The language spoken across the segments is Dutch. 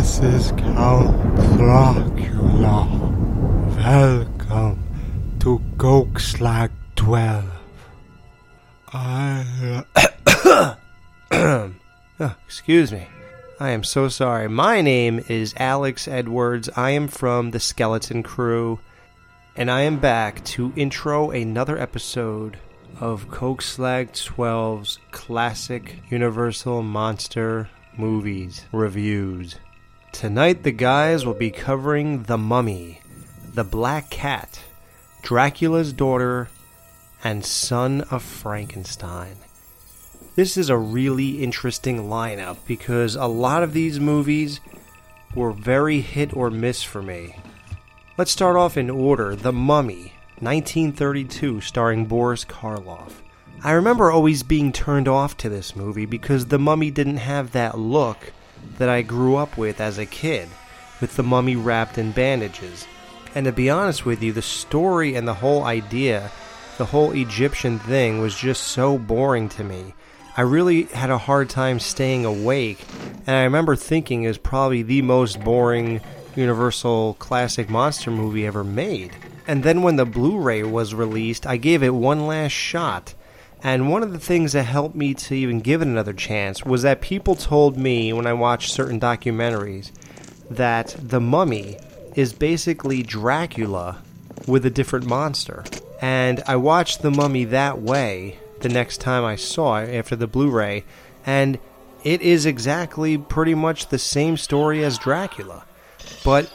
This is Count Dracula. Welcome to Gokeslag 12. I. Oh, excuse me. I am so sorry. My name is Alex Edwards. I am from the Skeleton Crew, and I am back to intro another episode of Cokeslag 12's classic Universal Monster movies reviews. Tonight, the guys will be covering The Mummy, The Black Cat, Dracula's Daughter, and Son of Frankenstein. This is a really interesting lineup because a lot of these movies were very hit or miss for me. Let's start off in order The Mummy, 1932, starring Boris Karloff. I remember always being turned off to this movie because the mummy didn't have that look that I grew up with as a kid, with the mummy wrapped in bandages. And to be honest with you, the story and the whole idea, the whole Egyptian thing was just so boring to me. I really had a hard time staying awake, and I remember thinking it was probably the most boring Universal classic monster movie ever made. And then when the Blu ray was released, I gave it one last shot and one of the things that helped me to even give it another chance was that people told me when I watched certain documentaries that the mummy is basically Dracula with a different monster. And I watched the mummy that way the next time I saw it after the Blu ray, and it is exactly pretty much the same story as Dracula, but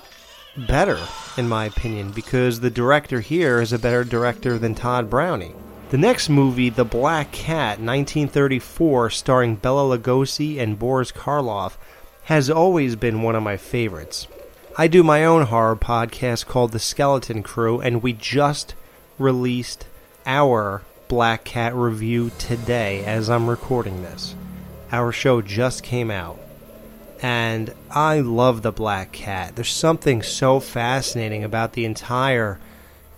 better, in my opinion, because the director here is a better director than Todd Browning. The next movie, The Black Cat, 1934, starring Bela Lugosi and Boris Karloff, has always been one of my favorites. I do my own horror podcast called The Skeleton Crew, and we just released our Black Cat review today as I'm recording this. Our show just came out. And I love The Black Cat. There's something so fascinating about the entire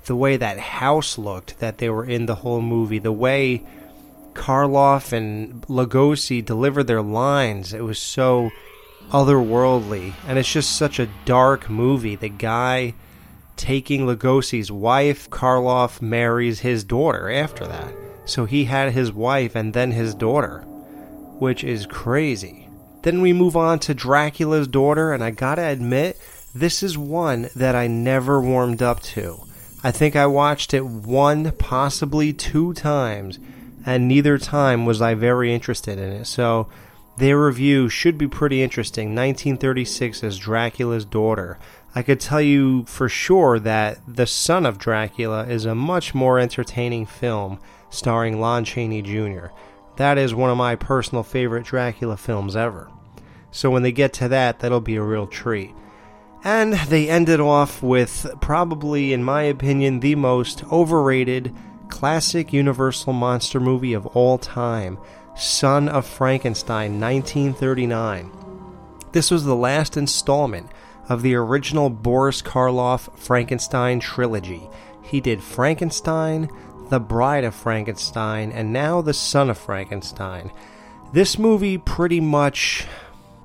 the way that house looked that they were in the whole movie, the way Karloff and Lugosi delivered their lines, it was so otherworldly. And it's just such a dark movie. The guy taking Lugosi's wife, Karloff marries his daughter after that. So he had his wife and then his daughter, which is crazy. Then we move on to Dracula's daughter, and I gotta admit, this is one that I never warmed up to. I think I watched it one, possibly two times, and neither time was I very interested in it. So their review should be pretty interesting. 1936 as Dracula's Daughter. I could tell you for sure that The Son of Dracula is a much more entertaining film starring Lon Chaney Jr. That is one of my personal favorite Dracula films ever. So when they get to that, that'll be a real treat. And they ended off with probably, in my opinion, the most overrated classic Universal monster movie of all time Son of Frankenstein, 1939. This was the last installment of the original Boris Karloff Frankenstein trilogy. He did Frankenstein, The Bride of Frankenstein, and now The Son of Frankenstein. This movie pretty much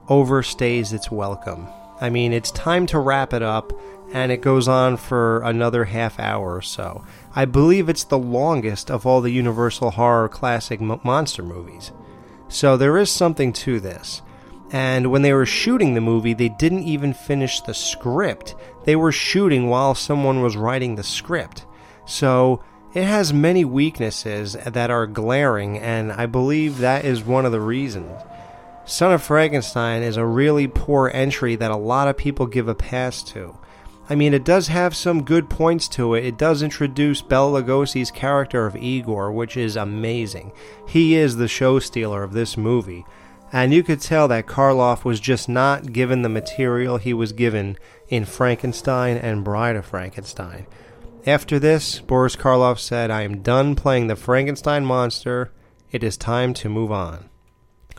overstays its welcome. I mean, it's time to wrap it up, and it goes on for another half hour or so. I believe it's the longest of all the Universal Horror classic monster movies. So there is something to this. And when they were shooting the movie, they didn't even finish the script. They were shooting while someone was writing the script. So it has many weaknesses that are glaring, and I believe that is one of the reasons. Son of Frankenstein is a really poor entry that a lot of people give a pass to. I mean, it does have some good points to it. It does introduce Bela Lugosi's character of Igor, which is amazing. He is the show stealer of this movie. And you could tell that Karloff was just not given the material he was given in Frankenstein and Bride of Frankenstein. After this, Boris Karloff said, I am done playing the Frankenstein monster. It is time to move on.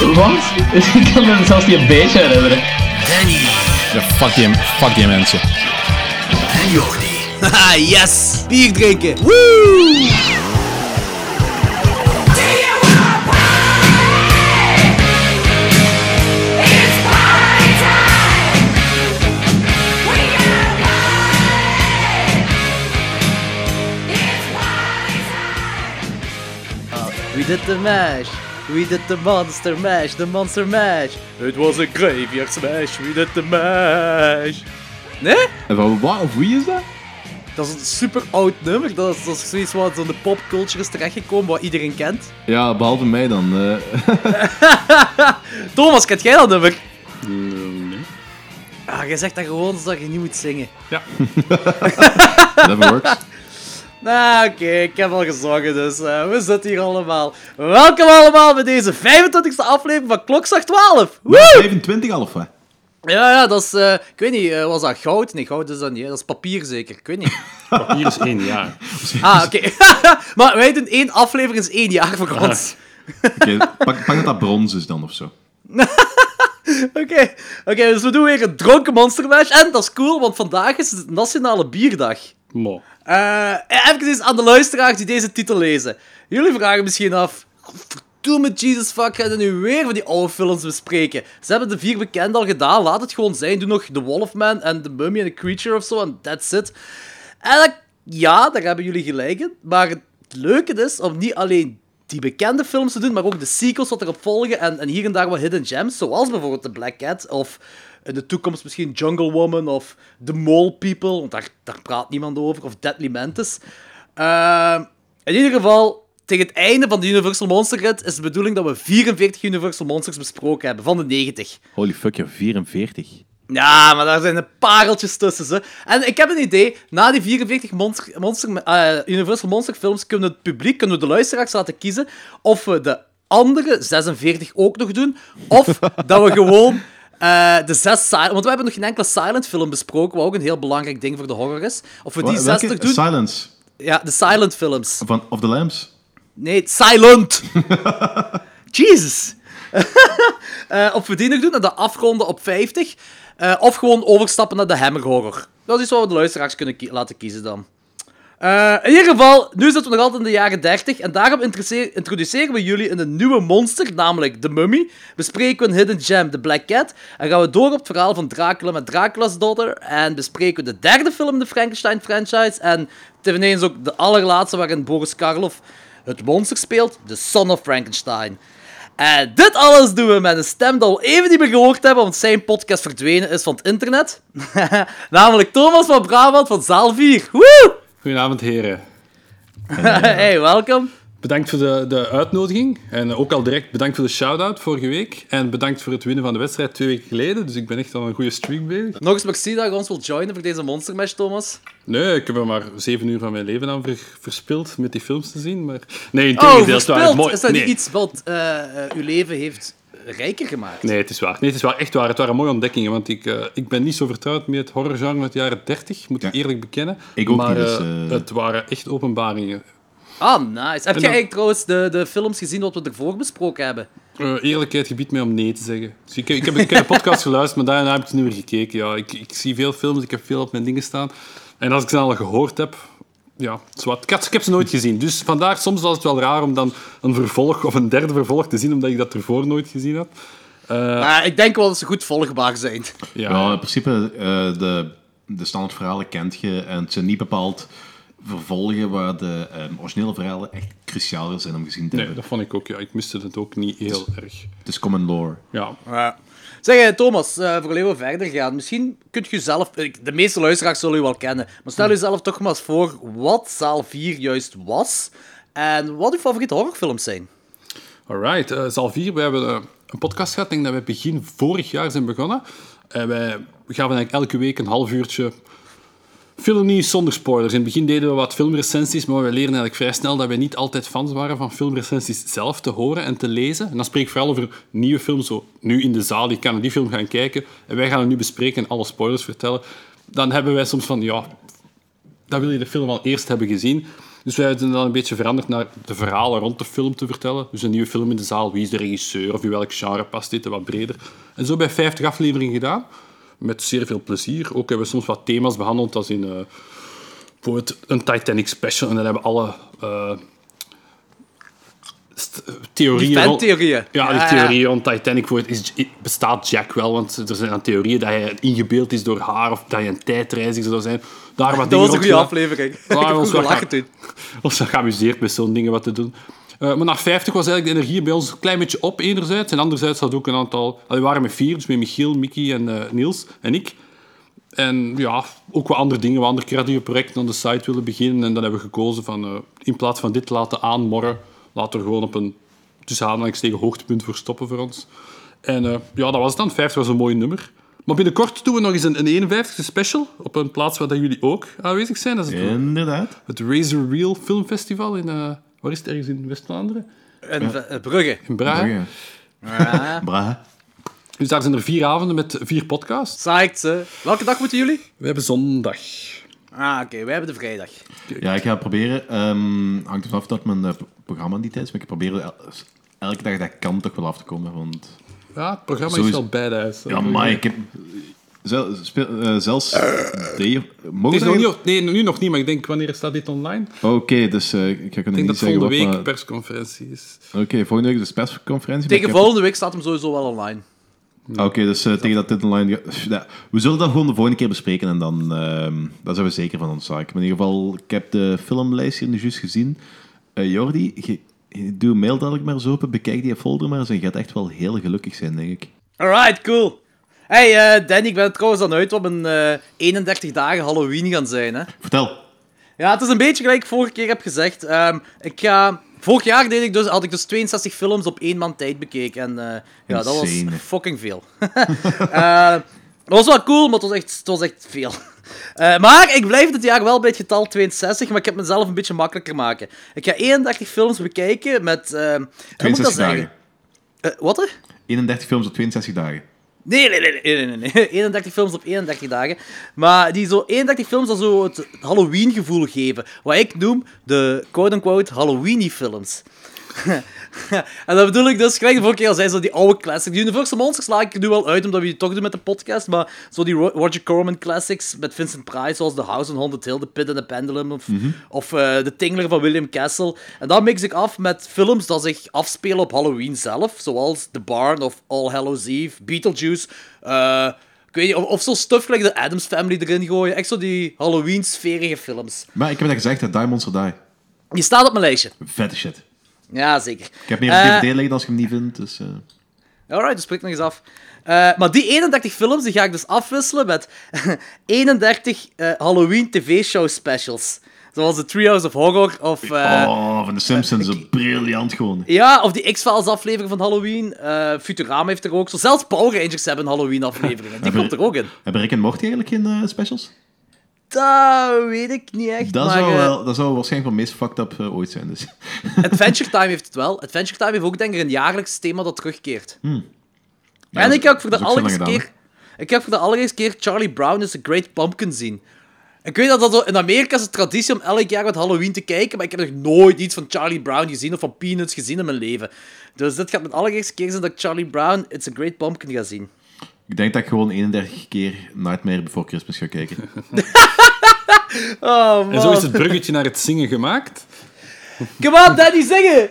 Wat? Ik kan me zelfs niet een beetje herinneren. Danny Ja, fuck die, fuck die mensen. en Jordi. Haha, yes! Bier drinken! Woo! We did the mash. We did the monster mash. The monster mash. It was a graveyard smash. We did the mash. Nee? En van wat of wie is dat? Dat is een super oud nummer. Dat is, dat is zoiets wat in de popculture is terechtgekomen, wat iedereen kent. Ja, behalve mij dan. eh. Thomas, kent jij dat nummer? Nee. Ah, jij zegt dat gewoon zodat je niet moet zingen. Whatever works. Nou, oké, ik heb al gezongen, dus eh, we zitten hier allemaal. Welkom allemaal bij deze 25e aflevering van Klokslag 12. Woe! 25 al of wat? Ja, ja, dat is, eh, ik weet niet, eh, was dat goud? Nee, goud is dat niet, hè. dat is papier zeker, ik weet niet. Hier is één jaar. Ah, oké. maar wij doen één aflevering, is één jaar voor ons. Oké, pak, pak dat dat brons is dan of zo. Oké, oké, dus we doen weer een dronken monster mash. En dat is cool, want vandaag is het Nationale Bierdag. Mo. Eh, even aan de luisteraars die deze titel lezen. Jullie vragen misschien af... Verdomme Jesus fuck, gaan nu weer van die oude films bespreken? Ze hebben de vier bekende al gedaan, laat het gewoon zijn. Doe nog The Wolfman en The Mummy and The Creature of zo, en that's it. En ja, daar hebben jullie gelijk in. Maar het leuke is om niet alleen die bekende films te doen, maar ook de sequels wat erop volgen en, en hier en daar wat hidden gems, zoals bijvoorbeeld The Black Cat of in de toekomst misschien Jungle Woman of The Mole People, want daar, daar praat niemand over, of Deadly Mantis. Ehm, in ieder geval, tegen het einde van de Universal Monster Rit is de bedoeling dat we 44 Universal Monsters besproken hebben, van de 90. Holy fuck, ja, 44. Ja, maar daar zijn een pareltjes tussen. Ze. En ik heb een idee. Na die 44 monster, monster, eh, Universal Monster films kunnen we het publiek, kunnen we de luisteraars laten kiezen of we de andere 46 ook nog doen. Of dat we gewoon eh, de zes silent... Want we hebben nog geen enkele silent film besproken, wat ook een heel belangrijk ding voor de horror is. Of we die Wa- 60 welke? doen. Silence. ja, de silent films. Van Of the Lambs. Nee, silent! Jesus! Eh, of we die nog doen en dat afronden op 50. Eh, of gewoon overstappen naar de Hammer Horror. Dat is wat we de luisteraars kunnen laten kiezen dan. Eh, in ieder geval, nu zitten we nog altijd in de jaren 30 en daarom introduceren we jullie in een nieuwe monster, namelijk de Mummy. Bespreken we een hidden gem, de Black Cat. En gaan we door op het verhaal van Dracula met Dracula's Daughter. En bespreken we de derde film de Frankenstein franchise. En tevens ook de allerlaatste waarin Boris Karloff het monster speelt, de Son of Frankenstein. En dit alles doen we met een stem dat we even niet meer gehoord hebben, want zijn podcast verdwenen is van het internet. Namelijk Thomas van Brabant van Zaal 4. Woe! Goedenavond, heren. hey, welkom. Bedankt voor de, de uitnodiging. En ook al direct bedankt voor de shout-out vorige week. En bedankt voor het winnen van de wedstrijd twee weken geleden. Dus ik ben echt al een goede streak bezig. Nog eens merci dat je ons wilt joinen voor deze Monster Mash, Thomas. Nee, ik heb er maar zeven uur van mijn leven aan ver- verspild met die films te zien. Maar... Nee, in Oh, verspild. mooi. Is dat nee. niet iets wat eh, uw leven heeft rijker gemaakt? Nee, het is waar. Nee, het is waar. Echt waar. Het waren mooie ontdekkingen. Want ik, eh, ik ben niet zo vertrouwd met het horrorgenre uit de jaren 30, moet ik eerlijk bekennen. Ik ook maar niet, dus, eh, eh, het waren echt openbaringen. Ah, nice. Heb jij dan- eigenlijk trouwens de, de films gezien wat we ervoor besproken hebben? Eh, eerlijkheid gebiedt mij om nee te zeggen. Dus ik, ik, heb, ik heb de podcast geluisterd, maar daarna heb ik ze niet meer gekeken. Ja, ik, ik zie veel films, ik heb veel op mijn dingen staan. En als ik ze al gehoord heb, ja, zwart. Ik, had- ik heb ze nooit gezien. Dus vandaar, soms was het wel raar om dan een vervolg of een derde vervolg te zien, omdat ik dat ervoor nooit gezien had. Eh, Maar ik denk wel dat ze goed volgbaar zijn. ja, Ja, in principe, eh, de, de standaardverhalen kent je en het zijn niet bepaald vervolgen waar de eh, originele verhalen echt cruciaal zijn om gezien te nee, hebben. dat vond ik ook. Ja. Ik miste het ook niet heel erg. Het is common lore. Ja. Zeg, eh, Thomas, eh voor we verder gaan, misschien kunt je zelf... eh, De meeste luisteraars zullen u wel kennen, maar stel jezelf toch maar eens voor wat Zaal 4 juist was en wat uw favoriete horrorfilms zijn. Alright, uh, Zaal 4, we hebben een podcast gehad. Denk dat we begin vorig jaar zijn begonnen. En wij gaven eigenlijk elke week een half uurtje filmnieuws zonder spoilers. In het begin deden we wat filmrecensies, maar we leerden eigenlijk vrij snel dat wij niet altijd fans waren van filmrecensies zelf te horen en te lezen. En dan spreek ik vooral over nieuwe films, zo nu in de zaal, je kan die film gaan kijken en wij gaan het nu bespreken en alle spoilers vertellen. Dan hebben wij soms van, ja, dan wil je de film al eerst hebben gezien. Dus wij hebben dan een beetje veranderd naar de verhalen rond de film te vertellen. Dus een nieuwe film in de zaal, wie is de regisseur of in welk genre past dit wat breder. En zo bij 50 afleveringen gedaan, met zeer veel plezier. Ook hebben we soms wat thema's behandeld, als in eh, bijvoorbeeld een Titanic special. En dan hebben alle eh, theorieën... Die fantheorieën. Ja, die ja. theorie rond Titanic voor is, bestaat Jack wel, want er zijn theorieën dat hij ingebeeld is door haar of dat hij een tijdreiziger zou zijn. Daar wat Dat was een goede aflevering. Heb ons wel geamuseerd met zo'n dingen wat te doen. Eh, maar na 50 was eigenlijk de energie bij ons een klein beetje op, enerzijds. En anderzijds had ook een aantal... We waren met vier, dus met Michiel, Mickey en eh, Niels en ik. En ja, ook wat andere dingen, wat andere creatieve projecten aan de site willen beginnen. En dan hebben we gekozen van, eh, in plaats van dit te laten aanmorren, laten we gewoon op een, tussen aanhalingstekens, hoogtepunt voor stoppen voor ons. En ja, dat was het dan. 50 was een mooi nummer. Maar binnenkort doen we nog eens een, een 51ste special op een plaats waar dat jullie ook aanwezig zijn. Dat is het, Inderdaad. het Razor Reel Filmfestival in... waar is het? Ergens in West-Vlaanderen? En eh, Brugge. In Brugge. Bra. Dus daar zijn er vier avonden met vier podcasts. Psyched, hè. Welke dag moeten jullie? We hebben zondag. Ah, oké. wij hebben de vrijdag. Ja, ik ga proberen. ehm hangt er vanaf dat mijn eh, programma niet is, maar ik probeer el- elke dag dat kan toch wel af te komen. Want Ja, het programma Zo is- wel badass. ja, maar ik heb zel- speel- eh, zelfs. mogen is we nog niet, nee, nu nog niet, maar ik denk, wanneer staat dit online? Oké, dus eh, ik ga Ik kunnen denk dat niet zeggen volgende wat, week maar- persconferentie is. Oké, volgende week is de persconferentie. Tegen volgende week staat hem sowieso wel online. Oké, dus eh, tegen dat dit online gaat... Ja, we zullen dat gewoon de volgende keer bespreken en dan, ehm dan zijn we zeker van ons zaak. Maar in ieder geval, ik heb de filmlijst hier nu juist gezien. Eh Jordi, je, je- doe mail dadelijk maar eens open, bekijk die folder maar eens en je gaat echt wel heel gelukkig zijn, denk ik. Alright, cool. Hey, eh Danny, ik ben er trouwens aan uit een eh 31 dagen Halloween gaan zijn, hè. Vertel. Ja, het is een beetje gelijk ik vorige keer heb gezegd. Ehm, ik ga... Vorig jaar deed ik dus, had ik dus 62 films op één maand tijd bekeken. En eh, ja, dat was fucking veel. Eh, dat was wel cool, maar het was echt, het was echt veel. Maar ik blijf dit jaar wel bij het getal 62, maar ik heb mezelf een beetje makkelijker maken. Ik ga 31 films bekijken met... ehm, hoe moet ik dat 62 zeggen? dagen. Eh, wat er? 31 films op 62 dagen. Nee, nee, nee, nee, nee, nee. 31 films op 31 dagen. Maar die zo 31 films dat zo het Halloween-gevoel geven. Wat ik noem de quote-unquote Halloweeny-films. en dat bedoel ik dus, gelijk de vorige keer al zei, zo die oude classics. Die Universal Monsters laat ik nu wel uit, omdat we die toch doen met de podcast. Maar zo die Ro- Roger Corman classics met Vincent Price, zoals The House on Haunted Hill, The Pit and the Pendulum, of, of eh, The Tingler van William Castle. En dan mix ik af met films dat zich afspelen op Halloween zelf, zoals The Barn of All Hallows Eve, Beetlejuice... eh, ik weet niet, of, of zo stuff gelijk de Addams Family erin gooien. Echt zo die Halloween-sferige films. Maar ik heb dat gezegd, hè, Die Monster Die. Die staat op mijn lijstje. Vette shit. Ja, zeker. Ik heb meer Eh, een DVD liggen als je hem niet vindt, dus... eh, Alright, dus spreek nog eens af. Eh, maar die 31 films die ga ik dus afwisselen met 31 eh, Halloween TV-show specials. Zoals de Treehouse of Horror of... eh, oh, van de Simpsons, ik- briljant gewoon. Ja, of die X-Files aflevering van Halloween. Eh, Futurama heeft er ook zo. Zelfs Power Rangers hebben een Halloween aflevering. Die komt er ook in. Hebben Rick en Morty eigenlijk geen eh, specials? Dat weet ik niet echt. Dat, maar, zou, eh, wel, dat zou waarschijnlijk wel meest fucked up eh, ooit zijn. Dus. Adventure Time heeft het wel. Adventure Time heeft ook denk ik een jaarlijks thema dat terugkeert. Ja, en dat- ik heb ook voor de allereerste keer... Ik heb voor de allereerste keer Charlie Brown is a Great Pumpkin zien. Ik weet dat dat. In Amerika is het traditie om elk jaar met Halloween te kijken, maar ik heb nog nooit iets van Charlie Brown gezien of van Peanuts gezien in mijn leven. Dus dit gaat mijn allereerste keer zijn dat ik Charlie Brown It's a Great Pumpkin ga zien. Ik denk dat ik gewoon 31 keer Nightmare Before Christmas ga kijken. Oh, man. En zo is het bruggetje naar het zingen gemaakt. Come on, Daddy, zingen!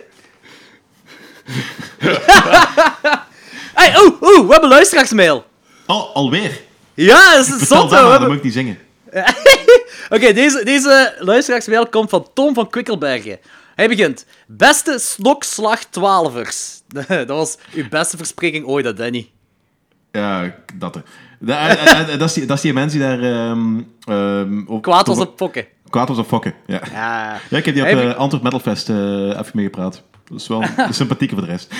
hey, oeh, oeh, we hebben luisteraarsmail. Oh, alweer? Ja, dat is zot, dat dan hebben- moet ik niet zingen. Oké, deze, deze luisteraarsmail komt van Tom van Kwikkelbergen. Hij begint. Beste snokslag twaalfers. Dat was uw beste verspreking ooit, hè, Danny. Ja, dat er. En- en- en Dat is die, dat is die mens die daar... ehm, ehm, op- Kwaad was op pokken. Kwaad was op fokken, ja. Ja. Ja, ik heb die op uh, be- Antwerp Metal Fest eh, even mee gepraat. Dat is wel sympathieke voor de rest.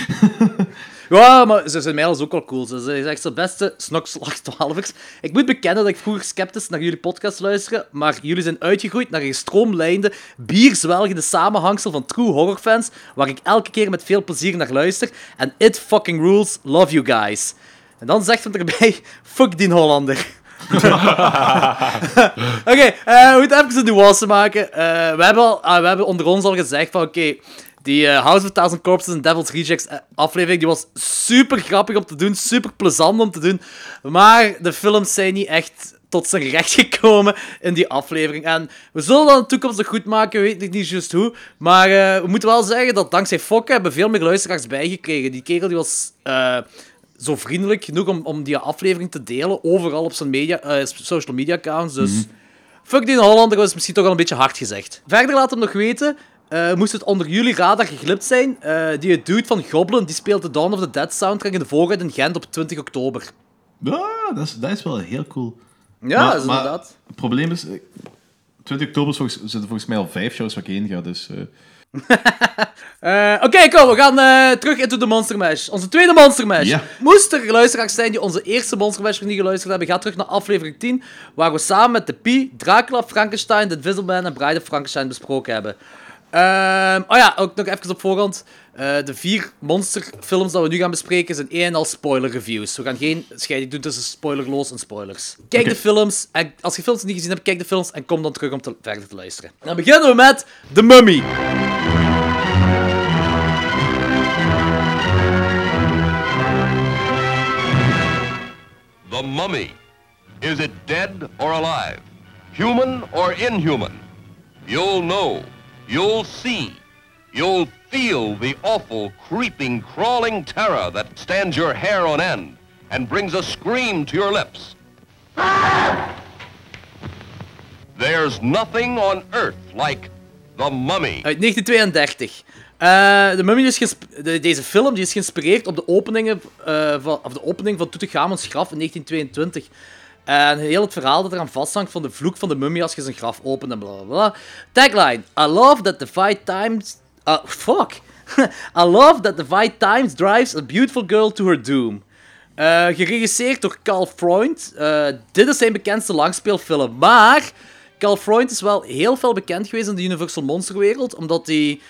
Ja, maar ze- zijn mail is ook wel cool. Ze ze zegt zo beste snokslag twaalfers. Ik moet bekennen dat ik vroeger sceptisch naar jullie podcast luisterde, maar jullie zijn uitgegroeid naar een stroomlijnde, bierzwelgende samenhangsel van true horrorfans, waar ik elke keer met veel plezier naar luister. En it fucking rules, love you guys. En dan zegt hem erbij, fuck die Hollander. Oké, eh, we moeten even een nuance maken. Eh, we, hebben al, ah, we hebben onder ons al gezegd van, oké, die eh, House of Thousand Corpses en Devil's Rejects aflevering, die was super grappig om te doen, super plezant om te doen, maar de films zijn niet echt tot zijn recht gekomen in die aflevering. En we zullen dat in de toekomst nog goed maken, weet ik niet juist hoe, maar we moeten wel zeggen dat dankzij Fokke hebben veel meer luisteraars bijgekregen. Die kerel die was... zo vriendelijk genoeg om, om die aflevering te delen, overal op zijn media, eh, social media accounts. Dus fuck die Hollander was misschien toch wel een beetje hard gezegd. Verder laat hem nog weten, eh, moest het onder jullie radar geglipt zijn, eh, die dude van Goblin, die speelt de Dawn of the Dead soundtrack in de vooruit in Gent op 20 oktober. Ja, dat is, dat is wel heel cool. Ja, Maar- dat is maar inderdaad. Het probleem is, eh, 20 oktober is volgens, zitten volgens mij al vijf shows waar ik heen ga, dus... eh, Eh, Oké, kom, we gaan eh, terug into de Monster Mash. Onze tweede Monster Mash. Moest er luisteraars zijn die onze eerste Monster Mash nog niet geluisterd hebben, ga terug naar aflevering 10, waar we samen met de Pi, Dracula, Frankenstein, The Invisible Man en Bride of Frankenstein besproken hebben. Ehm, oh ja, ook nog even op voorhand. Eh, de vier monsterfilms die we nu gaan bespreken zijn één en al spoiler reviews. We gaan geen scheiding doen tussen spoilerloos en spoilers. Kijk de films, en als je films niet gezien hebt, kijk de films en kom dan terug om te, verder te luisteren. Dan beginnen we met The Mummy. The mummy. Is it dead or alive? Human or inhuman? You'll know. You'll see. You'll feel the awful, creeping, crawling terror that stands your hair on end and brings a scream to your lips. There's nothing on earth like the mummy. Uit 1932. Eh, de Mummy is de- deze film die is geïnspireerd op de, openingen, eh, van, of de opening van Tutankhamons graf in 1922. En heel het verhaal dat eraan vasthangt van de vloek van de mummie als je zijn graf opent en bla bla bla. Tagline: I love that the fight times. Uh, fuck. I love that the fight times drives a beautiful girl to her doom. Eh, geregisseerd door Carl Freund. Dit is zijn bekendste langspeelfilm. Maar Carl Freund is wel heel veel bekend geweest in de Universal Monsterwereld, omdat hij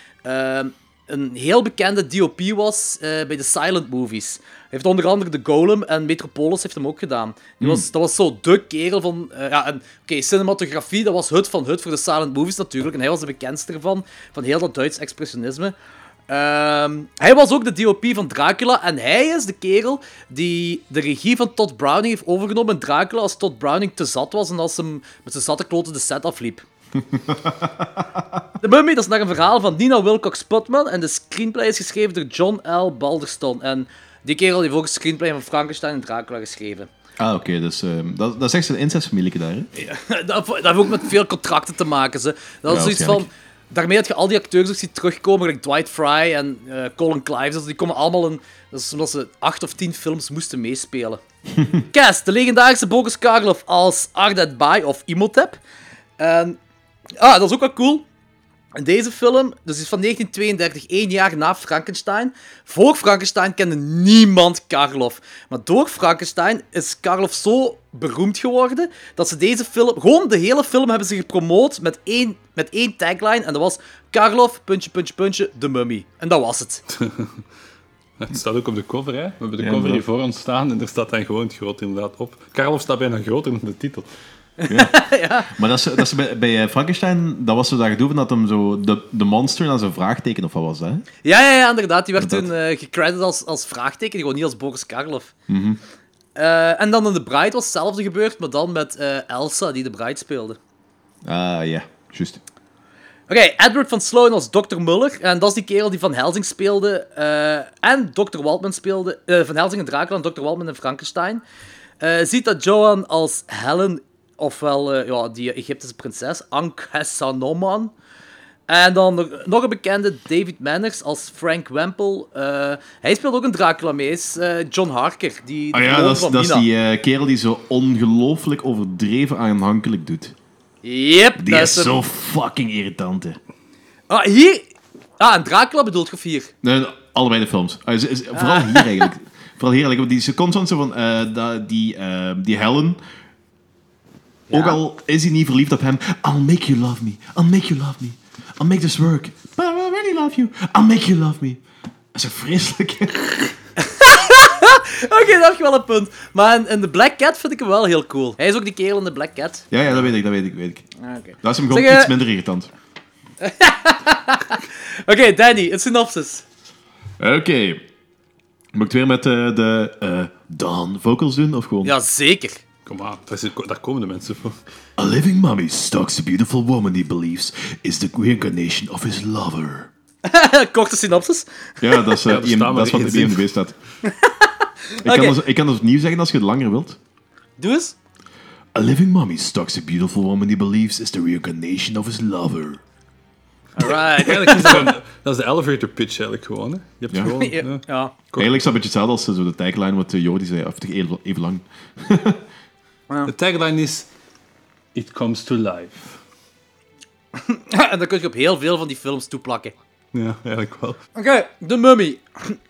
een heel bekende DOP was eh, bij de silent movies. Hij heeft onder andere The Golem en Metropolis heeft hem ook gedaan. Die was, dat was zo de kerel van... eh, ja, en oké, cinematografie, dat was het van het voor de silent movies natuurlijk. En hij was de bekendste ervan, van heel dat Duits expressionisme. Ehm, hij was ook de DOP van Dracula en hij is de kerel die de regie van Todd Browning heeft overgenomen in Dracula als Todd Browning te zat was en als hem met zijn zatte kloten de set afliep. de Mummy dat is naar een verhaal van Nina Wilcox Putman en de screenplay is geschreven door John L. Balderston. En die kerel heeft ook een screenplay van Frankenstein en Dracula geschreven. Ah, oké, dus ehm, dat, dat is echt een incestfamilie daar, hè? dat, dat heeft ook met veel contracten te maken. Ze. Dat is Ja, zoiets van... Daarmee dat je al die acteurs ook ziet terugkomen, like Dwight Fry en eh, Colin Clive. Dus die komen allemaal in... Dat is omdat ze acht of tien films moesten meespelen. Cast, de legendarische Boris Karloff als Ardet Bai of Imhotep. En... Ah, dat is ook wel cool. In deze film, dus is van 1932, één jaar na Frankenstein. Voor Frankenstein kende niemand Karloff. Maar door Frankenstein is Karloff zo beroemd geworden dat ze deze film, gewoon de hele film hebben ze gepromoot met één, met één tagline. En dat was Karloff, puntje, puntje, puntje, de mummy. En dat was het. Het staat ook op de cover, hè. We hebben de Ja, cover hier voor ons staan en er staat dan gewoon het groot inderdaad op. Karloff staat bijna groter dan de titel. Maar dat is, dat is bij, bij eh, Frankenstein, dat was zo dat gedoe van dat hem zo de, de monster naar zo'n vraagteken of wat was dat? hè? Ja, ja, ja, inderdaad. Die werd Inderdaad. toen gecredit als, als vraagteken, gewoon niet als Boris Karloff. Eh, en dan in The Bride was hetzelfde gebeurd, maar dan met Elsa, die de Bride speelde. Ah, ja, juist. Oké, Edward van Sloan als Dr. Muller. En dat is die kerel die Van Helsing speelde. en Dr. Waldman speelde. van Helsing en Dracula en Dr. Waldman en Frankenstein. Ziet dat Joan als Helen, ofwel eh, ja, die Egyptische prinses, Ankh-Hesanoman. En dan nog- een bekende, David Manners als Frank Wempel. Eh, hij speelt ook een Dracula mee. is eh, John Harker, die Ah ja, dat is, dat die kerel die zo ongelooflijk overdreven aanhankelijk doet. Yep, Die is zo fucking irritant, hè. Ah, hier... Ah, en Dracula bedoelt je of hier? Nee, allebei de films. Ah, vooral hier eigenlijk. Vooral hier eigenlijk. want Die constant zo van... die, die Helen... Ook al is hij niet verliefd op hem... I'll make you love me. I'll make you love me. I'll make this work. But I really love you. I'll make you love me. Dat is zo vreselijk. hè. Oké, dat heb je wel een punt. Maar in, in The Black Cat vind ik hem wel heel cool. Hij is ook die kerel in The Black Cat. Ja, ja, dat weet ik, dat weet ik, weet ik. Ah, Dat is hem gewoon Zeg, eh, iets minder irritant. Oké, Danny, een synopsis. Oké. Moet ik het weer met eh, de eh Dawn vocals doen, of gewoon... Ja, zeker. Kom aan, daar, komen de mensen voor. A living mummy stalks a beautiful woman he believes is the reincarnation of his lover. Korte synopsis. Ja, dat is, eh, Ja, IM maar dat is wat zin. IMDb staat. ik, Oké. kan dus, ik kan het opnieuw zeggen als je het langer wilt. Doe eens. A living mummy stalks a beautiful woman he believes is the reincarnation of his lover. Alright. Eigenlijk is dat, een- dat is de elevator pitch eigenlijk gewoon. Hè. Je hebt Ja. gewoon... Ja. ja. ja. Eigenlijk is dat een beetje hetzelfde als eh, zo de tagline wat eh, Jordi zei, of toch even, even De tagline is... It comes to life. en dat kun je op heel veel van die films toeplakken. Ja, eigenlijk wel. Oké, de mummy.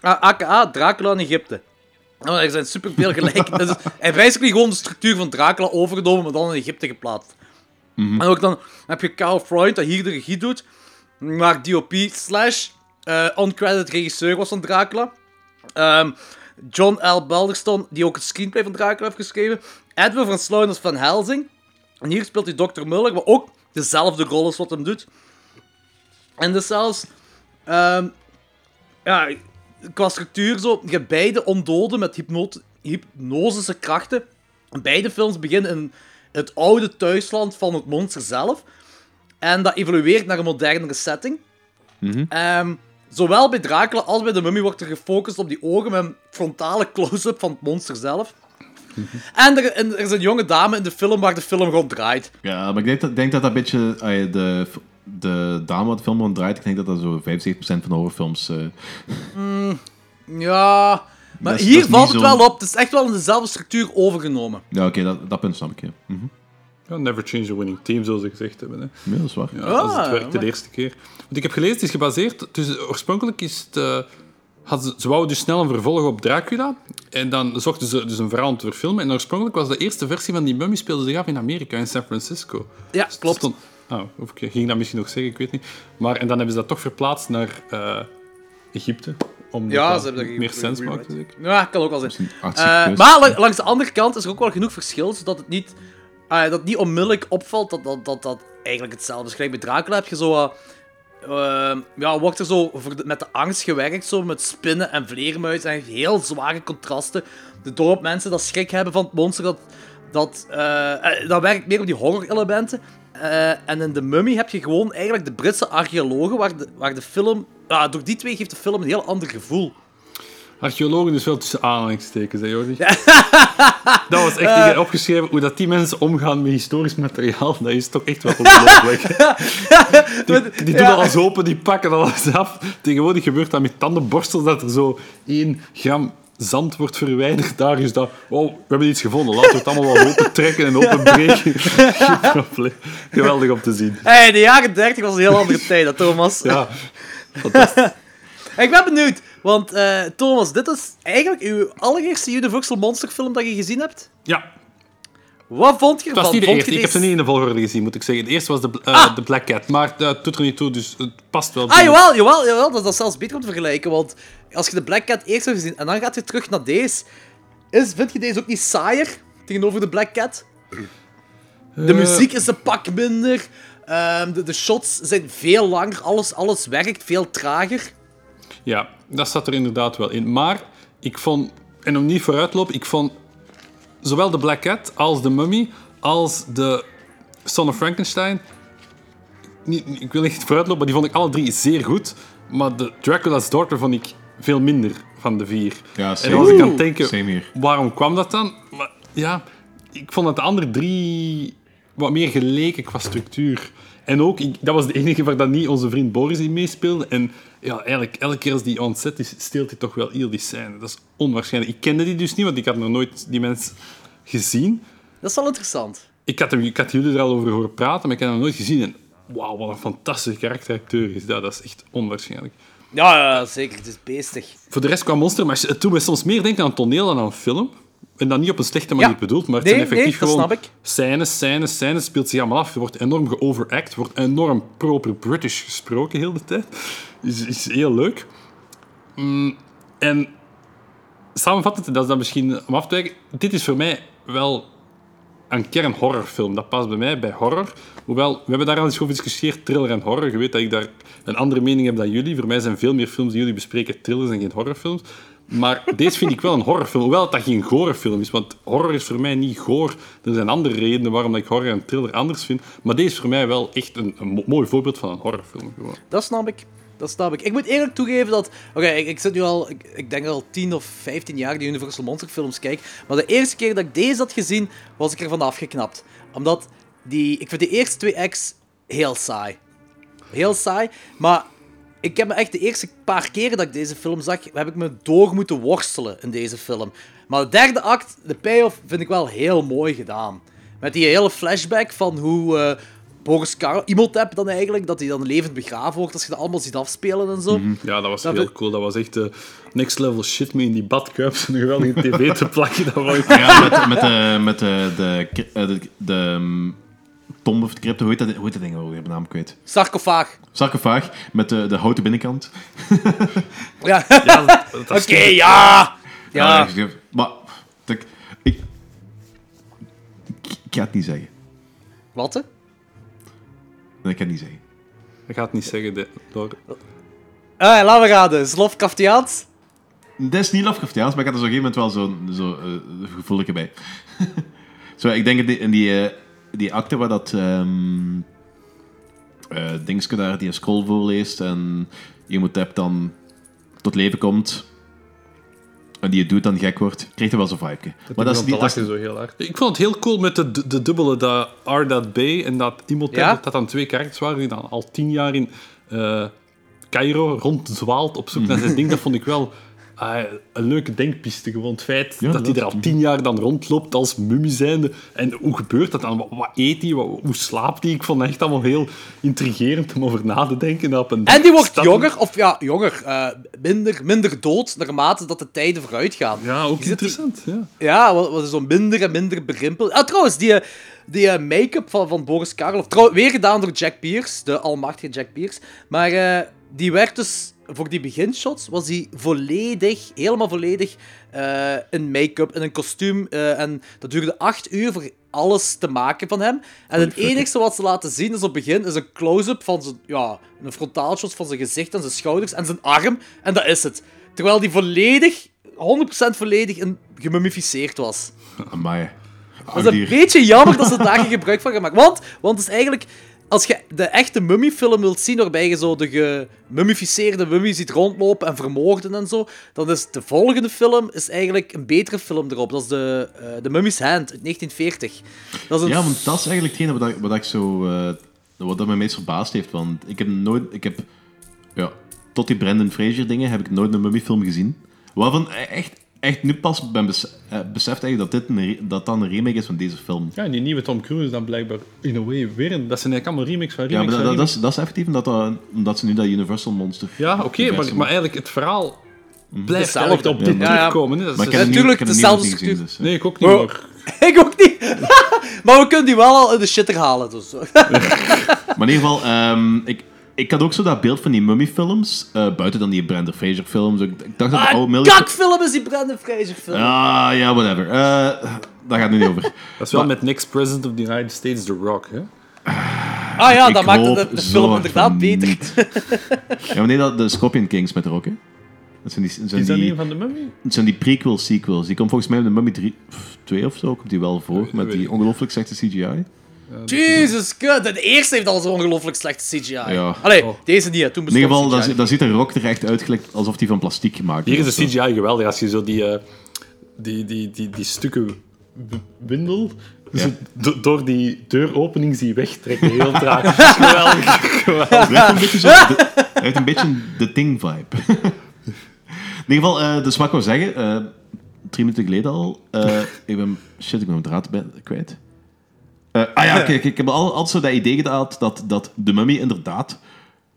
AKA Dracula in Egypte. Oh, er zijn superveel gelijk. Dus hij heeft basically gewoon de structuur van Dracula overgenomen, maar dan in Egypte geplaatst. En ook dan heb je Carl Freund, dat hier de regie doet. Maar DOP slash eh uncredited regisseur was van Dracula. Ehm, John L. Balderston, die ook het screenplay van Dracula heeft geschreven. Edwin van Sluin als Van Helsing. En hier speelt hij Dr. Muller, wat ook dezelfde rol is wat hem doet. En dus zelfs... ehm, ja, qua structuur zo, je hebt beide ondoden met hypnot hypnosische krachten. En beide films beginnen in het oude thuisland van het monster zelf. En dat evolueert naar een modernere setting. Ehm, zowel bij Dracula als bij de Mummy wordt er gefocust op die ogen met een frontale close-up van het monster zelf. En er, en er is een jonge dame in de film waar de film gewoon draait. Ja, maar ik denk dat denk dat, dat een beetje... eh, de, de dame wat de film rond draait, ik denk dat dat zo 75% van de horrorfilms... eh, Ja, maar is- hier valt het zo- wel op. Het is echt wel in dezelfde structuur overgenomen. ja, oké, dat, dat punt snap ik, ja. Mhm. Ja, never change the winning team, zoals ze gezegd hebben. Hè. Ja, dat is waar. Ja, als het Ah, werkt de eerste keer. Want ik heb gelezen, het is gebaseerd... Dus oorspronkelijk is het... eh, ze, ze wouden dus snel een vervolg op Dracula. En dan zochten ze dus een verhaal om te verfilmen. En oorspronkelijk was de eerste versie van die mummy speelde zich af in Amerika, in San Francisco. Ja, Dus klopt. stond- of ik ging dat misschien nog zeggen, ik weet niet. Maar, en dan hebben ze dat toch verplaatst naar eh, Egypte. Om Ja, dat ze hebben dat meer sens maakt, denk ik. Ja, kan ook wel zijn. Eh, maar la- langs de andere kant is er ook wel genoeg verschil, zodat het niet, ah, dat het niet onmiddellijk opvalt dat dat, dat, dat eigenlijk hetzelfde is. Gelijk bij Dracula heb je zo... wat, eh, ja, wordt er zo met de angst gewerkt, zo met spinnen en vleermuizen. En heel zware contrasten. De dorp mensen dat schrik hebben van het monster, dat, dat, eh, eh, dat werkt meer op die horror-elementen. Eh, en in The Mummy heb je gewoon eigenlijk de Britse archeologen, waar de, waar de film... door die twee geeft de film een heel ander gevoel. Archeologen is wel tussen aanhalingstekens, hè, Jordi? Dat was echt niet opgeschreven. Hoe dat die mensen omgaan met historisch materiaal, dat is toch echt wel ongelooflijk. die die doen Ja. alles open, die pakken alles af. Tegenwoordig gebeurt dat met tandenborstels, dat er zo 1 gram zand wordt verwijderd. Daar is dat, wow, we hebben iets gevonden, laten we het allemaal wel open trekken en openbreken. Geweldig om te zien. Hey, de jaren 30 was een heel andere tijd, Thomas. Ja, fantastisch. Ik ben benieuwd, want eh, Thomas, dit is eigenlijk uw allereerste Universal Monster film dat je gezien hebt. Ja, Wat vond je ervan? was niet de eerste. Ik heb ze niet in de volgorde gezien, moet ik zeggen. De eerste was de, eh, Ah! de Black Cat. Maar dat doet er niet toe, dus het past wel. Ah, jawel, jawel, jawel. Dat is dat zelfs beter om te vergelijken, want als je de Black Cat eerst hebt gezien en dan gaat je terug naar deze, is, vind je deze ook niet saaier tegenover de Black Cat? De Eh, muziek is een pak minder, ehm, de, de shots zijn veel langer, alles, alles werkt veel trager. Ja, dat zat er inderdaad wel in. Maar ik vond, en om niet vooruit te lopen, ik vond zowel de Black Cat als de Mummy als de Son of Frankenstein. Niet, ik wil niet vooruit lopen, maar die vond ik alle drie zeer goed. Maar de Dracula's Daughter vond ik veel minder van de vier. Ja, en dan was ik aan het denken, waarom kwam dat dan? Maar ja, ik vond dat de andere drie wat meer geleken qua structuur. En ook, ik- dat was de enige waar dat niet onze vriend Boris in meespeelde. En ja, eigenlijk elke keer als die ontzet is, steelt hij toch wel heel die scène. Dat is onwaarschijnlijk. Ik kende die dus niet, want ik had nog nooit die mens gezien. Dat is wel interessant. Ik had, hem, ik had jullie er al over horen praten, maar ik had hem nooit gezien. En wauw, wat een fantastische karakteracteur is dat. Dat is echt onwaarschijnlijk. Ja, ja, zeker. Het is beestig. Voor de rest qua monster, maar het doet me soms meer denken aan een toneel dan aan een film. En dan niet op een slechte manier Ja. bedoeld, maar het Nee, zijn effectief nee, dat gewoon scènes, scènes, scènes, speelt zich allemaal af. Er wordt enorm geoveract, er wordt enorm proper British gesproken heel de tijd. Is, is heel leuk. Mm, en samenvattend, dat is dan misschien om af te wijken. Dit is voor mij wel een kern horrorfilm. Dat past bij mij bij horror. Hoewel, we hebben daar al eens over gediscussieerd, thriller en horror. Je weet dat ik daar een andere mening heb dan jullie. Voor mij zijn veel meer films die jullie bespreken thrillers en geen horrorfilms. Maar deze vind ik wel een horrorfilm. Hoewel dat geen gorefilm is. Want horror is voor mij niet goor. Er zijn andere redenen waarom ik horror en thriller anders vind. Maar deze is voor mij wel echt een, een mo- mooi voorbeeld van een horrorfilm. Dat snap ik. Dat snap ik. Ik moet eerlijk toegeven dat... Oké, ik, zit nu al... Ik, ik denk al 10 of 15 jaar die Universal Monster films kijk. Maar de eerste keer dat ik deze had gezien, was ik ervan afgeknapt. Omdat die... Ik vind de eerste twee acts heel saai. Heel saai. Maar ik heb me echt de eerste paar keren dat ik deze film zag, heb ik me door moeten worstelen in deze film. Maar de derde act, de payoff, vind ik wel heel mooi gedaan. Met die hele flashback van hoe eh, Boris Karl, Imhotep dan eigenlijk, dat hij dan levend begraven wordt als je dat allemaal ziet afspelen en zo. Ja, dat was Dat heel vind- cool. Dat was echt de next level shit mee in die badkuips en een geweldige tv te plakken. Dat was Ja, met, met, de, met de, de, de, de, de tombe of de crypto, hoe heet dat, hoe heet dat ding ook? Ik heb de naam kwijt. Sarcofaag. Sarcofaag, met de, de houten binnenkant. Ja, Ja, dat, dat oké, ja! Ja, Ja, ik- maar ik, ik, ik, ik ga het niet zeggen. wat hè? Nee, ik ga het niet zeggen. Ik ga het niet zeggen. de- door... Ah, laten we raden. Is Lovecraftiaans? Dat is niet Lovecraftiaans, maar ik had er zo op een gegeven moment wel zo'n zo, eh, gevoeletje bij. zo, ik denk in die, in die, die akte waar dat ehm eh, dingske daar die een scroll voorleest en je moet heb dan tot leven komt en die het doet dan gek wordt, krijgt hij wel zo'n vibe. Maar dat is niet... Dat is, zo heel hard. Ik vond het heel cool met de, de, de dubbele, dat R, dat B en dat Imhotep, Ja? dat dat dan twee karakters waren die dan al tien jaar in eh Cairo ronddwaalt op zoek naar zijn ding. Dat vond ik wel ah, een leuke denkpiste. Gewoon het feit Ja, dat hij er al tien jaar dan rondloopt als mummie zijnde. En hoe gebeurt dat dan? Wat, wat eet hij? Wat- hoe slaapt hij? Ik vond het echt allemaal heel intrigerend om over na te denken. Dat op een En die wordt jonger, of ja, jonger, eh, minder, minder dood naarmate dat de tijden vooruit gaan. Ja, ook Je zit die- interessant. Ja. Ja, wat, wat is zo minder en minder berimpeld. Ah, trouwens, die, eh, die eh, make-up van, van Boris Karloff, trouw, weer gedaan door Jack Pierce, de almachtige Jack Pierce. Maar eh, die werd dus, voor die beginshots, was die volledig, helemaal volledig eh, in make-up, in een kostuum. eh, en dat duurde acht uur voor alles te maken van hem. En het enigste wat ze laten zien is op het begin is een close-up van zijn, ja, een frontaalshot van zijn gezicht en zijn schouders en zijn arm. En dat is het. Terwijl die volledig, 100% volledig in, gemummificeerd was. Amai. Dat is een beetje jammer dat ze daar geen gebruik van gemaakt Want, want het is eigenlijk... Als je de echte mummiefilm wilt zien, waarbij je zo de gemummificeerde mummie ziet rondlopen en vermoorden en zo, dan is de volgende film is eigenlijk een betere film erop. Dat is de, eh The Mummy's Hand uit 1940. Dat is een Ja, want dat is eigenlijk hetgene wat, wat ik zo... eh, wat dat me meest verbaasd heeft. Want ik heb nooit... Ik heb... Ja, tot die Brendan Fraser dingen heb ik nooit een mummiefilm gezien. Waarvan echt, echt nu pas ben bes eh, beseft eigenlijk dat, dit een, re- dat dat een remake is van deze film. Ja, en die nieuwe Tom Cruise dan blijkbaar in a way weer. een- Dat zijn eigenlijk allemaal remakes van Ja, remakes maar van dat, dat, remakes. is, dat is effectief omdat, dat, omdat ze nu dat Universal Monster... Ja, oké, maar, maar eigenlijk het verhaal blijft Hetzelfde. eigenlijk op Ja, dit maar- Ja, ja. terugkomen. hè. Dat is Maar ik heb, Natuurlijk, dezelfde structuur. dus... eh. Nee, ik ook niet, Oh. maar... Ik ook niet. maar we kunnen die wel al in de shitter halen. Dus. Maar in ieder geval, ehm, ik, ik had ook zo dat beeld van die mummy-films, eh, buiten dan die Brendan Fraser-films. Ik, ik dacht dat de oude Ah, Millie... kakfilm is die Brendan Fraser film. Ah, ja, whatever. Eh daar gaat het nu niet over. Dat is wel met next president of the United States, The Rock, hè? ah ja, Ik dat maakt de, film inderdaad beter. Ja, maar nee, dat, de Scorpion Kings met de Rock, hè? Dat zijn die, zijn Is dat die, een van de Mummy? dat zijn die prequel sequels. Die komt volgens mij in de Mummy 3, 2 of zo, komt die wel voor, met die ongelooflijk slechte CGI. Jesus, kut. De eerste heeft al zo'n ongelooflijk slechte CGI. Ja. Allee, Oh. deze niet, hè. Toen In ieder bestond geval, dan ziet de Rock er echt uit gelijk alsof die van plastic gemaakt Hier is de. CGI geweldig. Als je zo die, eh, die, die, die, die stukken windel do- door die deuropening zie wegtrekken. Heel traag. Geweldig. geweldig. Hij heeft een beetje, zo, de, hij heeft een beetje de Thing-vibe. In ieder geval, eh, dus wat ik wou zeggen, eh, drie minuten geleden al, eh, ik ben, shit, ik ben mijn draad bij- kwijt. Eh, ah ja, kijk, ik heb al, altijd zo dat idee gehad dat, dat de mummy inderdaad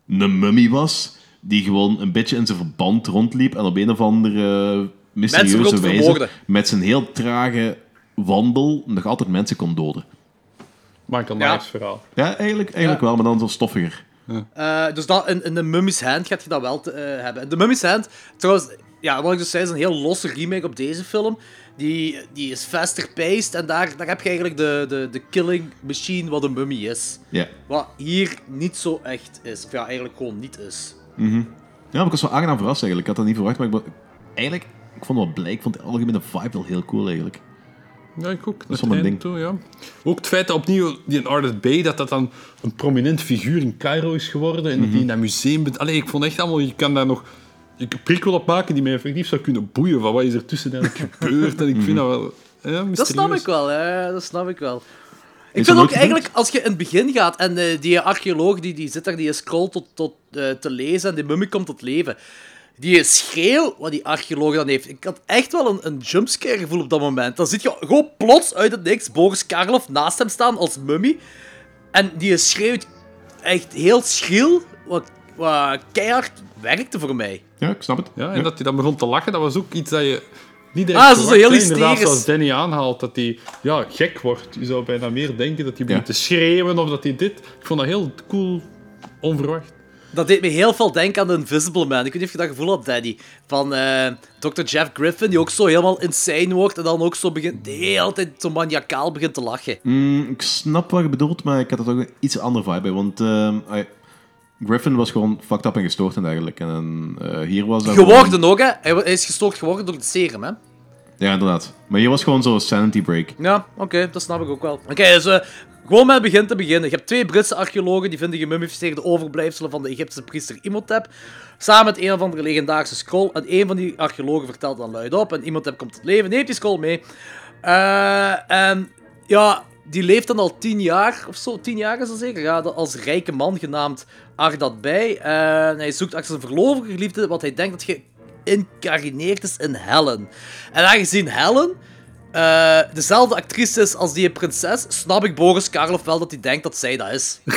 een mummy was, die gewoon een beetje in zijn verband rondliep en op een of andere mysterieuze wijze vermoorden. met zijn heel trage wandel nog altijd mensen kon doden. Michael Ja. Myers verhaal. Ja, eigenlijk, eigenlijk Ja. wel, maar dan zo stoffiger. Eh, dus dat, in, in de Mummy's Hand gaat je dat wel te, eh, hebben. De Mummy's Hand, trouwens, ja, wat ik dus zei, is een heel losse remake op deze film. Die, die is faster paced en daar, daar heb je eigenlijk de, de, de killing machine wat een mummy is. Ja. Wat hier niet zo echt is. Of ja, eigenlijk gewoon niet is. Ja, maar ik was wel aangenaam verrast eigenlijk. Ik had dat niet verwacht, maar ik, ben- eigenlijk, ik vond het wel blij. Ik vond de algemene vibe wel heel cool eigenlijk. Ja, ik ook. is Dat wel mijn ding. Toe, ja. Ook het feit dat opnieuw die Ardent Bay, dat dat dan een prominent figuur in Cairo is geworden en dat die in dat museum bent. Allee, ik vond echt allemaal, je kan daar nog een prikkel op maken die mij effectief zou kunnen boeien van wat is er tussen eigenlijk gebeurd. En ik vind dat wel ja, Dat snap ik wel, hè. Dat snap ik wel. Ik vind ook eigenlijk, als je in het begin gaat en eh, die archeoloog die, die zit daar, die scrolt tot, tot eh, te lezen en die mummy komt tot leven. Die schreeuw wat die archeoloog dan heeft. Ik had echt wel een, een jumpscare gevoel op dat moment. Dan zit je gewoon plots uit het niks Boris Karloff naast hem staan als mummy. En die schreeuwt echt heel schriel, wat, wat keihard werkte voor mij. Ja, ik snap het. Ja, en dat hij dan begon te lachen, dat was ook iets dat je niet direct Ah, zo- verwacht, heel. Inderdaad, hysterisch. zoals Danny aanhaalt, dat hij ja, gek wordt. Je zou bijna meer denken dat hij begint Ja. te schreeuwen of dat hij dit... Ik vond dat heel cool, onverwacht. Dat deed me heel veel denken aan de Invisible Man. Ik weet niet of je dat gevoel had, Daddy. Van eh, Dr. Jeff Griffin, die ook zo helemaal insane wordt en dan ook zo begint, de hele tijd zo maniacaal begint te lachen. Mm, ik snap wat je bedoelt, maar ik had er toch een iets andere vibe bij. Want ehm, ah, Griffin was gewoon fucked up en gestoord en eigenlijk. En eh, hier was dat gewoon- Geworden ook, hè. Hij wa- hij is gestoord geworden door het serum, hè. Ja, inderdaad. Maar hier was gewoon zo'n sanity break. Ja, oké, dat snap ik ook wel. Oké, dus eh, gewoon met het begin te beginnen. Je hebt twee Britse archeologen die vinden gemummificeerde overblijfselen van de Egyptische priester Imhotep. Samen met een of andere legendarische scroll. En een van die archeologen vertelt dan luid op. En Imhotep komt tot leven, neemt die scroll mee. Eh, en ja, die leeft dan al tien jaar of zo. Tien jaar is dat zeker. Ja, als rijke man genaamd Ardat bij. En hij zoekt achter zijn verlovige geliefde, wat hij denkt dat geïncarneerd is in Helen. En aangezien Helen eh, dezelfde actrice is als die prinses, snap ik Boris Karloff wel dat hij denkt dat zij dat is.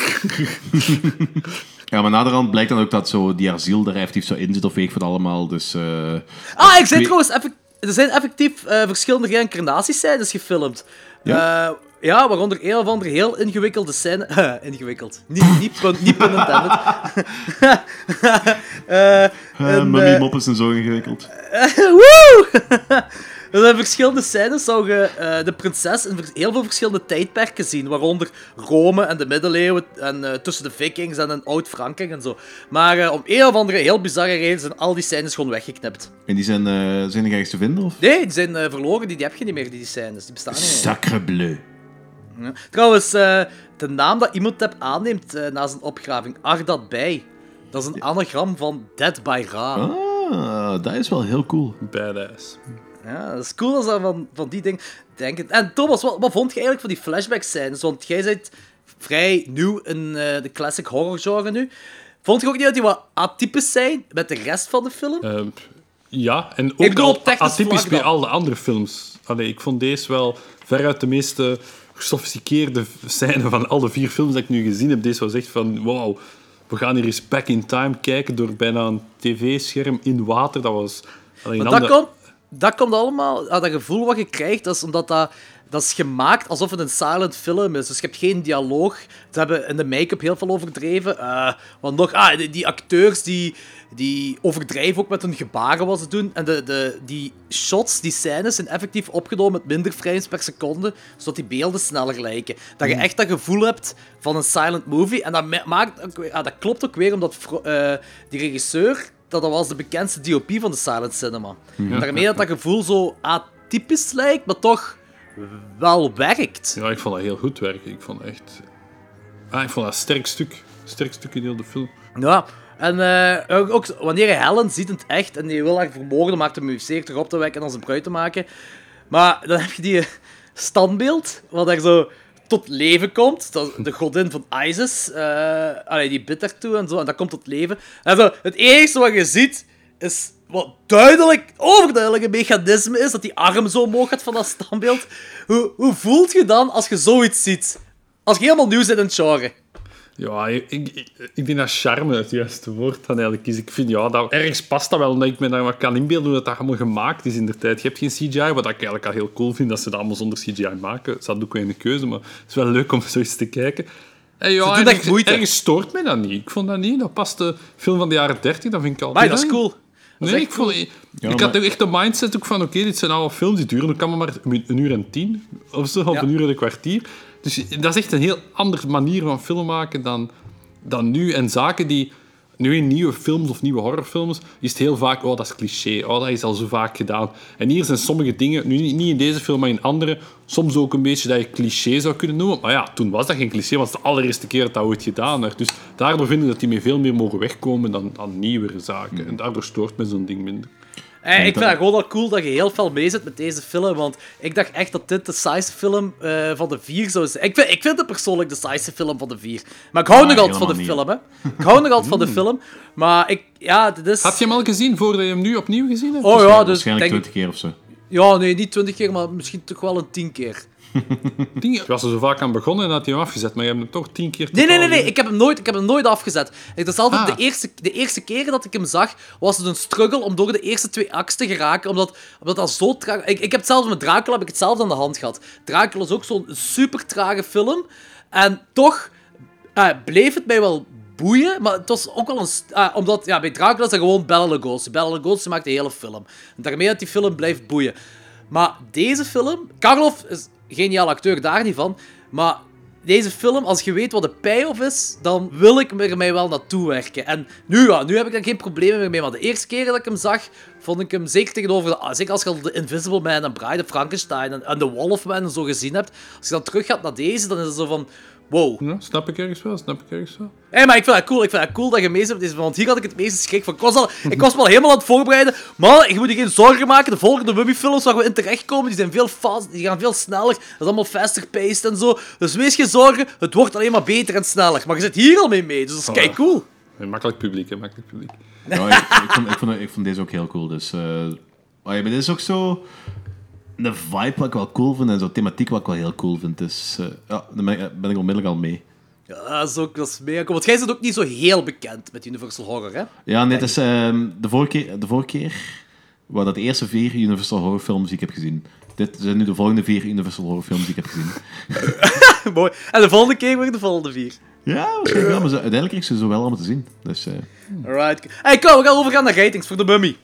Ja, maar naderhand blijkt dan ook dat zo die asiel er effectief zo in zit of weet ik wat allemaal. Dus eh, Ah, ik zei trouwens, er zijn effectief eh, verschillende reïncarnatiescènes gefilmd. Ja? Ja, waaronder een of andere heel ingewikkelde scène. ingewikkeld. Niet, niet, pun, niet pun intended. Eh, eh, en, mummy eh, mop is zo ingewikkeld. Woe! Er zijn verschillende scènes zou je eh, de prinses in heel veel verschillende tijdperken zien. Waaronder Rome en de middeleeuwen en eh, tussen de vikings en een oud Frankrijk en zo. Maar eh, om een of andere heel bizarre reden zijn al die scènes gewoon weggeknipt. En die zijn, eh zijn er ergens te vinden? Of? Nee, die zijn eh, verloren, die, die heb je niet meer, die scènes. Die bestaan niet meer. Sacre bleu. Ja. Trouwens, eh, de naam dat Imhotep aanneemt eh, na zijn opgraving, Ardat bij, dat is een anagram van Dead by Ra. Ah, dat is wel heel cool. Badass. Ja, dat is cool als dat van, van die dingen denken. En Thomas, wat, wat vond je eigenlijk van die flashback-scènes? Want jij bent vrij nieuw in eh, de classic horror genre nu. Vond je ook niet dat die wat atypisch zijn met de rest van de film? Ehm, ja, en ook atypisch bij al de andere films. Allee, ik vond deze wel veruit de meeste gesofisticeerde scène van alle vier films dat ik nu gezien heb. Deze was echt van, wow, we gaan hier eens back in time kijken door bijna een tv-scherm in water. Dat was... Allee, een Maar dat, komt, dat komt allemaal, ah, dat gevoel wat je krijgt, dat is omdat dat, dat is gemaakt alsof het een silent film is. Dus je hebt geen dialoog. Ze hebben in de make-up heel veel overdreven. Eh, want nog, ah, die, die acteurs die, die overdrijven ook met hun gebaren wat ze doen. En de, de, die shots, die scènes zijn effectief opgenomen met minder frames per seconde, zodat die beelden sneller lijken. Dat je echt dat gevoel hebt van een silent movie. En dat, ma- maakt, ook weer- ah, dat klopt ook weer omdat eh, die regisseur dat, dat was de bekendste DOP van de silent cinema. Daarmee dat dat gevoel zo atypisch lijkt, maar toch wel werkt. Ja, ik vond dat heel goed werken. Ik vond echt... Ah, ik vond dat een sterk stuk. Sterk stuk in heel de film. Ja, en eh, ook, wanneer je Helen ziet in het echt en die wil haar vermoorden, maakt hem zeer terug op te wekken en als een bruid te maken. Maar dan heb je die standbeeld, wat daar zo tot leven komt. De godin van Isis, allee, die bidt en zo, en dat komt tot leven. En zo, het enige wat je ziet, is wat duidelijk, overduidelijk een mechanisme is, dat die arm zo omhoog gaat van dat standbeeld. Hoe, hoe voelt je dan als je zoiets ziet? Als je helemaal nieuw zit in het genre. Ja, ik, ik, ik denk dat charme het juiste woord dan eigenlijk is. Ik vind, ja, dat, ergens past dat wel, omdat ik me daar wat kan inbeelden hoe dat, dat allemaal gemaakt is in de tijd. Je hebt geen CGI, wat ik eigenlijk al heel cool vind, dat ze dat allemaal zonder CGI maken. Dat is ook wel een keuze, maar het is wel leuk om zo eens te kijken. En ja, echt ergens, moeite. ergens stoort mij dat niet. Ik vond dat niet. Dat past de film van de jaren 30, dat vind ik altijd... Maar dat is cool. Nee, ik, vond, ik, Ja, ik had ook echt de mindset ook van, oké, dit zijn allemaal films die duren, dan kan maar maar een, een uur en tien, of zo, of Ja. een uur en een kwartier. Dus dat is echt een heel andere manier van film maken dan, dan nu. En zaken die, nu in nieuwe films of nieuwe horrorfilms, is het heel vaak, oh, dat is cliché, oh, dat is al zo vaak gedaan. En hier zijn sommige dingen, nu niet in deze film, maar in andere, soms ook een beetje dat je cliché zou kunnen noemen. Maar ja, toen was dat geen cliché, want het is de allereerste keer dat dat ooit gedaan werd. Dus daardoor vind ik dat die mee veel meer mogen wegkomen dan, dan nieuwere zaken. En daardoor stoort me zo'n ding minder. Eh, ik vind dat- het gewoon al cool dat je heel veel mee zit met deze film, want ik dacht echt dat dit de saaiste film eh, van de vier zou zijn. Ik vind, ik vind het persoonlijk de saaiste film van de vier. Maar ik hou Ah, nog altijd van de film, hè. Ik hou nog altijd van de film, maar ik... Ja, dit is... Had je hem al gezien voordat je hem nu opnieuw gezien hebt? Oh ja, dus Waarschijnlijk denk... 20 keer of zo. Ja, nee, niet twintig keer, maar misschien toch wel een tien keer. Je was er zo vaak aan begonnen en had hij hem afgezet, maar je hebt hem toch tien keer Nee, nee, nee, nee. Ik heb hem nooit, ik heb hem nooit afgezet. Het is altijd Ah. de, eerste, de eerste keren dat ik hem zag, was het een struggle om door de eerste twee acts te geraken. Omdat, omdat dat zo traag... Ik, ik heb hetzelfde met Dracula, heb ik hetzelfde aan de hand gehad. Dracula is ook zo'n super trage film. En toch eh, bleef het mij wel boeien, maar het was ook wel een... ah, omdat, ja, bij Dracula is dat gewoon Bela Lugosi. Bela Lugosi maakt de hele film. En daarmee dat die film blijft boeien. Maar deze film... Karloff is geniaal acteur, daar niet van. Maar deze film, als je weet wat de payoff is, dan wil ik er mij wel naartoe werken. En nu, ja, nu heb ik daar geen problemen meer mee. Maar de eerste keer dat ik hem zag, vond ik hem zeker tegenover... Ah, zeker als je al de Invisible Man en Bride of Frankenstein en, en The Wolfman en zo gezien hebt. Als je dan terug gaat naar deze, dan is het zo van... Wow, Ja, snap ik ergens wel, snap ik ergens wel. Hé, maar ik vind het cool. Ik vind het cool dat je mee met deze Want hier had ik het meeste schrik van. Ik was, al, ik was me al helemaal aan het voorbereiden. Maar je moet je geen zorgen maken. De volgende Mummy-films waar we in terechtkomen, die zijn veel fast, die gaan veel sneller. Dat is allemaal faster paced en zo. Dus wees geen zorgen. Het wordt alleen maar beter en sneller. Maar je zit hier al mee mee. Dus dat is kei cool. Een makkelijk publiek, hè, makkelijk publiek. Ja, ik, ik, vond, ik, vond, ik vond deze ook heel cool. Dus, eh maar ja, maar dit is ook zo een vibe wat ik wel cool vind en zo'n thematiek wat ik wel heel cool vind. Dus eh, ja, daar ben ik, ben ik onmiddellijk al mee. Ja, dat is ook dat is mega cool. Want jij bent ook niet zo heel bekend met Universal Horror, hè? Ja, nee, het is ehm, de, vorige keer, de vorige keer waar dat de eerste vier Universal Horror films die ik heb gezien. Dit zijn nu de volgende vier Universal Horror films die ik heb gezien. Mooi. En de volgende keer weer de volgende vier. Ja, waarschijnlijk wel, maar ze, uiteindelijk kreeg ze zo wel allemaal te zien. Dus, eh, Alright. Hey, kom, we gaan overgaan naar ratings voor de Mummy.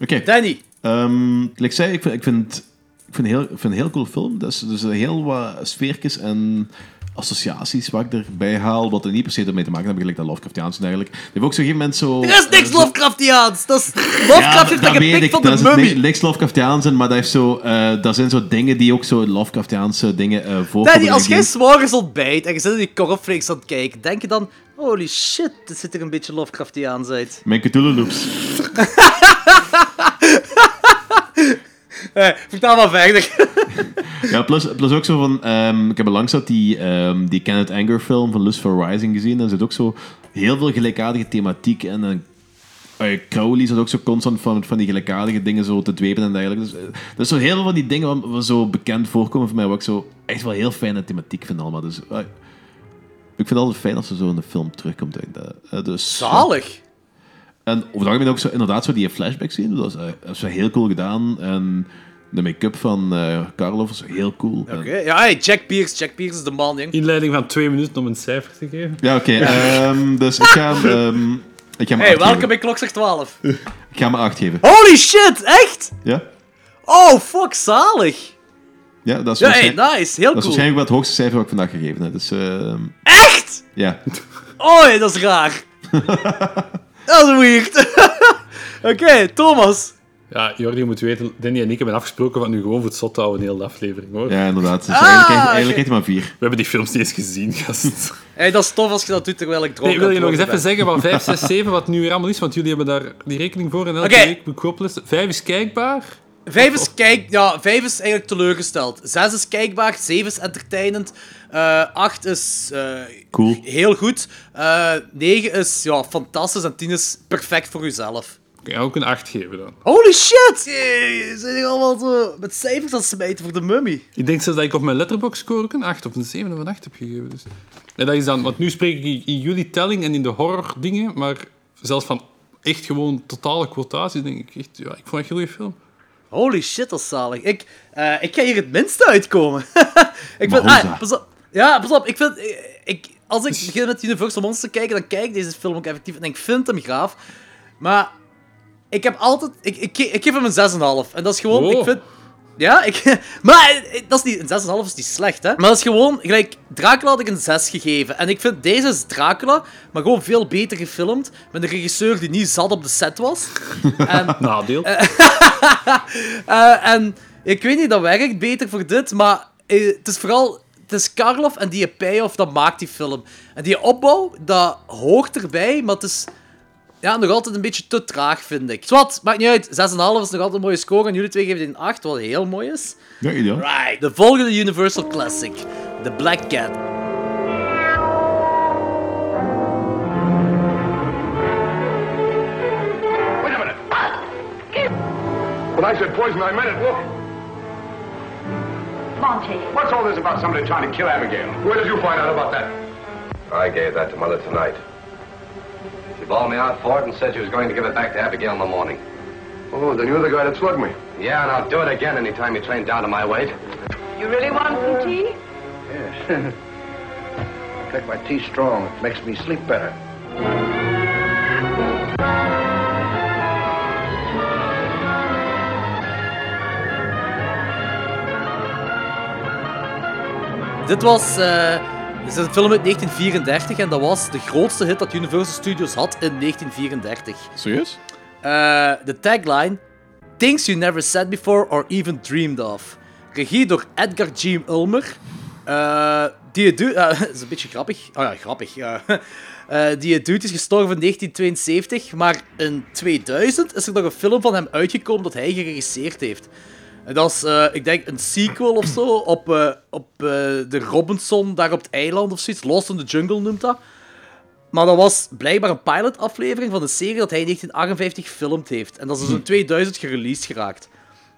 Oké. Danny. Ehm, like ik zei, ik vind, ik vind, ik vind, heel, ik vind een heel cool film. Dus, dus heel wat sfeertjes en associaties wat ik erbij haal, wat er niet per se ermee te maken hebben, gelijk dat Lovecraftiaans en eigenlijk. Die heeft ook zo op een gegeven moment zo... Er is niks Lovecraftiaans. Dat is... Lovecraft heeft dat gepikt ik. van de is het Mummy. ni- niks Lovecraftiaans in, maar dat, heeft zo, dat zijn zo dingen die ook zo Lovecraftiaanse dingen eh voorkomen. Danny, als jij s'morgens ontbijt en je zit in die cornflakes aan het kijken, denk je dan... Holy shit, dit ziet er een beetje Lovecraftiaans uit. Mijn Cthulhu loops. Hey, vertel maar verder. Ja, plus, plus ook zo van... ehm, ik heb langs dat die, ehm, die Kenneth Anger film van Lucifer Rising gezien. En er zit ook zo heel veel gelijkaardige thematiek. En dan eh, Crowley zat ook zo constant van, van die gelijkaardige dingen zo te dwepen en dergelijke. Dus, eh, dat is zo heel veel van die dingen wat, wat zo bekend voorkomen voor mij, wat ik zo echt wel heel fijne thematiek vind allemaal. Dus, eh, ik vind het altijd fijn als ze zo in de film terugkomt. denk ik. Dat, eh, dus, Zalig. En over het algemeen ook zo, inderdaad zo die flashbacks zien. Dat is, eh, dat is wel heel cool gedaan. En de make-up van eh Karloff is heel cool. Oké, ja, hey, Jack Pierce. Jack Pierce is de man, jong. Inleiding van twee minuten om een cijfer te geven. Ja, oké. ehm, dus ik ga hem, ehm, ik ga hem Hey, welkom geven. bij Klokslag 12. Ik ga hem acht geven. Holy shit, echt? Ja? Oh, fuck, zalig. Ja, dat is, Ja, hey, nice. Heel dat is cool. waarschijnlijk wel het hoogste cijfer wat ik vandaag gegeven heb. Dus, ehm, Echt? ja. Oh, dat is raar. dat is weird. Oké, Thomas. Ja, Jordi, je moet weten, Danny en ik hebben afgesproken van nu gewoon voor het zot te houden in heel de aflevering, hoor. ja, inderdaad. Dus Ah, eigenlijk, krijgt hij maar vier. We hebben die films niet eens gezien, gast. Hey, dat is tof als je dat doet terwijl ik dronken Nee, wil je nog eens even zeggen wat 5, 6, 7, wat nu weer allemaal is? Want jullie hebben daar die rekening voor en elke Oké. week moet ik oplessen. 5 is kijkbaar. ben. Vijf is, kijk, ja, vijf is eigenlijk teleurgesteld. Zes is kijkbaar, zeven is entertainend, eh acht is eh, Cool. heel goed, Eh negen is ja, fantastisch en tien is perfect voor jezelf. Ik ga ook een 8 geven dan. Holy shit! Je zijn hier allemaal zo met cijfers aan het smijten voor de mummy. Ik denk zelfs dat ik op mijn letterbox score ook een 8 of een 7 of een 8 heb gegeven. Dus. En dat is dan, want nu spreek ik in- jullie telling en in de horror dingen, maar zelfs van echt gewoon totale quotaties denk ik echt, ja, ik vond het een goede film. Holy shit, dat is zalig. Ik, eh, ik ga hier het minste uitkomen. ik vind, ah, pas op. Ja, pas op. Ik vind, ik, als ik begin met Universal Monsters te kijken, dan kijk ik deze film ook effectief en ik vind hem gaaf. Maar ik heb altijd... Ik, ik, ik geef hem een 6,5. En dat is gewoon... Wow. Ik vind... Ja, ik... Maar eh, dat is niet, een 6,5 is niet slecht, hè. Maar dat is gewoon... Gelijk, Dracula had ik een 6 gegeven. En ik vind deze is Dracula, maar gewoon veel beter gefilmd. Met een regisseur die niet zat op de set was. en, Nadeel. eh, en ik weet niet, dat werkt beter voor dit, maar het is vooral... Het is Karloff en die payoff, dat maakt die film. En die opbouw, dat hoort erbij, maar het is... Ja, nog altijd een beetje te traag, vind ik. Zwat, maakt niet uit. 6,5 is nog altijd een mooie score. En jullie twee geven die een 8, wat heel mooi is. Ja, ideaal. Right. De volgende Universal Classic. The Black Cat. Wait a minute. When I said poison, I meant it. Look. Monty. What's all this about somebody trying to kill Abigail? Where did you find out about that? I gave that to Mother tonight. She bawled me out for it and said she was going to give it back to Abigail in the morning. Oh, then you're the guy that slugged me. Yeah, and I'll do it again any time you train down to my weight. You really want some tea? Yes. I Take my tea strong. It makes me sleep better. Dit was... eh, dit is een film uit 1934 en dat was de grootste hit dat Universal Studios had in 1934. Serieus? Eh, de tagline... Things you never said before or even dreamed of. Regie door Edgar G. Ulmer. Eh, die eh, dat is een beetje grappig. Oh ja, grappig. die dude is gestorven in 1972, maar in 2000 is er nog een film van hem uitgekomen dat hij geregisseerd heeft. En dat is, eh, ik denk, een sequel of zo op, eh, op eh, de Robinson daar op het eiland of zoiets. Lost in the Jungle noemt dat. Maar dat was blijkbaar een pilotaflevering van de serie dat hij in 1958 gefilmd heeft. En dat is dus in 2000 gereleased geraakt.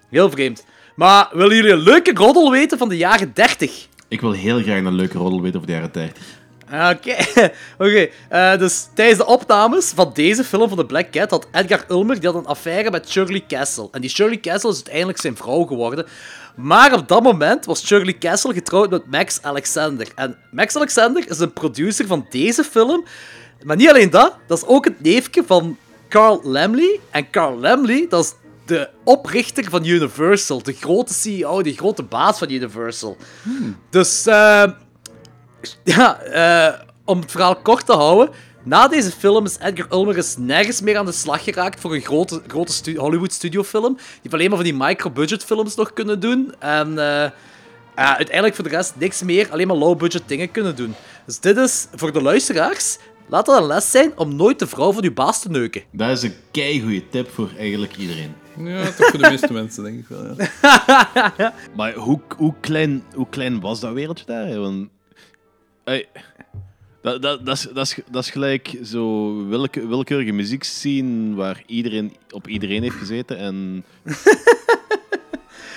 Heel vreemd. Maar willen jullie een leuke roddel weten van de jaren 30? Ik wil heel graag een leuke roddel weten over de jaren 30. Oké, oké. eh, dus tijdens de opnames van deze film van The Black Cat had Edgar Ulmer die had een affaire met Shirley Castle. En die Shirley Castle is uiteindelijk zijn vrouw geworden. Maar op dat moment was Shirley Castle getrouwd met Max Alexander. En Max Alexander is een producer van deze film. Maar niet alleen dat, dat is ook het neefje van Carl Lamley. En Carl Lamley, dat is de oprichter van Universal. De grote CEO, de grote baas van Universal. Dus, eh ja, eh, om het verhaal kort te houden. Na deze film is Edgar Ulmer eens nergens meer aan de slag geraakt voor een grote, grote stu- Hollywood studiofilm. Die heeft alleen maar van die micro-budget films nog kunnen doen. En eh, ja, uiteindelijk voor de rest niks meer, alleen maar low-budget dingen kunnen doen. Dus dit is voor de luisteraars, laat dat een les zijn om nooit de vrouw van uw baas te neuken. Dat is een keigoede tip voor eigenlijk iedereen. Ja, toch voor de meeste mensen, denk ik wel. Ja. Maar hoe, hoe, klein, hoe klein was dat wereldje daar? Want, ey, dat, dat, dat, is, dat, is, dat is gelijk zo willeke, willekeurige muziekscene waar iedereen op iedereen heeft gezeten. En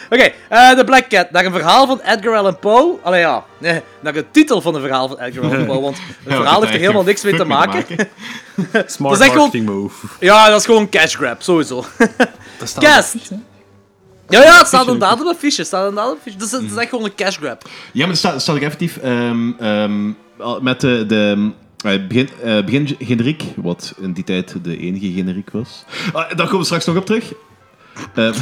Oké, eh The Black Cat, naar een verhaal van Edgar Allan Poe. Allee ja, nee, naar een titel van een verhaal van Edgar Allan Poe, want het verhaal heeft er helemaal niks mee te maken. Smart Dat is echt marketing move. Ja, dat is gewoon een cash grab, sowieso. Dat staat Cast. Ja, ja, het staat inderdaad op een fiche. staat inderdaad op een fiche. Dus het is echt gewoon een cash grab. Ja, maar er staat, er staat ook effectief ehm, ehm, met de, de eh, begin, eh, begin generiek, wat in die tijd de enige generiek was. Ah, daar komen we straks nog op terug. Ehm, eh,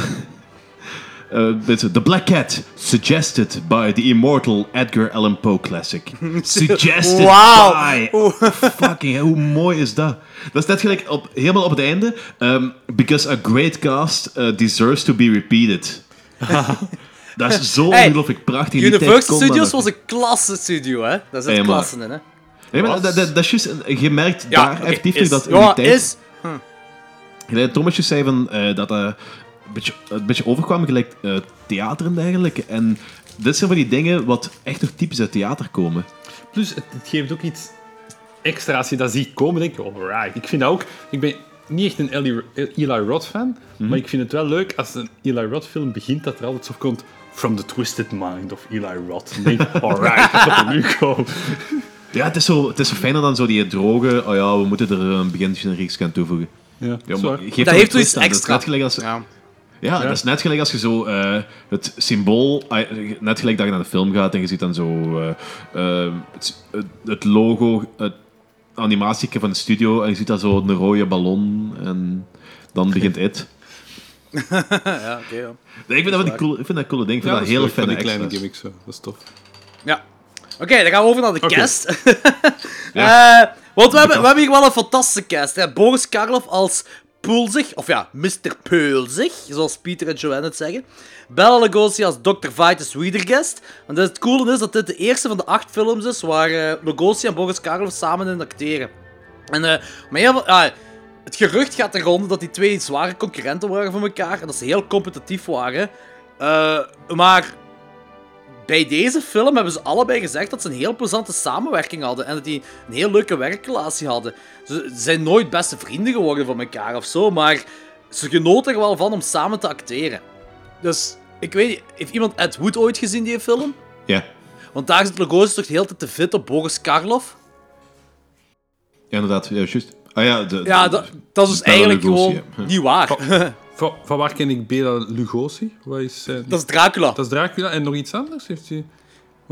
dit, the Black Cat, suggested by the immortal Edgar Allan Poe classic. Suggested Wauw. by. Fucking, hoe mooi is dat? Dat is net gelijk op, helemaal op het einde. ehm, because a great cast eh, deserves to be repeated. dat is zo Hey, ongelooflijk prachtig. In die tijd Universal dat Studios was een klasse studio, hè. Ja, maar- klassen in, hè. Nee, maar dat, dat, dat is juist, je merkt Ja, daar oké, effectief is- dat in ja, die tijd... is... Gelijk Thomasjes zei van, eh, dat dat beetje, een beetje overkwam gelijk eh, theater en dergelijke. En dit zijn van die dingen wat echt nog typisch uit theater komen. Plus, het, het geeft ook iets extra als je dat ziet komen. Denk je, alright. Ik vind dat ook... Ik ben niet echt een Eli, Eli Roth fan, Mhm. maar ik vind het wel leuk als een Eli Roth film begint, dat er altijd zo komt... From the twisted mind of Eli Roth. Dan denk alright, dat gaat er nu komen. Ja, het is zo, het is zo fijner dan zo die droge, oh ja, we moeten er een begingenerieks aan toevoegen. Ja, Ja, dat Dat heeft een iets. Dat extra. net gelijk als, Ja. Ja, dat is net gelijk als je zo eh, het symbool, ah, net gelijk dat je naar de film gaat en je ziet dan zo eh, eh, het, het logo, het animatieke van de studio en je ziet dan zo een rode ballon en Dan begint It. ja, oké, ja. Nee, ik vind dat, wel die cool, ik vind dat een coole ding. Ik vind Ja, dat is hele leuk van fijne die kleine extra's. gimmicks. zo. Dat is tof. Ja. Oké, dan gaan we over naar de cast. Eh, want we hebben, we hebben hier wel een fantastische cast. Hè. Boris Karloff als Pulzig, of ja, Mr. Peulzig, zoals Pieter en Joanne het zeggen. Bella Lugosi als Dr. Vitus Wiedergest. En het coole is dat dit de eerste van de acht films is waar eh, Lugosi en Boris Karloff samen in acteren. En eh, maar ah, het gerucht gaat er dat die twee zware concurrenten waren van elkaar en dat ze heel competitief waren. Eh, maar bij deze film hebben ze allebei gezegd dat ze een heel plezante samenwerking hadden en dat die een heel leuke werkrelatie hadden. Ze zijn nooit beste vrienden geworden van elkaar of zo, maar ze genoten er wel van om samen te acteren. Dus, ik weet niet, heeft iemand Ed Wood ooit gezien, die film? Ja. Want daar zit Lugosi toch de hele tijd te fit op Boris Karloff? ja, inderdaad. Ja, juist. Ah ja, de, Ja, dat, dat is dus eigenlijk gewoon ja. niet waar. Van, van waar ken ik Bela Lugosi? Wat is, eh, dat is Dracula. dat is Dracula. En nog iets anders? Heeft hij...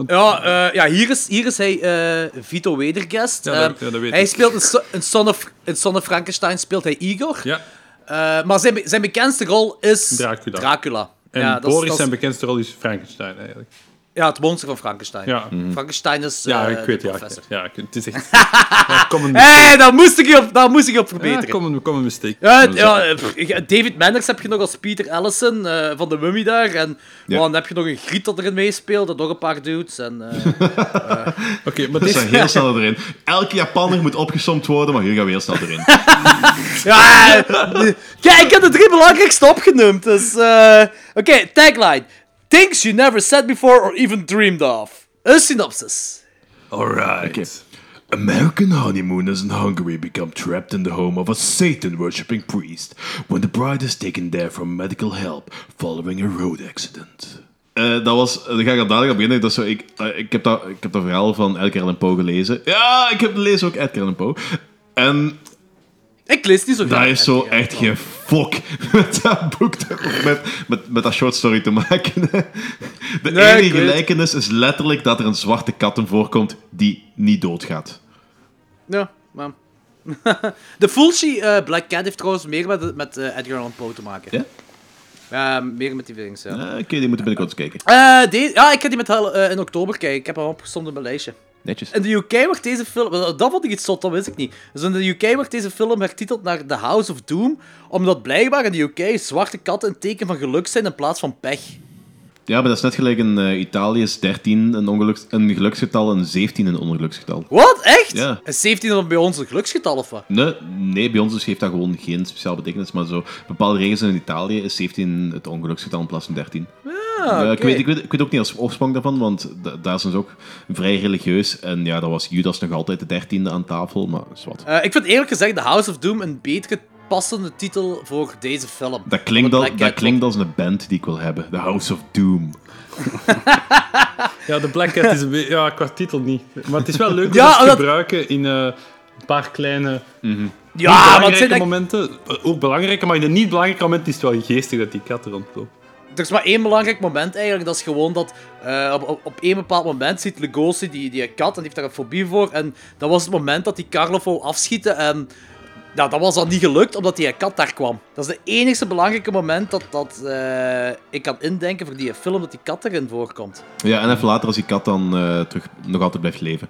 Ja, eh, ja hier, is, hier is hij eh, Vito Wedergest. Ja, dat- ja, dat weet hij ik. speelt So- in, Son of, in Son of Frankenstein speelt hij Igor. Ja. Eh, maar zijn, zijn bekendste rol is Dracula. Dracula. En ja, dat is- Boris, dat is- zijn bekendste rol is Frankenstein, eigenlijk. Ja, het monster van Frankenstein. Ja, Frankenstein is ja eh, ik weet ja, professor. ja. ik- Het is echt... ja, kom een Hé, hey, daar moest ik je op, daar moest ik je op ja, verbeteren. kom een, kom een mistake. Ja, ja, eh, ja, David Manners heb je nog als Peter Allison eh, van de Mummy daar. En Ja. dan heb je nog een Griet dat erin meespeelt, en nog een paar dudes. En, eh, Oké, maar Dat dit is heel snel erin. Elke Japanner moet opgesomd worden, maar hier gaan we heel snel erin. Ja, kijk, ik heb de drie belangrijkste opgenoemd. Dus, eh, Oké, tagline. Things you never said before or even dreamed of. Een synopsis. Alright. American honeymooners in Hungary become trapped in the home of a Satan-worshipping priest when the bride is taken there for medical help following a road accident. Eh, dat was, daar ga ik al dadelijk op beginnen. Dat is zo, ik, eh, ik, heb dat, ik heb dat verhaal van Edgar Allan Poe gelezen. Ja, ik heb gelezen ook Edgar Allan Poe. En Ik lees niet zo graag. dat is zo echt geen fok met dat boek, met, met, met dat short story te maken. De Nee, enige gelijkenis is letterlijk dat er een zwarte kat in voorkomt die niet doodgaat. Ja, maar... de Fulci eh, Black Cat heeft trouwens meer met, met eh, Edgar Allan Poe te maken. Ja? Ja, meer met die ja. Eh, Oké, die moeten binnenkort eens kijken. Eh, de- ja, ik ga die met in oktober kijken. Ik heb hem opgestomd op mijn lijstje. Netjes. In de UK wordt deze film... Dat vond ik iets zot, dat wist ik niet. Dus in de UK wordt deze film hertiteld naar The House of Doom, omdat blijkbaar in de UK zwarte katten een teken van geluk zijn in plaats van pech. Ja, maar dat is net gelijk in eh, Italië is 13 een, ongeluks, een geluksgetal en 17 een ongeluksgetal. Wat? Echt? Ja. Is 17 dan bij ons een geluksgetal of wat? Nee, nee, bij ons dus heeft dat gewoon geen speciaal betekenis, maar zo bepaalde regels in Italië is 17 het ongeluksgetal in plaats van 13. Ja, ik, oké. weet, ik, weet, ik weet ook niet als oorsprong daarvan, want da- daar zijn ze ook vrij religieus. En ja, dat was Judas nog altijd de 13e aan tafel, maar is wat. Eh, ik vind eerlijk gezegd The House of Doom een betere passende titel voor deze film. Dat klinkt, al, dat klinkt als een band die ik wil hebben. The House of Doom. Ja, de Black Cat is een beetje... Ja, qua titel niet. Maar het is wel leuk om Ja, het te gebruiken in eh, een paar kleine... Ja, niet maar het belangrijke zijn momenten. Eh, Ook belangrijke, maar in de niet belangrijke momenten is het wel geestig dat die kat er rondloopt. Er is maar één belangrijk moment eigenlijk. Dat is gewoon dat eh, op, op, op één bepaald moment ziet Lugosi die, die kat en die heeft daar een fobie voor. En dat was het moment dat die wou afschieten. En nou, dat was dan niet gelukt omdat die kat daar kwam. Dat is het enigste belangrijke moment dat, dat eh, ik kan indenken voor die film dat die kat erin voorkomt. Ja, en even later als die kat dan eh, terug nog altijd blijft leven.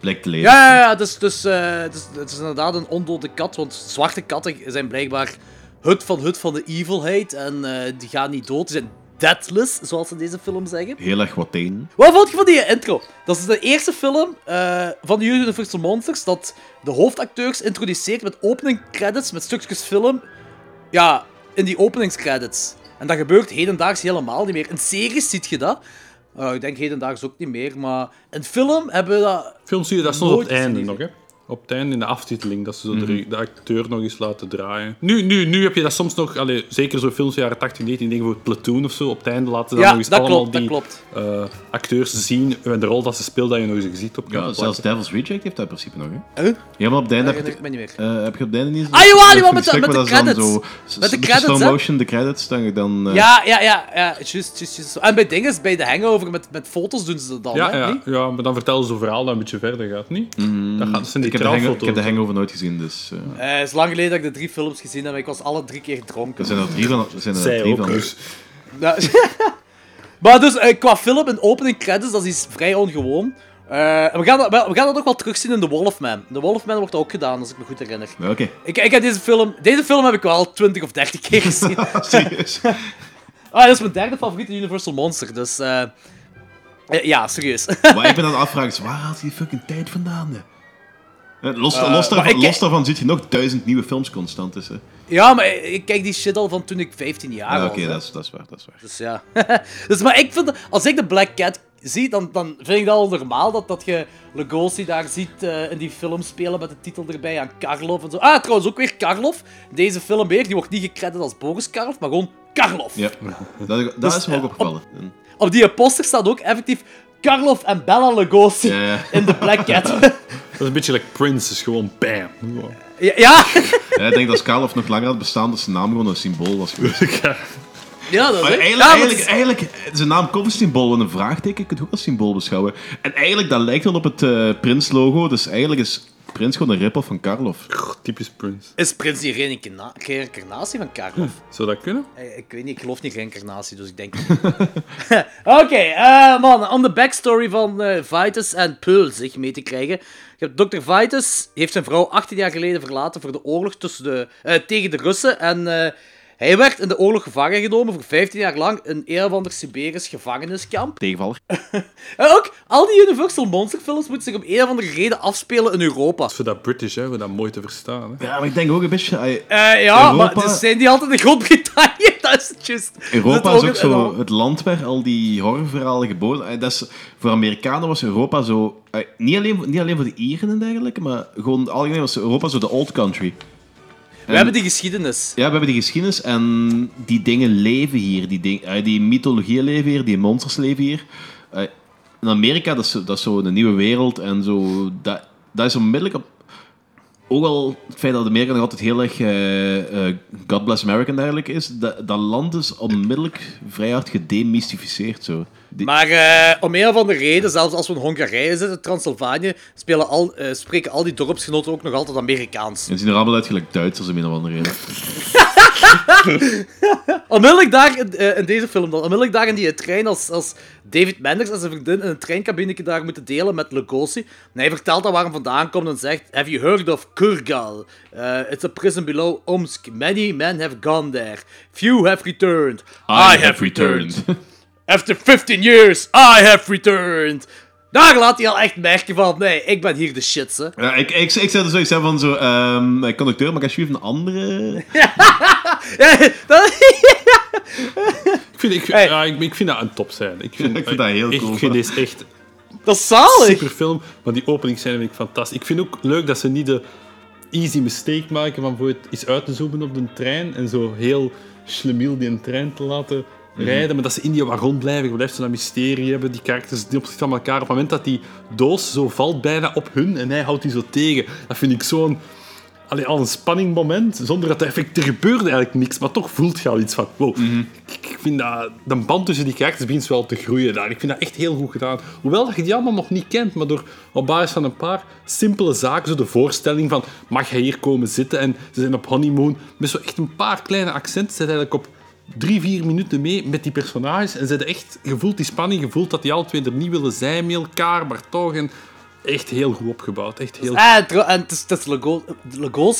Blijkt te leven. Ja, ja, ja dus, dus, het is inderdaad een ondode kat. Want zwarte katten zijn blijkbaar hut van hut van de evilheid. En die gaan niet dood. Die zijn deadless, zoals ze in deze film zeggen. Heel erg wat teen. Wat vond je van die intro? Dat is de eerste film eh, van de Universal Monsters dat de hoofdacteurs introduceert met opening credits, met stukjes film. Ja, in die openingscredits. En dat gebeurt hedendaags helemaal niet meer. In series ziet je dat. Eh, ik denk hedendaags ook niet meer, maar in film hebben we dat... Film zie je dat soms op het einde nog, hè? Op het einde in de aftiteling, dat ze zo de, Mhm. de acteur nog eens laten draaien. Nu, nu, nu heb je dat soms nog, allee, zeker zo films van de jaren 80, 19, denk voor Platoon of zo, op het einde laten ze dan Ja, nog eens dat allemaal klopt, dat die klopt. eh, acteurs zien en de rol dat ze speelt, dat je nog eens ziet op Ja, camera zelfs. Devil's Reject heeft dat in principe nog. Hè? Huh? Ja, maar op het einde heb je, niet meer. eh, heb je op het einde niet... Ah, jawel, jawel, dat met met waar de dat dan credits. Zo, Met de credits, slow motion, de credits, dan... dan eh, Ja, ja, ja, ja. Juist, juist, juist. En bij dingen, bij de hangover met, met foto's doen ze dat dan, Ja, hè? ja, ja, maar dan vertellen ze een verhaal dat een beetje verder gaat, niet? Dat, gaat, dat zijn die heb ik heb de Hangover nooit gezien, dus... eh, Eh, het is lang geleden dat ik de drie films gezien heb, maar ik was alle drie keer dronken. er zijn er drie van. Er zijn er Zij drie ook, van. dus. Maar dus, eh, qua film en opening credits, dat is vrij ongewoon. Eh, we, gaan dat, we gaan dat ook wel terugzien in The Wolfman. The Wolfman wordt ook gedaan, als ik me goed herinner. Oké, Ik, ik heb deze film... Deze film heb ik wel 20 of 30 keer gezien. serieus. ah, dat is mijn derde favoriete Universal Monster, dus... eh, eh, ja, serieus. Maar ik ben aan het afvragen, is, waar haalt hij die fucking tijd vandaan? Los, Eh, los, daarvan, ik- los daarvan zit je nog duizend nieuwe films constant. Hè. ja, maar ik kijk die shit al van toen ik 15 jaar Ja, was. Oké, dat, is, dat is waar, dat is waar. Dus ja. dus, maar ik vind, als ik de Black Cat zie, dan, dan vind ik dat al normaal dat, dat je Lugosi daar ziet eh, in die film spelen met de titel erbij aan Karlov en zo. Ah, trouwens ook weer Karlov. Deze film weer, die wordt niet gecrediteerd als Boris Karlov, maar gewoon Karlov. Ja, dat, dat Dus, is me ook eh, opgevallen. En- Op die poster staat ook effectief Karlov en Bella Lugosi Ja, in de Black Cat. Dat is een beetje like Prince, dus gewoon bam. ja, ja. Ja, ik denk dat Skalov nog langer had bestaan, dat zijn naam gewoon een symbool was geweest. ja, dat Maar is eigenlijk, ja, maar eigenlijk, is- eigenlijk, zijn naam komt een symbool en een vraagteken, je kunt het ook als symbool beschouwen. En eigenlijk, dat lijkt wel op het eh Prins-logo, dus eigenlijk is Prins gewoon een rip-off van Karlov. Typisch Prince. Is Prins die reïncarna- reïncarnatie van Karlov? Zou dat kunnen? Eh, Ik weet niet, ik geloof niet reïncarnatie, dus ik denk. Oké, eh, man, om de backstory van eh Vitus en Pearl zich mee te krijgen. Je hebt Dr. Vitus heeft zijn vrouw 18 jaar geleden verlaten voor de oorlog tussen de, tegen de Russen. En hij werd in de oorlog gevangen genomen voor 15 jaar lang in een of ander Siberisch gevangeniskamp. Tegenvaller. En ook, al die Universal Monster films moeten zich om een of andere reden afspelen in Europa. Voor dat British, hè, voor dat mooi te verstaan. Hè. Ja, maar ik denk ook een beetje... eh, ja, Europa- maar dus zijn die altijd in Groot-Brittannië? Dat is het juist. Europa Dat is ook zo het land waar al die horrorverhalen geboren dat is, Voor Amerikanen was Europa zo... niet, alleen, niet alleen voor de Ieren en dergelijke, maar gewoon algemeen was Europa zo de old country. We hebben die geschiedenis. Ja, we hebben die geschiedenis en die dingen leven hier. Die, ding, eh, die mythologieën leven hier, die monsters leven hier. Eh, in Amerika, dat is, zo- een nieuwe wereld en zo... Dat, dat is onmiddellijk op... Ook al het feit dat Amerika nog altijd heel erg eh, eh, God Bless America en dergelijke is, dat, dat land is onmiddellijk vrij hard gedemystificeerd. Zo. Die- Maar eh, om een of andere reden, zelfs als we in Hongarije zitten, Transylvanië, spelen al, spreken al die dorpsgenoten ook nog altijd Amerikaans. en ze zien er allemaal uit gelijk Duitsers om een of andere reden. Onmiddellijk daar, in, eh, in deze film dan, onmiddellijk daar in die trein, als, als David Menders en zijn vriendin in een treinkabinetje daar moeten delen met Lugosi. En hij vertelt dan waar hij vandaan komt en zegt, Have you heard of Kurgal? Uh, it's a prison below Omsk. Many men have gone there. Few have returned. I, have returned. After 15 years, I have returned. Daar laat hij al echt merken van, nee, ik ben hier de shit, hè. Ja, ik, ik, ik zei er zoiets hè, van zo... ehm conducteur, mag alsjeblieft een andere... Ja, dat- Ik vind, ik, Hey. ja, ik, ik vind dat een topscène. Ik vind, Ik vind dat heel ik, cool. Ik vind deze echt dat is zalig. super film. Maar die openingsscène vind ik fantastisch. Ik vind ook leuk dat ze niet de easy mistake maken van bijvoorbeeld eens uit te zoomen op de trein en zo heel schlemiel die een trein te laten rijden. Maar dat ze in die wagon blijven. Je blijft zo dat mysterie hebben. Die karakters die opzicht van elkaar. Op het moment dat die doos zo valt bijna op hun en hij houdt die zo tegen. Dat vind ik zo'n... Allee, al een spanningmoment, zonder dat er effect... Er gebeurde eigenlijk niks, maar toch voelt je al iets van... Wow, ik, ik vind dat... De band tussen die karakters begint wel te groeien daar. Ik vind dat echt heel goed gedaan. Hoewel dat je die allemaal nog niet kent, maar door op basis van een paar simpele zaken, zo de voorstelling van... Mag hij hier komen zitten? En ze zijn op honeymoon. Met zo echt een paar kleine accenten. Ze zijn eigenlijk op drie, vier minuten mee met die personages. En ze hebben echt... Je voelt die spanning, je voelt dat die alle twee er niet willen zijn met elkaar, maar toch... En echt heel goed opgebouwd. Echt heel Ah, en het is, het is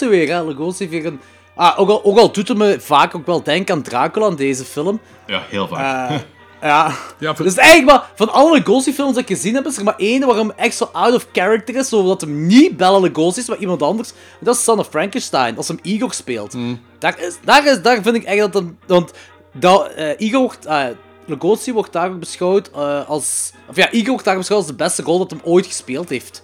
weer, hè. Weer een... Ah, ook al, ook al doet het me vaak ook wel denken aan Dracula in deze film. Ja, heel vaak. Eh, ja. Ja, voor- Dus eigenlijk maar, van alle Lugosi-films die ik gezien heb, is er maar één waarom echt zo out of character is, zodat hem niet Bella Lugosi is, maar iemand anders. En dat is Son of Frankenstein, als hem Igor speelt. Daar, is, daar, is, daar vind ik echt dat... een- Want dat, eh, Igor wordt... eh, Lugosi wordt daar ook beschouwd eh, als... Of ja, Igor wordt daar beschouwd als de beste rol dat hem ooit gespeeld heeft.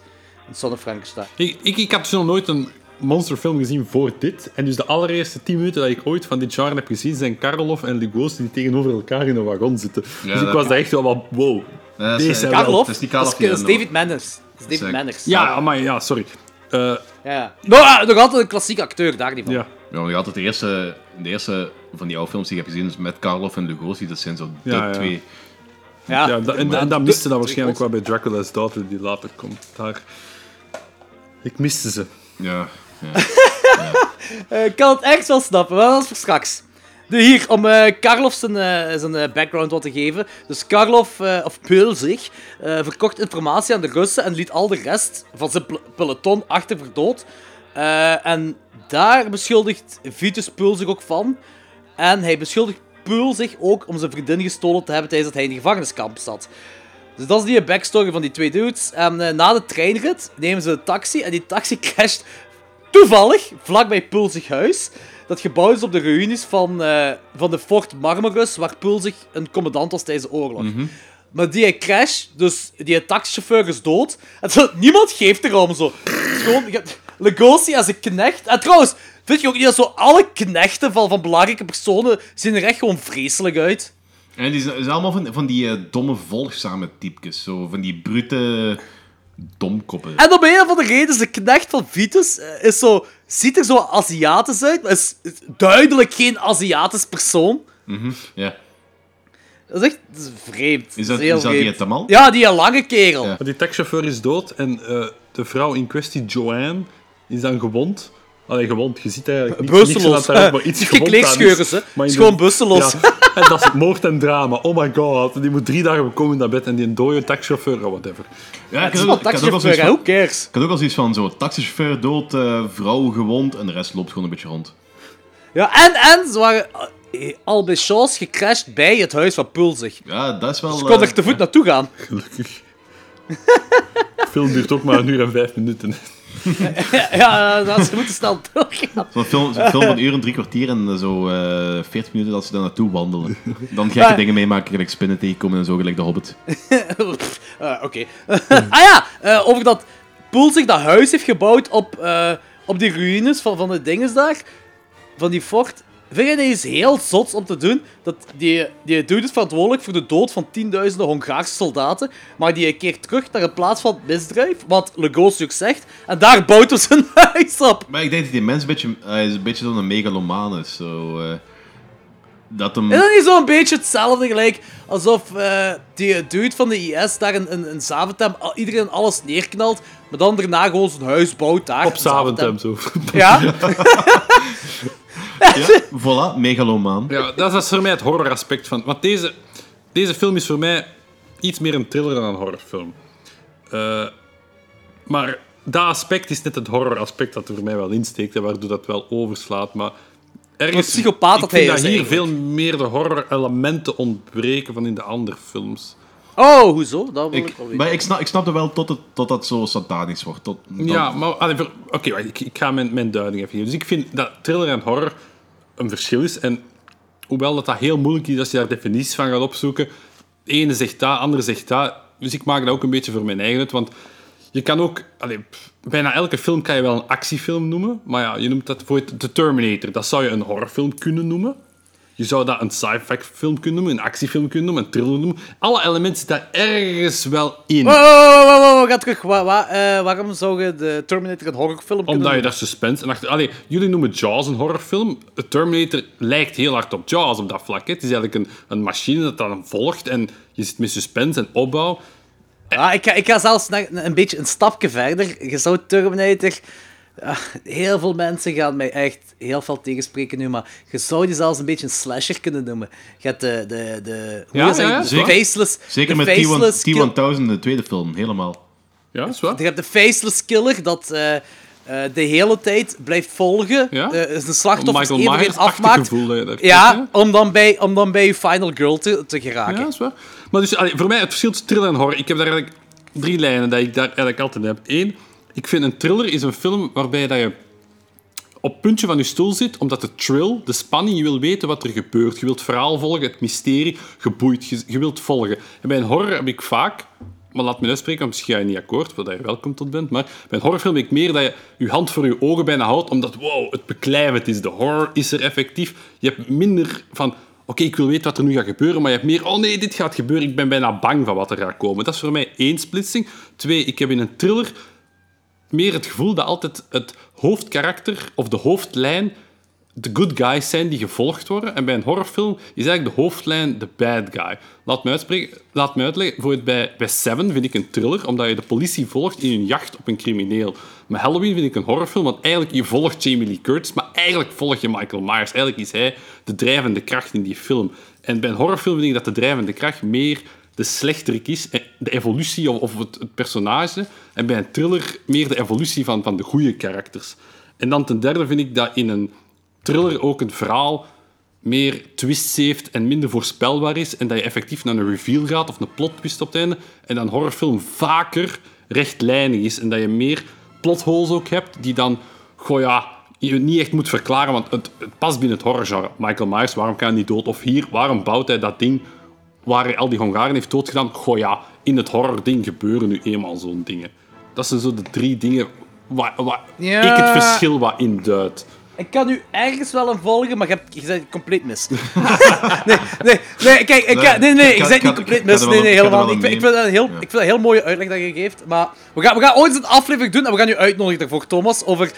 In Son of Frankenstein. Ik, ik, ik had dus nog nooit een monsterfilm gezien voor dit. En dus de allereerste 10 minuten dat ik ooit van dit genre heb gezien, zijn Karloff en Lugosi die tegenover elkaar in een wagon zitten. dus ik dat- was daar echt wel wat wow. Ja, dat is, Deze zijn Karloff? het is niet Dat is, Karloff, dat is ja, David Manners. Dat is David. Manners. Ja, maar ja, sorry. Eh, Ja, ja. Nou, nog altijd een klassieke acteur, daar niet van. ja. Ja, maar je had het de eerste, de eerste van die oude films die ik heb gezien, is met Karloff en Lugosi. Dat zijn zo de Ja, ja. twee. Ja, da- en, en dat miste dan de- waarschijnlijk wel bij Dracula's Daughter, die later komt. Daar. Ik miste ze. Ja. Eh, ik kan het echt wel snappen, maar dat is voor straks. Hier, om eh Karloff zijn, eh, background wat te geven. Dus Karloff, of eh verkocht informatie aan de Russen en liet al de rest van zijn pel- peloton achter voor dood. En daar beschuldigt Vitus Pulzig ook van. En hij beschuldigt Pulzig ook om zijn vriendin gestolen te hebben tijdens dat hij in de gevangeniskamp zat. Dus dat is die backstory van die twee dudes. En na de treinrit nemen ze een taxi en die taxi crasht toevallig vlakbij Pulzig huis. Dat gebouwd is op de ruïnes van, eh, van de Fort Marmaris, waar Pulzig een commandant was tijdens de oorlog. Maar die crash, dus die taxichauffeur is dood. En zo, niemand geeft erom zo. Gewoon, je hebt Legosi als een knecht. En trouwens, vind je ook niet dat zo alle knechten van, van belangrijke personen zien er echt gewoon vreselijk uit? En die zijn, allemaal van, van die eh, domme volgzame typjes. Zo, van die brute domkoppen. En om een van de redenen, de knecht van Vitus eh, is zo, ziet er zo Aziatisch uit, maar is, is duidelijk geen Aziatisch persoon. Mhm, Ja. Dat is echt dat is vreemd. Is dat, heel is dat die. Tamal? Ja, die lange kerel. Ja. Die taxichauffeur is dood en eh, de vrouw in kwestie, Joanne, is dan gewond. Allee, gewond. Je ziet eigenlijk niks, dat daar iets Geen gewond kleedscheuren, hè. Maar Het is in gewoon. Ja, en dat is moord en drama. Oh my god. Die moet drie dagen bekomen in dat bed en die dode taxichauffeur, oh whatever. Ja, Het ik is had wel taxichauffeur, cares? Ik had ook al zoiets van zo, taxichauffeur dood, eh, vrouw gewond en de rest loopt gewoon een beetje rond. Ja, en, en ze waren eh, al bij Shaws gecrashed bij het huis van Pulzig. Ja, dat is wel... Ze kon eh, er te voet naartoe gaan. Gelukkig. De film duurt ook maar een uur en vijf minuten. ja, dat ze moeten snel doorgaan. Zo'n film, film van een uur en drie kwartier en eh, zo eh 40 minuten dat ze daar naartoe wandelen. Dan gekke Maar- dingen meemaken, gelijk spinnen tegenkomen en zo, gelijk de Hobbit. Eh, Oké. ah ja, eh, over dat Pulzig dat huis heeft gebouwd op, op die ruïnes van, van de dinges daar. Van die fort. Vind je dat iets heel zots om te doen? Dat die, die dude is verantwoordelijk voor de dood van tienduizenden Hongaarse soldaten. Maar die keert terug naar een plaats van misdrijf, wat Legosi ook zegt. En daar bouwt hij zijn huis op. Maar ik denk dat die mens een beetje, hij is een beetje zo'n megalomaan is. Zo, eh, dat hem... Is dat niet zo'n beetje hetzelfde gelijk alsof eh, die dude van de IS daar een, een, een Zaventem iedereen alles neerknalt, maar dan daarna gewoon zijn huis bouwt daar. Op een Zaventem zo. Ja, Ja, voilà, megalomaan. Ja, dat is, voor mij het horroraspect van. Want deze, deze film is voor mij iets meer een thriller dan een horrorfilm. Eh, maar dat aspect is net het horroraspect dat er voor mij wel insteekt, en waardoor dat wel overslaat. Maar ergens. Een psychopaat ik dat vind hij dat hier eigenlijk. veel meer de horror-elementen ontbreken van in de andere films. Oh, hoezo? Dat wil ik, Ik, wel weten. maar ik snap, ik snap het wel tot het, tot dat zo satanisch wordt. Tot, Ja, maar oké, wacht, ik, ik ga mijn, mijn duiding even geven. Dus ik vind dat thriller en horror een verschil is. En hoewel dat, dat heel moeilijk is als je daar definities van gaat opzoeken. De ene zegt dat, de andere zegt dat. Dus ik maak dat ook een beetje voor mijn eigen uit. Want je kan ook... allee, bijna elke film kan je wel een actiefilm noemen. Maar ja, je noemt dat voor The Terminator. Dat zou je een horrorfilm kunnen noemen. Je zou dat een sci-fi film kunnen noemen, een actiefilm kunnen noemen, een thriller noemen. Alle elementen zitten daar ergens wel in. Wow, wow, wow, wow, wow, ga terug. Wa- wa- eh, waarom zou je de Terminator een horrorfilm kunnen Omdat je daar suspense en achter... Allee, jullie noemen Jaws een horrorfilm. The Terminator lijkt heel hard op Jaws op dat vlak. Hè. Het is eigenlijk een, een machine dat dan volgt en je zit met suspense en opbouw. Ah, ik, ga, ik ga zelfs nog een beetje een stapje verder. Je zou Terminator... ah, heel veel mensen gaan mij echt heel veel tegenspreken nu, maar je zou die zelfs een beetje een slasher kunnen noemen. Je hebt de... de, de hoe Ja, is dat? ja, ja, De zeker. faceless... Zeker de met faceless kill- T-1000, de tweede film, helemaal. Ja, dat is waar. Je hebt de faceless killer dat eh, eh, de hele tijd blijft volgen. Ja? eh, Michael even weer Myers-achtig afmaakt. gevoel. dat je daar Ja, om dan, bij, om dan bij je final girl te, geraken. Ja, is waar. Maar dus, allee, voor mij, het verschil tussen thriller en horror... Ik heb daar eigenlijk drie lijnen dat ik daar eigenlijk altijd heb. Eén, ik vind een thriller is een film waarbij dat je op het puntje van je stoel zit, omdat de thrill, de spanning, je wil weten wat er gebeurt. Je wilt het verhaal volgen, het mysterie, geboeid, je, je wilt volgen. En bij een horror heb ik vaak, maar laat me uitspreken, misschien ga je niet akkoord, wat je welkom tot bent, maar bij een horrorfilm heb ik meer dat je je hand voor je ogen bijna houdt, omdat, wow, het beklijvend is. De horror is er effectief. Je hebt minder van... Oké, ik wil weten wat er nu gaat gebeuren, maar je hebt meer... Oh nee, dit gaat gebeuren. Ik ben bijna bang van wat er gaat komen. Dat is voor mij één splitsing. Twee, ik heb in een thriller meer het gevoel dat altijd het hoofdkarakter of de hoofdlijn de good guys zijn die gevolgd worden. En bij een horrorfilm is eigenlijk de hoofdlijn de bad guy. Laat me, uitspreken, laat me uitleggen. Bijvoorbeeld bij, bij Seven vind ik een thriller, omdat je de politie volgt in hun jacht op een crimineel. Met Halloween vind ik een horrorfilm, want eigenlijk je volgt Jamie Lee Curtis, maar eigenlijk volg je Michael Myers. Eigenlijk is hij de drijvende kracht in die film. En bij een horrorfilm vind ik dat de drijvende kracht meer de slechterik is, eh, de evolutie of, het, het personage. En bij een thriller meer de evolutie van, van de goede karakters. En dan ten derde vind ik dat in een thriller ook een verhaal meer twists heeft en minder voorspelbaar is. En dat je effectief naar een reveal gaat of een plot twist op het einde. En dan horrorfilm vaker rechtlijnig is. En dat je meer plotholes ook hebt die dan, goh ja, je niet echt moet verklaren, want het, het past binnen het horrorgenre. Michael Myers, waarom kan hij niet dood? Of hier, waarom bouwt hij dat ding waar hij al die Hongaren heeft doodgedaan? Goh ja, in het horrording gebeuren nu eenmaal zo'n dingen. Dat zijn zo de drie dingen waar, waar Ja. ik het verschil wat in duid. Ik kan u ergens wel een volgen, maar je, hebt, je bent compleet mis. nee, nee, nee, kijk, ik, Nee, nee, nee, ik ik niet compleet mis. Nee, nee, helemaal niet. Ik, ik vind dat een heel, ik vind dat een heel mooie uitleg dat je geeft. Maar we gaan, we gaan ooit eens een aflevering doen en we gaan u uitnodigen daarvoor, Thomas, over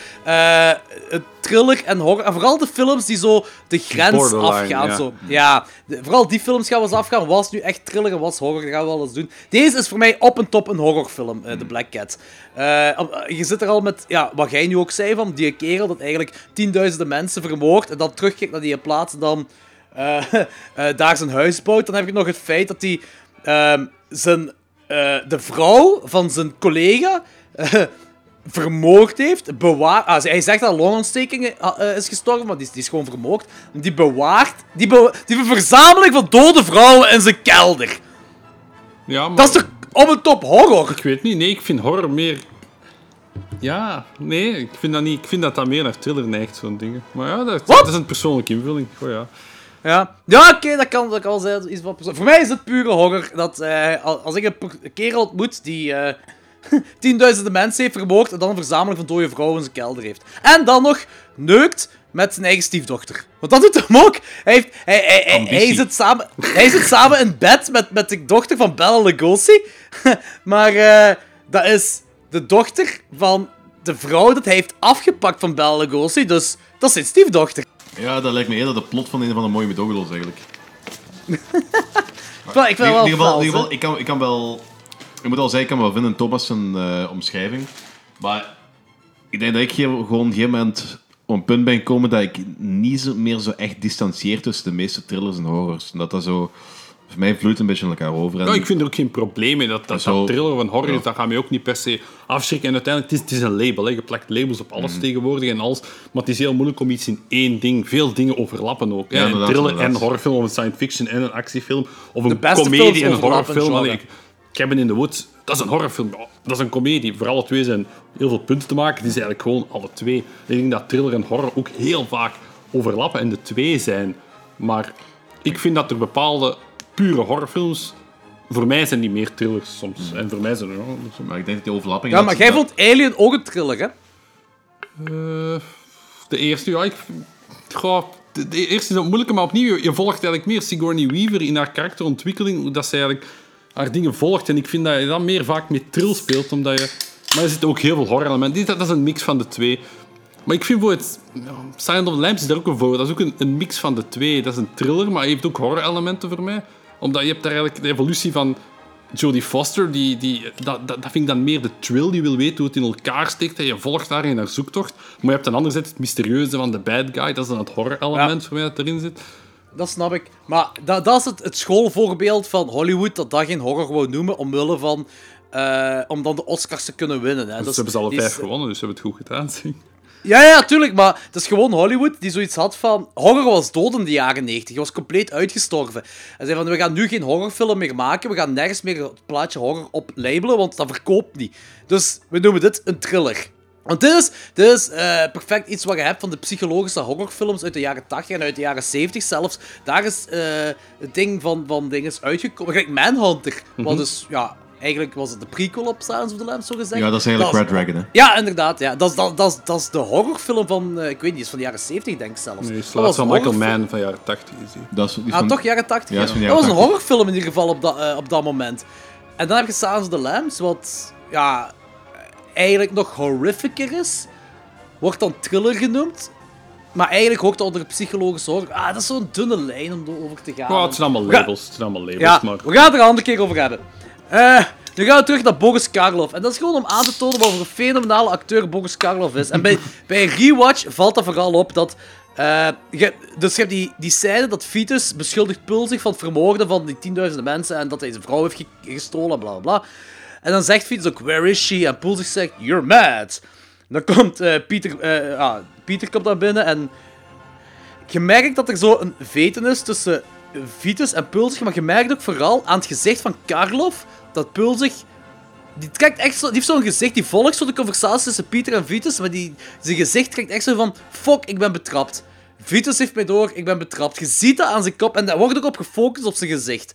thriller en horror. En vooral de films die zo de grens afgaan. ja. Zo. Ja, de- vooral die films gaan we eens afgaan. Was nu echt thriller en was horror? Dat gaan we wel eens doen. Deze is voor mij op en top een horrorfilm, eh, The Black Cat. Eh, je zit er al met, ja, wat jij nu ook zei, van die kerel dat eigenlijk tienduizenden mensen vermoordt en dan terugkijkt naar die plaats en dan eh, daar zijn huis bouwt. Dan heb ik nog het feit dat hij ehm, zijn, de vrouw van zijn collega vermoord heeft. Bewaar ah, hij zegt dat longontsteking is gestorven, maar die, is- die is gewoon vermoord. Die bewaart... Die, be- die verzameling van dode vrouwen in zijn kelder. Ja, maar... Dat is toch op een top horror? Ik weet niet. Nee, ik vind horror meer... Ja, nee, ik vind dat niet. Ik vind dat dat meer naar thriller neigt, zo'n dingen. Maar ja, dat, is een persoonlijke invulling. Oh ja. Ja, ja oké, dat, kan, dat kan wel zijn. Iets persoon- Voor mij is het pure horror. Dat eh, al- als ik een kerel ontmoet die eh, tienduizenden mensen heeft vermoord en dan een verzameling van dode vrouwen in zijn kelder heeft. En dan nog neukt met zijn eigen stiefdochter. Want dat doet hem ook. Hij, heeft, hij, hij, hij, hij zit, samen, hij zit samen in bed met, met de dochter van Bella Lugosi. maar eh, dat is de dochter van de vrouw dat hij heeft afgepakt van Bella Lugosi. Dus dat is zijn stiefdochter. Ja, dat lijkt me eerder de plot van een van de mooie medogelos eigenlijk. Ik vind, ik In het wel ieder geval, fel, in ieder geval ik, kan, ik kan wel... Ik moet al zeggen, ik kan wel vinden in Thomas' zijn, eh, omschrijving. Maar ik denk dat ik hier gewoon op een gegeven moment op een punt ben gekomen dat ik niet zo, meer zo echt distancieer tussen de meeste thrillers en horrors. En dat dat zo... Voor mij vloeit een beetje in elkaar over. En Ja, ik vind er ook geen probleem mee. Dat, dat, Zo- dat thriller of een horror Ja. is, dat gaat mij ook niet per se afschrikken. En uiteindelijk, het is, het is een label. Hè. Je plakt labels op alles tegenwoordig en alles. Maar het is heel moeilijk om iets in één ding... Veel dingen overlappen ook. Hè. Ja, een thriller en horrorfilm, of een science fiction en een actiefilm. Of een comedie en een horrorfilm. Allee, Cabin in the Woods, dat is een horrorfilm. Dat is een comedie. Voor alle twee zijn heel veel punten te maken. Het is eigenlijk gewoon alle twee. Ik denk dat thriller en horror ook heel vaak overlappen en de twee zijn. Maar ik vind dat er bepaalde pure horrorfilms... Voor mij zijn die meer thrillers soms. En voor mij zijn er... ja, dat is- Maar ik denk dat die overlapping... Ja, dat- maar jij dat- vond Alien ook een thriller, hè? Eh, de eerste, ja, ik... Goh, de, de eerste is wat moeilijker, maar opnieuw, je, volgt eigenlijk meer Sigourney Weaver in haar karakterontwikkeling, hoe dat ze eigenlijk haar dingen volgt. En ik vind dat je dan meer vaak met trill speelt, omdat je... Maar er zitten ook heel veel horror-elementen. Dat, dat is een mix van de twee. Maar ik vind voor het... Ja, Silent of the Lambs is daar ook een voor. Dat is ook een, een mix van de twee. Dat is een thriller, maar hij heeft ook horror-elementen voor mij. Omdat je hebt daar eigenlijk de evolutie van Jodie Foster, die, die, dat, dat, dat vind ik dan meer de thrill. Die wil weten hoe het in elkaar steekt. En je volgt haar in haar zoektocht. Maar je hebt dan anderzijds het mysterieuze van de bad guy. Dat is dan het horror-element voor mij dat erin zit. Dat snap ik. Maar dat, dat is het, het schoolvoorbeeld van Hollywood dat dat geen horror wou noemen omwille van... eh, om dan de Oscars te kunnen winnen. Hè. Dus ze hebben ze alle is- vijf gewonnen, dus ze hebben het goed gedaan. Ja, ja, tuurlijk, maar het is gewoon Hollywood die zoiets had van... Horror was dood in de jaren 90, was compleet uitgestorven. En zei van, we gaan nu geen horrorfilm meer maken, we gaan nergens meer het plaatje horror op labelen, want dat verkoopt niet. Dus we noemen dit een thriller. Want dit is, dit is eh, perfect iets wat je hebt van de psychologische horrorfilms uit de jaren 80 en uit de jaren 70 zelfs. Daar is eh, het ding van, van dingen uitgekomen. Kijk, Manhunter, wat dus, ja... Eigenlijk was het de prequel op Silence of the Lambs, zo gezegd. Ja, dat is eigenlijk Red Dragon, hè. Ja, inderdaad. Ja. Dat, is, dat, dat, is, dat is de horrorfilm van, eh, ik weet niet, is van de jaren 70 denk ik zelfs. Nee, Dat slaat was van Michael. Mann van jaren 80 gezien. Dat is, die is Ah, van- toch jaren 80? Ja, is van de dat was een 80. horrorfilm in ieder geval op dat, op dat moment. En dan heb je Silence of the Lambs, wat ja, eigenlijk nog horrificer is. Wordt dan thriller genoemd. maar eigenlijk hoort dat onder psychologische zorg. Ah, dat is zo'n dunne lijn om over te gaan. Ja, het zijn allemaal labels. Het zijn allemaal labels, Ja, maar... we gaan het er een andere keer over hebben. Eh, nu gaan we terug naar Boris Karloff. En dat is gewoon om aan te tonen wat voor een fenomenale acteur Boris Karloff is. En bij, bij rewatch valt dat vooral op dat... eh, je, dus je hebt die, die scène dat Vitus beschuldigt Pul zich van het vermoorden van die tienduizenden mensen en dat hij zijn vrouw heeft ge- gestolen, bla bla bla. En dan zegt Vitus ook, where is she? En Pul zich zegt, you're mad. Dan komt eh, Pieter, eh, ah, Pieter komt daar binnen en je merkt dat er zo een veten is tussen Vitus en Pulzig, maar je merkt ook vooral aan het gezicht van Karloff dat Pulzig. Die, trekt echt zo, die heeft zo'n gezicht, die volgt zo de conversatie tussen Pieter en Vitus, maar die, zijn gezicht trekt echt zo van: Fuck, ik ben betrapt. Vitus heeft mij door, ik ben betrapt. Je ziet dat aan zijn kop en daar wordt ook op gefocust op zijn gezicht.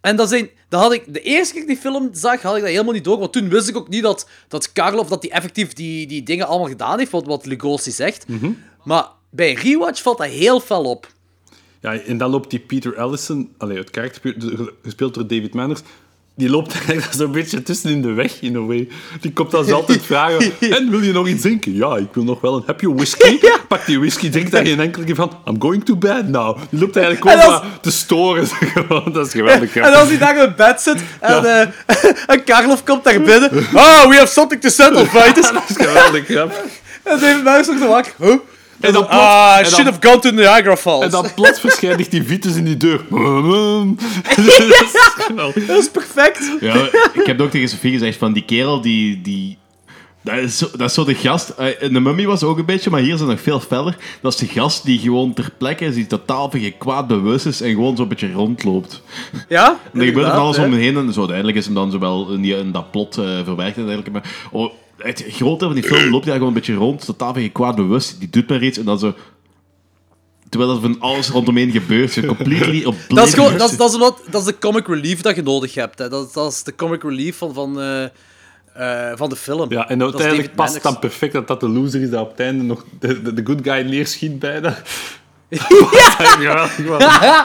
En dat zijn, dat had ik, de eerste keer ik die film zag, had ik dat helemaal niet door. Want toen wist ik ook niet dat, dat Karloff dat die effectief die, die dingen allemaal gedaan heeft, wat, wat Lugosi zegt. Maar bij rewatch valt dat heel fel op. Ja, en dan loopt die Peter Ellison, allee, het karakter, gespeeld door David Manners, die loopt eigenlijk zo'n beetje tussen in de weg, in a way. Die komt dan altijd vragen, en wil je nog iets drinken? Ja, ik wil nog wel een... Heb je whisky? Pak die whisky, drink daar geen enkele keer van. I'm going to bed now. Die loopt eigenlijk En gewoon als- maar te storen. Dat is geweldig. En als hij daar in bed zit en, en Karloff komt daar binnen. Oh, we have something to settle, fighters. dat is geweldig grappig. En David Muis wordt er wakker. Huh? En dan Ah, I en should dan- have gone to Niagara Falls. En dan plots verschijnt die Vitus in die deur. dat is. Dat is perfect. Ja, ik heb ook tegen Sofie gezegd van die kerel die... die dat, is zo, dat is zo de gast. eh, In de mummy was ook een beetje, maar hier is het nog veel feller. Dat is de gast die gewoon ter plekke is, die totaal van geen kwaad bewust is en gewoon zo'n beetje rondloopt. Ja? En er gebeurt van alles hè. om hem heen en zo. Uiteindelijk is hem dan zowel in, die, in dat plot eh, verwerkt. en dergelijke, Maar oh, het grote van die film loopt hij gewoon een beetje rond, totaal van geen kwaad bewust. Die doet maar iets en dan zo... Terwijl er van alles rondomheen gebeurt. Zo completely Dat is, gewoon, dat, is, dat, is wat, dat is de comic relief dat je nodig hebt. Hè. Dat, is- dat is de comic relief van, van, eh, eh, van de film. Ja, en Dat uiteindelijk past het dan perfect dat dat de loser is dat op het einde nog de, de, de good guy neerschiet bijna. ja!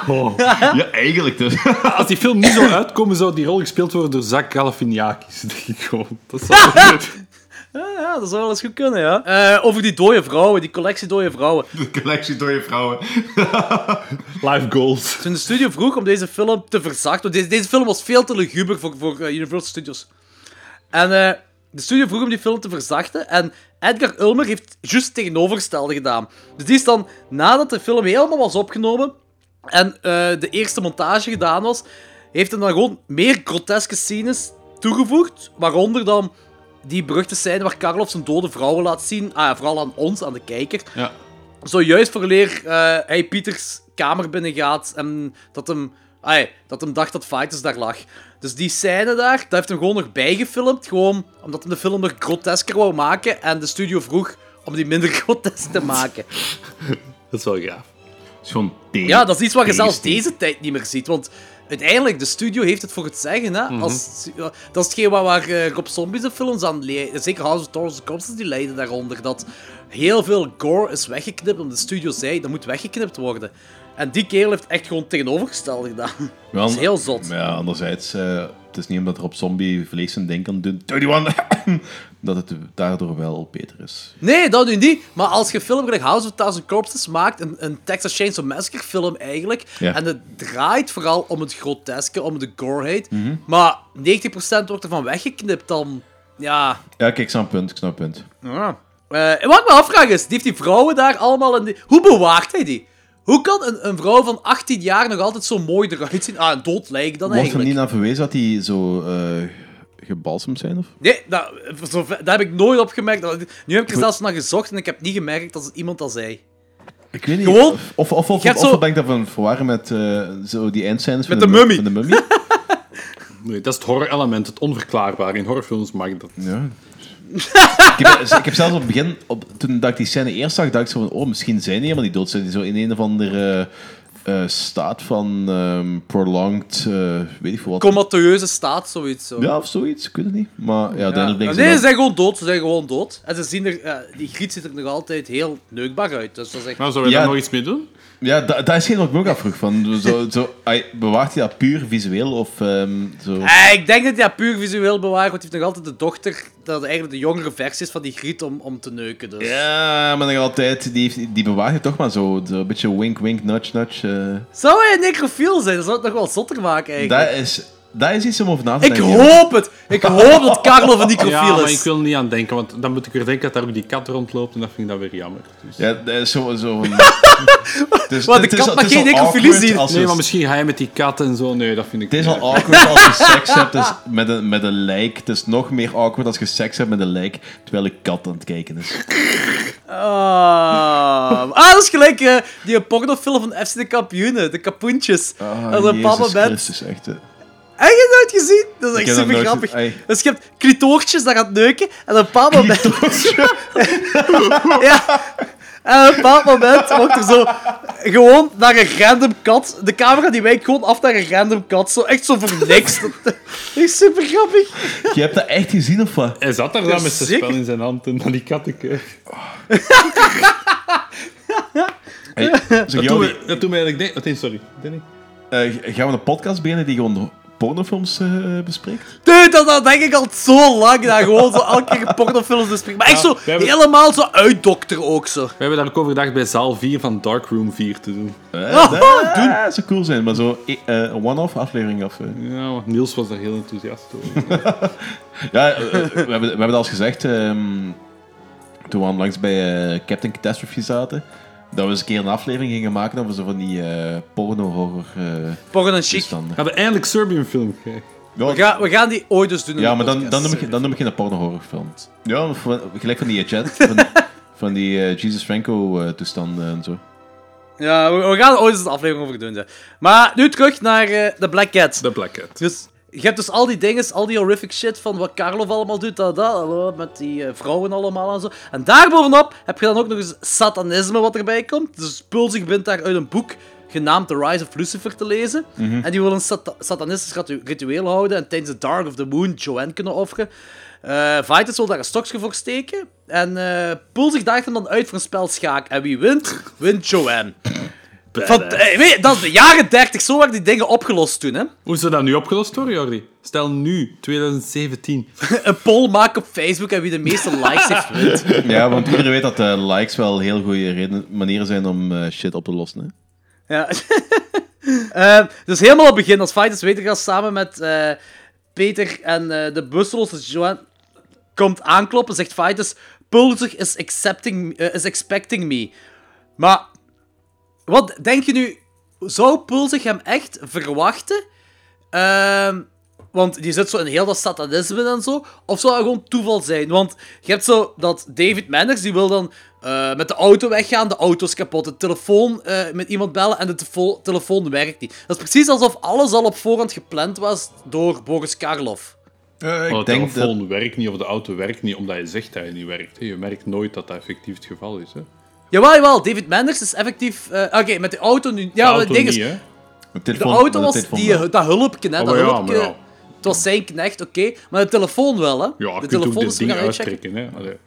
Oh. Ja, eigenlijk dus. Als die film niet zou uitkomen, zou die rol gespeeld worden door Zach Galifianakis. denk ik gewoon. Dat zou Ja, ja, dat zou wel eens goed kunnen, ja. Eh, over die dode vrouwen, die collectie dode vrouwen. De collectie door je vrouwen. Live goals. Toen de studio vroeg om deze film te verzachten... want Deze, deze film was veel te luguber voor, voor eh, Universal Studios. En eh, de studio vroeg om die film te verzachten. En Edgar Ulmer heeft juist het tegenovergestelde gedaan. Dus die is dan, nadat de film helemaal was opgenomen... en eh, de eerste montage gedaan was... heeft hij dan gewoon meer groteske scenes toegevoegd. Waaronder dan die beruchte scène waar Karloff zijn dode vrouwen laat zien. Ah, vooral aan ons, aan de kijker. Ja. Zojuist voorleer eh hij Pieters kamer binnengaat en dat hem, ai, dat hem dacht dat Fighters daar lag. Dus die scène daar, dat heeft hem gewoon nog bijgefilmd. Gewoon omdat hij de film nog grotesker wou maken en de studio vroeg om die minder grotesk te maken. Dat is wel gaaf. Is gewoon. Ja, dat is iets wat je zelfs deze tijd niet meer ziet. Want uiteindelijk, de studio heeft het voor het zeggen. Hè? Als, ja, dat is hetgeen waar, waar eh, Rob Zombie zijn films aan leiden. Zeker House of Thorns and Corpses, die leiden daaronder. Dat heel veel gore is weggeknipt, omdat de studio zei, dat moet weggeknipt worden. En die kerel heeft echt gewoon het tegenovergestelde gedaan. Dat is heel zot. Maar ja, anderzijds, eh, het is niet omdat er op zombie vlees en kan doen, 21, dat het daardoor wel beter is. Nee, dat nu niet. Maar als je film gelijk House of Thousand Corpses maakt, een, een Texas Chainsaw Massacre film eigenlijk, Ja. en het draait vooral om het groteske, om de goreheid, Mhm. maar 90% wordt ervan weggeknipt, dan... Ja... Ja, kijk, ik snap punt, ik snap punt. ja. Eh, en wat ik me afvraag is, die heeft die vrouwen daar allemaal in die... Hoe bewaart hij die? Hoe kan een, een vrouw van 18 jaar nog altijd zo mooi eruit zien? Ah, een dood lijk dan Wordt er eigenlijk. niet naar verwezen dat die zo eh gebalsemd zijn? Of? Nee, dat, daar heb ik nooit op gemerkt. Nu heb ik er zelfs naar gezocht en ik heb niet gemerkt dat het iemand dat zei. Ik weet niet. Gewoon, Of, of, of, of, je hebt of zo- ben ik dat van verwarren met eh, zo die eindscènes Met van de mu- mummie. Van de mummie? Nee, dat is het horror-element, het onverklaarbare. In horrorfilms mag dat. Ja. Ik, heb, ik heb zelfs op het begin, op, toen dat ik die scène eerst zag, dacht ik zo van, oh, misschien zijn die helemaal niet dood. Zijn die zo in een of andere eh, staat van ehm, prolonged, eh, weet ik veel wat. Comateuze staat, zoiets. Zo. Ja, of zoiets, ik weet het niet. Maar ja, Ja. uiteindelijk Nee, liggen ze zijn gewoon dood. Ze zijn gewoon dood. En ze zien er, eh, die griet ziet er nog altijd heel neukbaar uit. Dus dat is echt... Nou, zou je Ja. daar nog iets mee doen? Ja, da- dat is geen wat ik me ook afvroeg. Van, zo, zo, ai, bewaart hij dat puur visueel of ehm, zo? Eh, ik denk dat hij dat puur visueel bewaart, want hij heeft nog altijd de dochter, dat eigenlijk de jongere versie is van die griet om, om te neuken. Dus. Ja, maar nog altijd, die, heeft- die bewaart je toch maar zo. zo een beetje wink, wink, nudge, nudge. eh. Zou hij een necrofiel zijn? Dat zou het nog wel zotter maken eigenlijk. dat, is, dat is iets om over na te Ik denken. hoop het! Ik hoop dat Carlo een necrofiel Ja, maar is. ik wil er niet aan denken, want dan moet ik weer denken dat daar ook die kat rondloopt en dat vind ik dan weer jammer. Dus... Ja, dat is zo... zo dus, Maar de kat mag geen necrofilie zien. Nee, maar misschien ga je met die kat en zo. Nee, dat vind ik Het is niet. al awkward als je seks hebt dus met, een, met een lijk. Het is nog meer awkward als je seks hebt met een lijk terwijl een kat aan het kijken is. Ah, ah, dat is gelijk eh, die pornofilm van FC de Kampioenen, de kapoentjes. Ah, dat is een papa Jezus bent. Christus, echt. hè. Heb je dat nooit gezien? Dat is echt super grappig. Ey. Dus je hebt klitoortjes dat gaat neuken en op een bepaald moment... ja. En op een bepaald moment wordt er zo gewoon naar een random kat... De camera die wijkt gewoon af naar een random kat. Zo, echt zo voor niks. Dat is super grappig. Je hebt dat echt gezien of wat? Hij zat daar dan met zijn spel in zijn hand en naar die katten kijken. Hey, Dat me, dat me eigenlijk denken... Wat sorry, Danny? eh, gaan we een podcast beginnen die gewoon pornofilms eh, bespreekt? Dude, dat, dat denk ik al zo lang. Dat gewoon zo elke keer pornofilms bespreken. Maar echt Ja, zo hebben- helemaal zo uitdokter ook zo. We hebben daar ook over gedacht bij zaal 4 van Darkroom 4 te doen. Eh, Oh, dat doen. dat zou cool zijn, maar zo eh, een one-off aflevering of... Ja, want Niels was daar heel enthousiast over. Ja, we, hebben, we hebben het al gezegd, ehm, toen we langs bij Captain Catastrophe zaten, dat we eens een keer een aflevering gingen maken over zo van die eh porno-horror eh, Porno en chic. toestanden. Gaan we eindelijk Serbian film kijken? Ja, We gaan, we gaan die ooit dus doen in ja, de maar dan, podcast. dan, noem ik, dan noem ik geen porno-horrorfilm. Ja, van- gelijk van die chat, van, van die eh, Jesus Franco-toestanden en zo. Ja, we, we gaan er ooit eens een aflevering over doen. ja. Maar nu terug naar eh, de Black Cat. The Black Cat. Dus je hebt dus al die dingen, al die horrific shit van wat Karlov allemaal doet, dat, dat, met die eh, vrouwen allemaal en zo. En daarbovenop heb je dan ook nog eens satanisme wat erbij komt. Dus Pulzig begint daar uit een boek genaamd The Rise of Lucifer te lezen. En die wil een sata- satanistisch ritu- ritueel houden en tijdens de Dark of the Moon Joanne kunnen offeren. Eh Vitus wil daar een stokje voor steken. En eh Pulzig daagt hem dan uit voor een spel schaak. En wie wint? Wint Joanne. Van, eh, weet je, dat is de jaren 30, zo werden die dingen opgelost toen, hè. Hoe zou dat nu opgelost worden, Jordi? Stel nu, 2017. een poll maken op Facebook en wie de meeste likes heeft wint. Ja, want iedereen weet dat eh, likes wel heel goede reden, manieren zijn om eh, shit op te lossen. Hè? Ja. Eh, dus helemaal op het begin, als Fighters Weten gaat samen met eh, Peter en eh, de busloze Joan komt aankloppen, zegt Fighters, Pulsig is, accepting, eh, is expecting me. Maar, wat denk je nu, zou Pulsig hem echt verwachten? Ehm, want die zit zo in heel dat satanisme en zo. Of zou dat gewoon toeval zijn? Want je hebt zo dat David Manners, die wil dan eh, met de auto weggaan. De auto is kapot. De telefoon eh, met iemand bellen en de tefo- telefoon werkt niet. Dat is precies alsof alles al op voorhand gepland was door Boris Karloff. Eh, Oh, de ik denk dat... telefoon werkt niet of de auto werkt niet omdat je zegt dat hij niet werkt. hè. Je merkt nooit dat dat effectief het geval is. Hè. Jawel, jawel. David Manners is effectief... eh, Oké, met de auto nu... Ja, de auto ding niet, is... hè. De, auto de was telefoon die, wel. dat hulpje, hè. Oh, Dat maar ja, hulpje... maar ja. Het was zijn knecht, oké. Maar de telefoon wel, hè. Ja, de telefoon is ding uitchecken. uittrekken. Hè. Allee.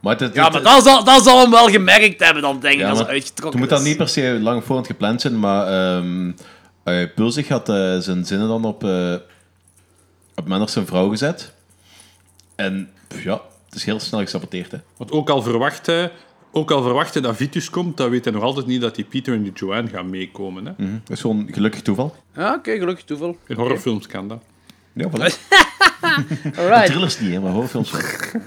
Maar het, het- Ja, maar het- dat zal, dat zal hem wel gemerkt hebben, dan denk ik, Ja, als maar het uitgetrokken Het moet dan niet per se lang voorhand gepland zijn, maar ehm eh, Pulsig had eh, zijn zinnen dan op, eh op zijn vrouw gezet. En pff, ja, het is heel snel gesaboteerd. Hè. Want ook al verwacht. Ook al verwacht hij dat Vitus komt, dan weet hij nog altijd niet dat die Peter en die Joanne gaan meekomen. Hè. Mhm. Dat is gewoon gelukkig toeval. Ja, oké, gelukkig toeval. In horrorfilms kan dat. Ja, voilà. Alright. Thrillers niet, hè, maar horrorfilms wel.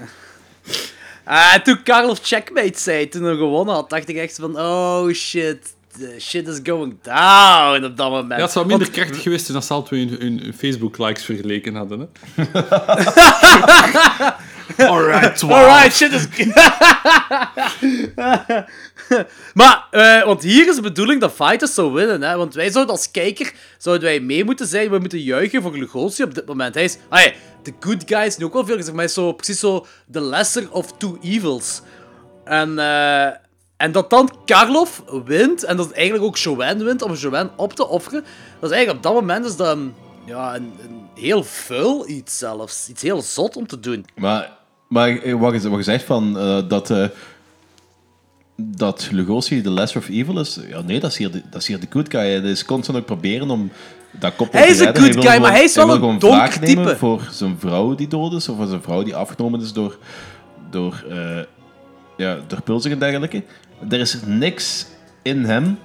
Ah, toen Karl Checkmate zei, toen hij gewonnen had, dacht ik echt van, oh shit, the shit is going down op dat moment. Ja, het zou minder Want- krachtig geweest zijn als ze twee hun, hun Facebook-likes vergeleken hadden. Hè. Alright, wow. Alright, shit is... maar, eh, want hier is de bedoeling dat Fighters zou winnen, hè. Want wij zouden als kijker, zouden wij mee moeten zijn, we moeten juichen voor Lugosi op dit moment. Hij is, ja, de good guy is nu ook wel veel gezegd, maar hij is zo, precies zo the lesser of two evils. En, eh, En dat dan Karloff wint, en dat eigenlijk ook Joanne wint om Joanne op te offeren. Dat is eigenlijk op dat moment is dat een, ja, een, heel vuil iets zelfs. Iets heel zot om te doen. Maar, maar eh, wat, je, wat je zegt van dat, dat Lugosi de lesser of evil is, ja, nee, dat is hier de, dat is hier de good guy. Hij is constant ook proberen om dat koppel Hij te is een good guy, gewoon- maar hij is wel een donker type. voor zijn vrouw die dood is, of voor zijn vrouw die afgenomen is door, door, eh ja, door pulzing en dergelijke. Er is niks in hem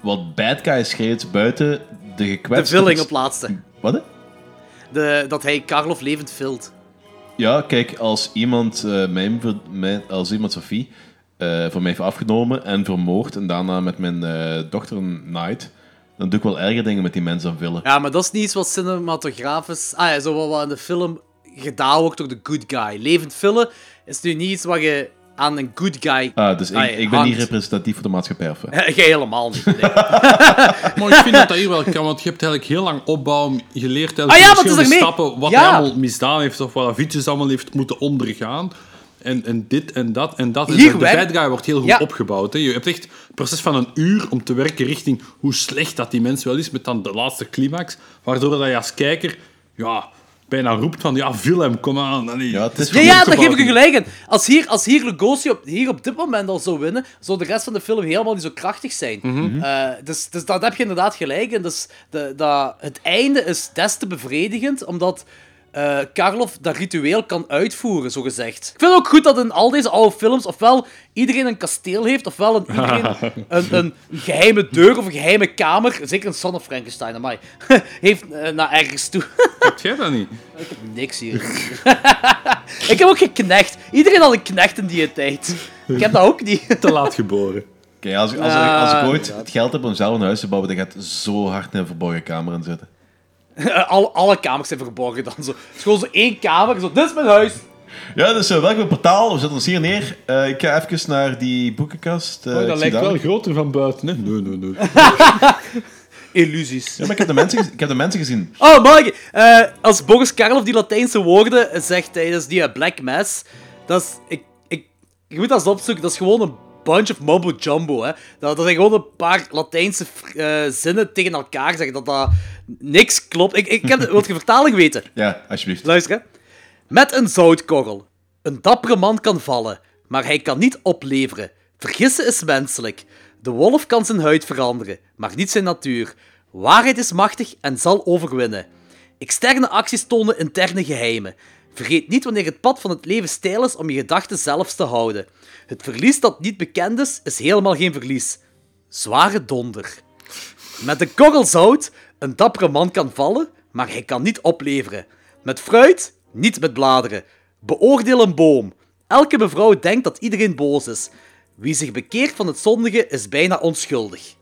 wat bad guy schreeuwt buiten de De gekwetste... vulling op laatste. Wat? De, dat hij Karloff levend vult. Ja, kijk, als iemand, eh, mijn, als iemand Sophie eh, van mij heeft afgenomen en vermoord en daarna met mijn eh, dochter naait, dan doe ik wel erger dingen met die mensen dan willen. Ja, maar dat is niet iets wat cinematografisch... Ah ja, zo wat- in de film gedaan wordt door de good guy. Levend vullen is nu niet iets wat je aan een good guy... Ah, dus ik, Ah, ja, ik ben niet representatief voor de maatschappij. Of? Jij helemaal niet. nee. Maar ik vind dat dat hier wel kan, want je hebt eigenlijk heel lang opbouw. Je leert Ah eigenlijk ja, in wat is verschillende er mee? stappen wat Ja. hij allemaal misdaan heeft of wat Avicius allemaal heeft moeten ondergaan. En, en dit en dat en dat. En Hier de werkt- bad guy wordt heel goed Ja. opgebouwd. Hè. Je hebt echt een proces van een uur om te werken richting hoe slecht dat die mens wel is, met dan de laatste climax. Waardoor dat je als kijker ja, bijna roept van, ja, Willem, kom aan. Allee, Ja, het is Ja, ja, daar geef ik u gelijk in. Als hier, als hier Lugosi op, hier op dit moment al zou winnen, zou de rest van de film helemaal niet zo krachtig zijn. Eh, dus, dus dat heb je inderdaad gelijk in. Dus de, dat, het einde is des te bevredigend, omdat eh Karloff dat ritueel kan uitvoeren, zo gezegd. Ik vind het ook goed dat in al deze oude films ofwel iedereen een kasteel heeft, ofwel een, iedereen een, een geheime deur of een geheime kamer, zeker een Son of Frankenstein, amai, heeft eh, naar ergens toe. Heb jij dat niet? Ik heb niks hier. ik heb ook geen knecht. Iedereen had een knecht in die tijd. Ik heb dat ook niet. Te laat geboren. Als, als, Ah, als ik ooit inderdaad. het geld heb om zelf een huis te bouwen, dan gaat het zo hard in een verborgen kamer in zitten. alle, alle kamers zijn verborgen dan zo. Het is gewoon zo één kamer. Zo, dit is mijn huis. Ja, dus uh, welkom portaal. We zetten ons hier neer. Eh, ik ga even naar die boekenkast. eh, Oh, dat lijkt wel groter van buiten. Hè? Nee, nee, nee. Illusies. Ja, maar ik heb de mensen, ik heb de mensen gezien. Oh, Mark. eh, als Boris Karloff die Latijnse woorden zegt tijdens die Black Mass, dat is... Ik, ik, je moet dat eens opzoeken. Dat is gewoon een bunch of mumbo-jumbo, hè. Dat, dat zijn gewoon een paar Latijnse eh, zinnen tegen elkaar zeggen. Dat dat niks klopt. Ik, ik heb de, wilt je vertaling weten? Ja, alsjeblieft. Luister, hè. Met een zoutkorrel. Een dappere man kan vallen, maar hij kan niet opleveren. Vergissen is menselijk. De wolf kan zijn huid veranderen, maar niet zijn natuur. Waarheid is machtig en zal overwinnen. Externe acties tonen interne geheimen. Vergeet niet wanneer het pad van het leven steil is om je gedachten zelfs te houden. Het verlies dat niet bekend is, is helemaal geen verlies. Zware donder. Met een korrel zout, een dappere man kan vallen, maar hij kan niet opleveren. Met fruit, niet met bladeren. Beoordeel een boom. Elke mevrouw denkt dat iedereen boos is. Wie zich bekeert van het zondige is bijna onschuldig.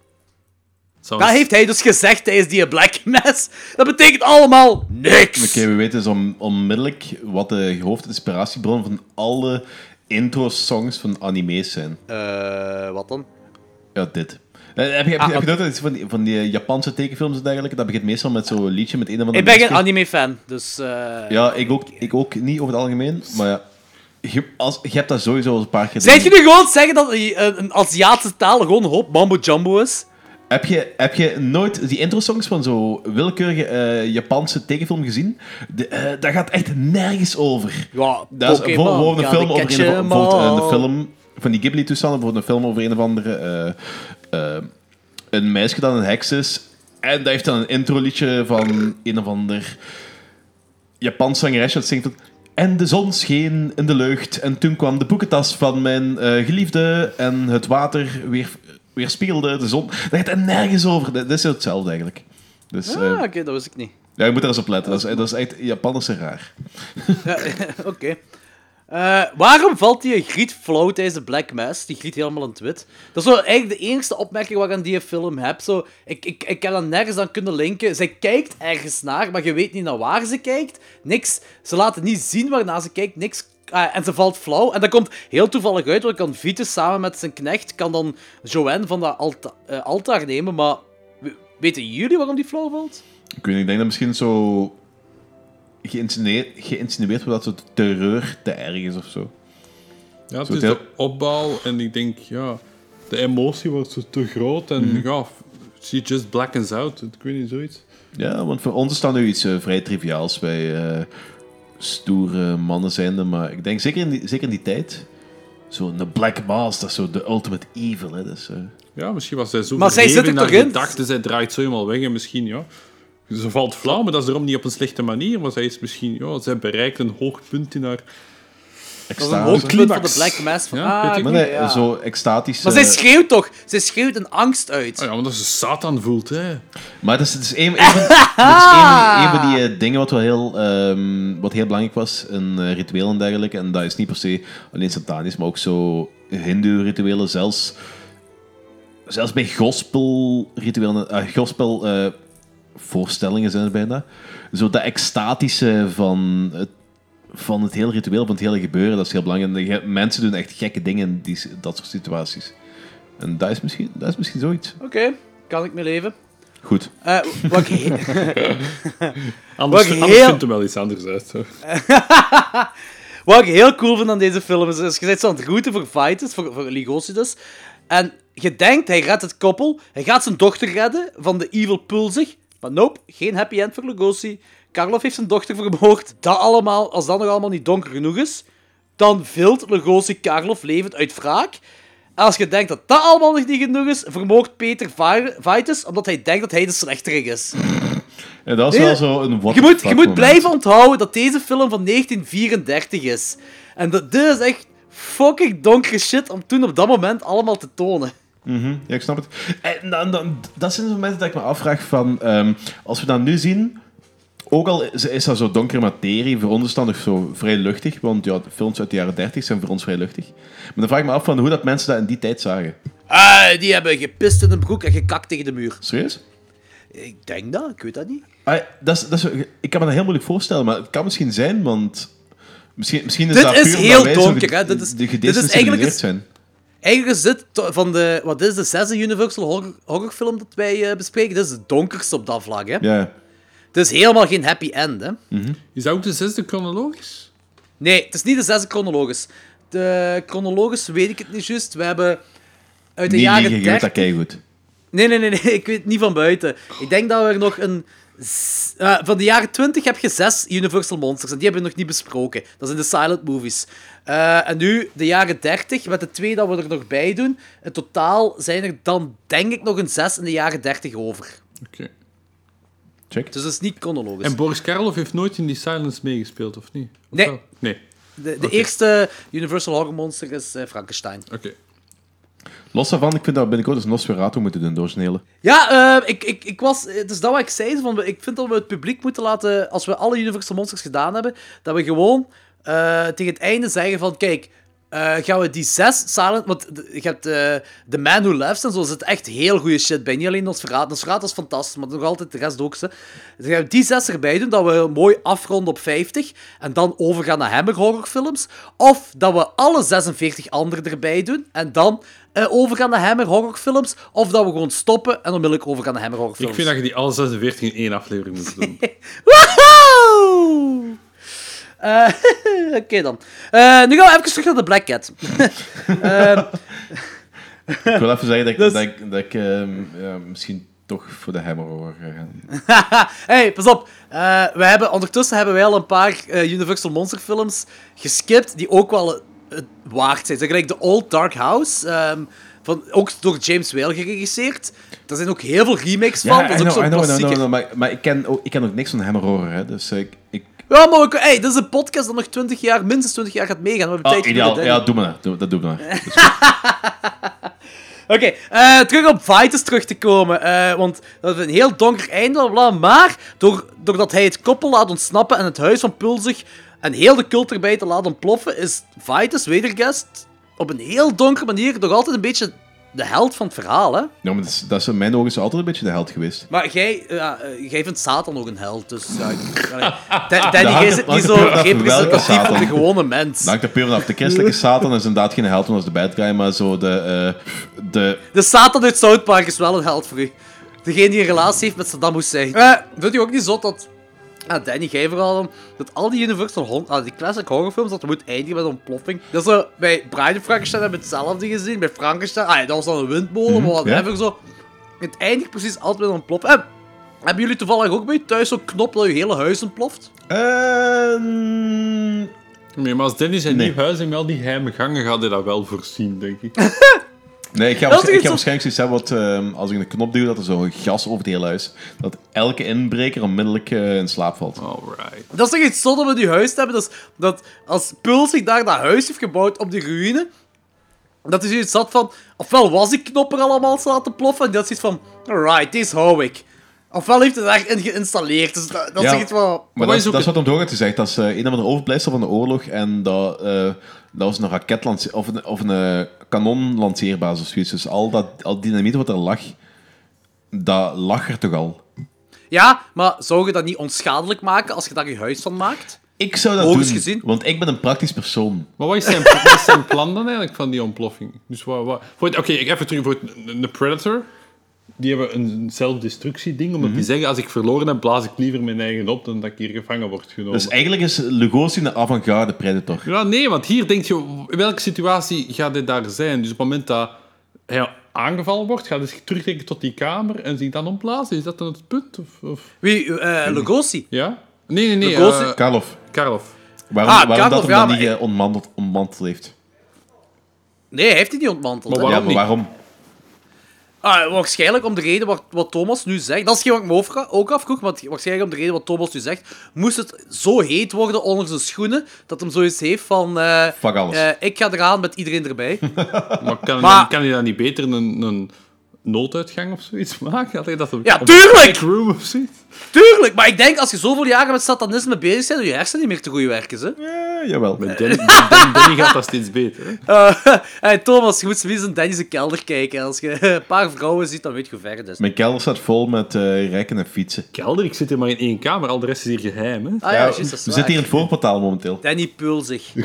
Zou Dat heeft hij dus gezegd tijdens die Black Mass. Dat betekent allemaal niks. Oké, we weten dus on- onmiddellijk wat de hoofdinspiratiebron van alle intro-songs van anime's zijn. Eh, wat dan? Ja, dit. Eh, heb je, heb Ah, je, heb je oké. nooit iets van die, van die Japanse tekenfilms en dergelijke? Dat begint meestal met zo'n liedje met een of andere Ik ben geen anime-fan, dus... eh, Ja, ik ook, ik ook niet over het algemeen, maar ja. Je, als, je hebt dat sowieso al een paar keer Zijt je nu gewoon zeggen dat een, een Aziatische taal gewoon een hoop mambo-jumbo is? Heb je, heb je nooit die intro-songs van zo'n willekeurige eh, Japanse tekenfilm gezien? De, eh, dat gaat echt nergens over. Ja, Dat is Pokémon, een gotta film over catch een, of- em bijvoorbeeld, eh, de all. film van die Ghibli-toestanden, bijvoorbeeld een film over een of andere eh, eh, een meisje dat een heks is. En dat heeft dan een intro-liedje van een of ander Japans zangeresje dat zingt En de zon scheen in de lucht en toen kwam de boekentas van mijn eh, geliefde en het water weer, weerspiegelde de zon. Dat gaat er nergens over. Dat, dat is hetzelfde eigenlijk. Dus Ah, eh, oké, dat wist ik niet. ja, je moet er eens op letten. Dat is, dat is echt zijn raar. Ja, Oké. Eh, waarom valt die Griet flauw tijdens de Black Mass? Die Griet helemaal in het wit. Dat is zo eigenlijk de enige opmerking wat ik aan die film heb. Zo, ik, ik, ik heb dat nergens aan kunnen linken. Zij kijkt ergens naar, maar je weet niet naar waar ze kijkt. Niks. Ze laten niet zien waarnaar ze kijkt. Niks. Ah, en ze valt flauw. En dat komt heel toevallig uit, want kan Vitus samen met zijn knecht kan dan Joanne van dat alta eh, altaar nemen. Maar weten jullie waarom die flauw valt? Ik weet niet, ik denk dat misschien zo geïnsinueerd, geïnsinueerd wordt dat zo terreur te erg is of zo. Ja, het Zo is heel- de opbouw en ik denk, ja... De emotie wordt zo te groot en Mhm. ja, she just blackens out. Ik weet niet, zoiets. Ja, want voor ons is dat nu iets eh, vrij triviaals. Wij eh, stoere mannen zijnde. Maar ik denk zeker in die, zeker in die tijd. Zo'n Black Mass, dat is zo de ultimate evil. Hè. Dus, eh, Ja, misschien was zij zo Maar zij zit er toch in? gedachten, zij draait zo helemaal weg en misschien, ja... Ze valt flauw, maar dat is erom niet op een slechte manier. Maar zij is misschien... Ja, zij bereikt een hoogpunt in haar... Dat is een extase. hoogtepunt van de. Black Mass. Van, Ja, ah, Maar nee, ja. zo extatisch. Maar zij schreeuwt toch? Zij schreeuwt een angst uit. Ah ja, omdat ze Satan voelt, hè. Maar dat is, dat is een, een van, dat is een, een van die eh, dingen wat wel heel, ehm, wat heel belangrijk was in eh, rituelen en dergelijke. En dat is niet per se alleen satanisch, maar ook zo hindoe-rituelen. Zelfs, zelfs bij gospel-rituelen, eh, gospel-voorstellingen zijn het bijna. Zo dat extatische van het, van het hele ritueel, van het hele gebeuren, dat is heel belangrijk. Mensen doen echt gekke dingen in die, dat soort situaties. En dat is misschien, dat is misschien zoiets. Oké, kan ik mee leven. Goed. Eh, wat ik Anders, Wat ik anders heel- vindt er wel iets anders uit. Wat ik heel cool vind aan deze film is, is je bent zo aan het routen voor Vitus, voor, voor Ligosi dus. En je denkt, hij redt het koppel. Hij gaat zijn dochter redden van de evil pulzig. Maar nope, geen happy end voor Lugosi. Karloff heeft zijn dochter vermoord. Dat allemaal, als dat nog allemaal niet donker genoeg is, dan vilt Lugosi Karloff levend uit wraak. En als je denkt dat dat allemaal nog niet genoeg is, vermoordt Peter Vi- Vitus omdat hij denkt dat hij de slechterik is. Ja, dat is Nee, wel zo een Je moet, je moet blijven onthouden dat deze film van 1934 is. En dat, dit is echt fucking donkere shit om toen op dat moment allemaal te tonen. Mhm, Ja, ik snap het. En dan, dan, dat zijn de momenten dat ik me afvraag van... ehm, als we dat nu zien... Ook al is, is dat zo donkere materie, voor ons is dat nog zo vrij luchtig. Want ja, de films uit de jaren 30 zijn voor ons vrij luchtig. Maar dan vraag ik me af van hoe dat mensen dat in die tijd zagen. Ah, die hebben gepist in een broek en gekakt tegen de muur. Serieus? Ik denk dat, ik weet dat niet. Ah, dat is, dat is, ik kan me dat heel moeilijk voorstellen, maar het kan misschien zijn, want... Misschien, misschien is Dit dat is puur omdat heel donker, hè. Dit is- de dit is gedesensibiliseerd eigenlijk het- zijn. Eigenlijk is dit van de, wat is de zesde Universal horror, horrorfilm dat wij eh, bespreken, dit is de donkerste op dat vlak. Hè. Ja. Het is helemaal geen happy end. Hè. Is dat ook de zesde chronologisch? Nee, het is niet de zesde chronologisch. De chronologisch weet ik het niet juist. We hebben uit de Niet jaren weet 30... dat keigoed. Nee, nee, nee, nee, ik weet het niet van buiten. Ik denk dat we er nog een... eh, van de jaren 20 heb je zes Universal Monsters en die hebben we nog niet besproken. Dat zijn de silent movies. Eh, en nu de jaren 30, met de twee dat we er nog bij doen. In totaal zijn er dan denk ik nog een zes in de jaren 30 over. Oké. Check. Dus dat is niet chronologisch. En Boris Karloff heeft nooit in die Silence meegespeeld, of niet? Of Nee. wel? Nee. De, de eerste Universal Horror Monster is eh, Frankenstein. Oké. Los daarvan, ik vind dat we binnenkort eens Nosferatu moeten doen, doorsnelen. Ja, eh, ik, ik, ik was, het is dat wat ik zei. Van, ik vind dat we het publiek moeten laten, als we alle Universal Monsters gedaan hebben, dat we gewoon eh, tegen het einde zeggen van, kijk, eh, gaan we die zes silent... Want je hebt eh The Man Who Laughs en zo, zit echt heel goede shit bij. Niet alleen Nosferatu. Nosferatu is fantastisch, maar nog altijd de rest ook. Ze. Dus gaan we die zes erbij doen, dat we mooi afronden op 50 en dan overgaan naar Hammer horrorfilms. Of dat we alle 46 andere erbij doen en dan eh, overgaan naar Hammer horrorfilms. Of dat we gewoon stoppen en onmiddellijk overgaan naar Hammer Ik horrorfilms. vind dat je die alle 46 in één aflevering moet doen. Woehoe! Eh, Oké dan. Eh, nu gaan we even terug naar de Black Cat. Ehm, Ik wil even zeggen dat ik, Dus- dat ik, dat ik ehm, ja, misschien toch voor de Hammer Horror ga gaan. hey, pas op. Eh, we hebben, ondertussen hebben wij al een paar eh, Universal Monster films geskipt die ook wel eh, waard zijn. Zeg gelijk The Old Dark House. ehm, van, ook door James Whale geregisseerd. Daar zijn ook heel veel remakes van. dat is ook zo'n know, know, maar, maar ik, ken ook, ik ken ook niks van Hammer Horror, hè, dus ik... ik Ja, maar we, hey, dit is een podcast dat nog 20 jaar, minstens 20 jaar gaat meegaan. We hebben ah, tijd ideaal, ja, doe maar dat. Doe, dat doen we maar. Oké, eh, terug op Vitus terug te komen. eh, want dat is een heel donker einde, bla, bla, maar door, doordat hij het koppel laat ontsnappen en het huis van Pulzig en heel de cult erbij te laten ontploffen, is Vitus Wedergast op een heel donkere manier nog altijd een beetje de held van het verhaal, hè? Ja, maar dat is, dat is in mijn ogen is altijd een beetje de held geweest. Maar jij, ja, eh, jij vindt Satan ook een held, dus... Ja, ik- allee. Danny, jij zit niet zo welke representatief Satan. de gewone mens. Dat hangt er puur vanaf. De christelijke Satan is inderdaad geen held, want dat is de bad guy, maar zo de... eh, de De Satan uit South Park is wel een held voor u. Degene die een relatie heeft met Saddam Hussein. Eh, vind je ook niet zo dat Ah, Danny, vooral dan, dat al die Universal Hon ah, die classic horrorfilms, dat moet eindigen met een ontploffing. Dat zo, bij of Frankenstein hebben we hetzelfde gezien, bij Frankenstein, ah, ja, dat was dan een windmolen, maar whatever, ja. zo. Het eindigt precies altijd met een ontploffing. En, hebben jullie toevallig ook bij thuis zo'n knop dat je hele huis ontploft? Ehm, Nee, maar als Danny zijn Nee. nieuw huis en al die geheime gangen gaat hij dat wel voorzien, denk ik. Nee, ik ga, waarsch- ik iets ga waarschijnlijk zoiets hebben wat, ehm, als ik een knop duw, dat er zo'n gas over het hele huis. Dat elke inbreker onmiddellijk eh, in slaap valt. Alright. Dat is toch iets zot om in je huis te hebben, dat, is, dat als Pul zich daar dat huis heeft gebouwd op die ruïne, dat is zoiets zat van, ofwel was die knop er allemaal zo laten ploffen, en dat is iets van, alright, deze hou ik. Ofwel heeft het echt in geïnstalleerd, dus dat, dat Ja. is iets van... Maar wat dat, dat is wat hem toch had gezegd. Dat is eh, een van de overblijfselen van de oorlog. En dat, eh, dat was een raketlanceer... Of een, of een kanonlanceerbasis of zoiets. Dus al dat al dynamiet wat er lag, dat lag er toch al. Ja, maar zou je dat niet onschadelijk maken als je daar je huis van maakt? Ik zou dat Logisch doen, gezien. want ik ben een praktisch persoon. Maar wat is zijn, wat is zijn plan dan eigenlijk van die ontploffing? Dus wat, wat, Oké, ik even terug voor de Predator. Die hebben een zelfdestructie-ding, omdat die zeggen: als ik verloren heb, blaas ik liever mijn eigen op dan dat ik hier gevangen word genomen. Dus eigenlijk is Lugosi een avant-garde predator. Ja, nee, want hier denk je: in welke situatie gaat hij daar zijn? Dus op het moment dat hij aangevallen wordt, gaat hij zich terugtrekken tot die kamer en zich dan opblazen? Is dat dan het punt? Of, of... Wie, eh Lugosi? Ja? Nee, nee, nee. Lugosi- Karloff. Karloff. Waarom, Ah, waarom Karloff, dat hem ja, dan niet ik- eh, ontmanteld, ontmanteld heeft? Nee, hij heeft die niet ontmanteld. Maar. Ja, Waarom maar niet? Ah, waarschijnlijk om de reden wat, wat Thomas nu zegt. Dat is geen wat ik me over- ook afvroeg, maar waarschijnlijk om de reden wat Thomas nu zegt. Moest het zo heet worden onder zijn schoenen, dat hem zoiets heeft van... eh, Fuck alles. eh, ik ga eraan met iedereen erbij. Maar kan, Maar- kan hij dan niet beter een, een nooduitgang of zoiets maken? Had hij dat op, Ja, tuurlijk! een room of zoiets? Tuurlijk, maar ik denk als je zoveel jaren met satanisme bezig bent, dat je hersenen niet meer te goed werken. Hè? Ja, jawel. Met Danny, met Danny, Danny gaat dat steeds beter. Hè? Eh, hey, Thomas, je moet zoiets in Danny's kelder kijken. Als je een paar vrouwen ziet, dan weet je hoe ver het is. Mijn kelder staat vol met eh rekken en fietsen. Kelder, ik zit hier maar in één kamer, al de rest is hier geheim. Hè? Ah ja, we dat is zitten hier in het voorportaal momenteel. Danny Pulzig.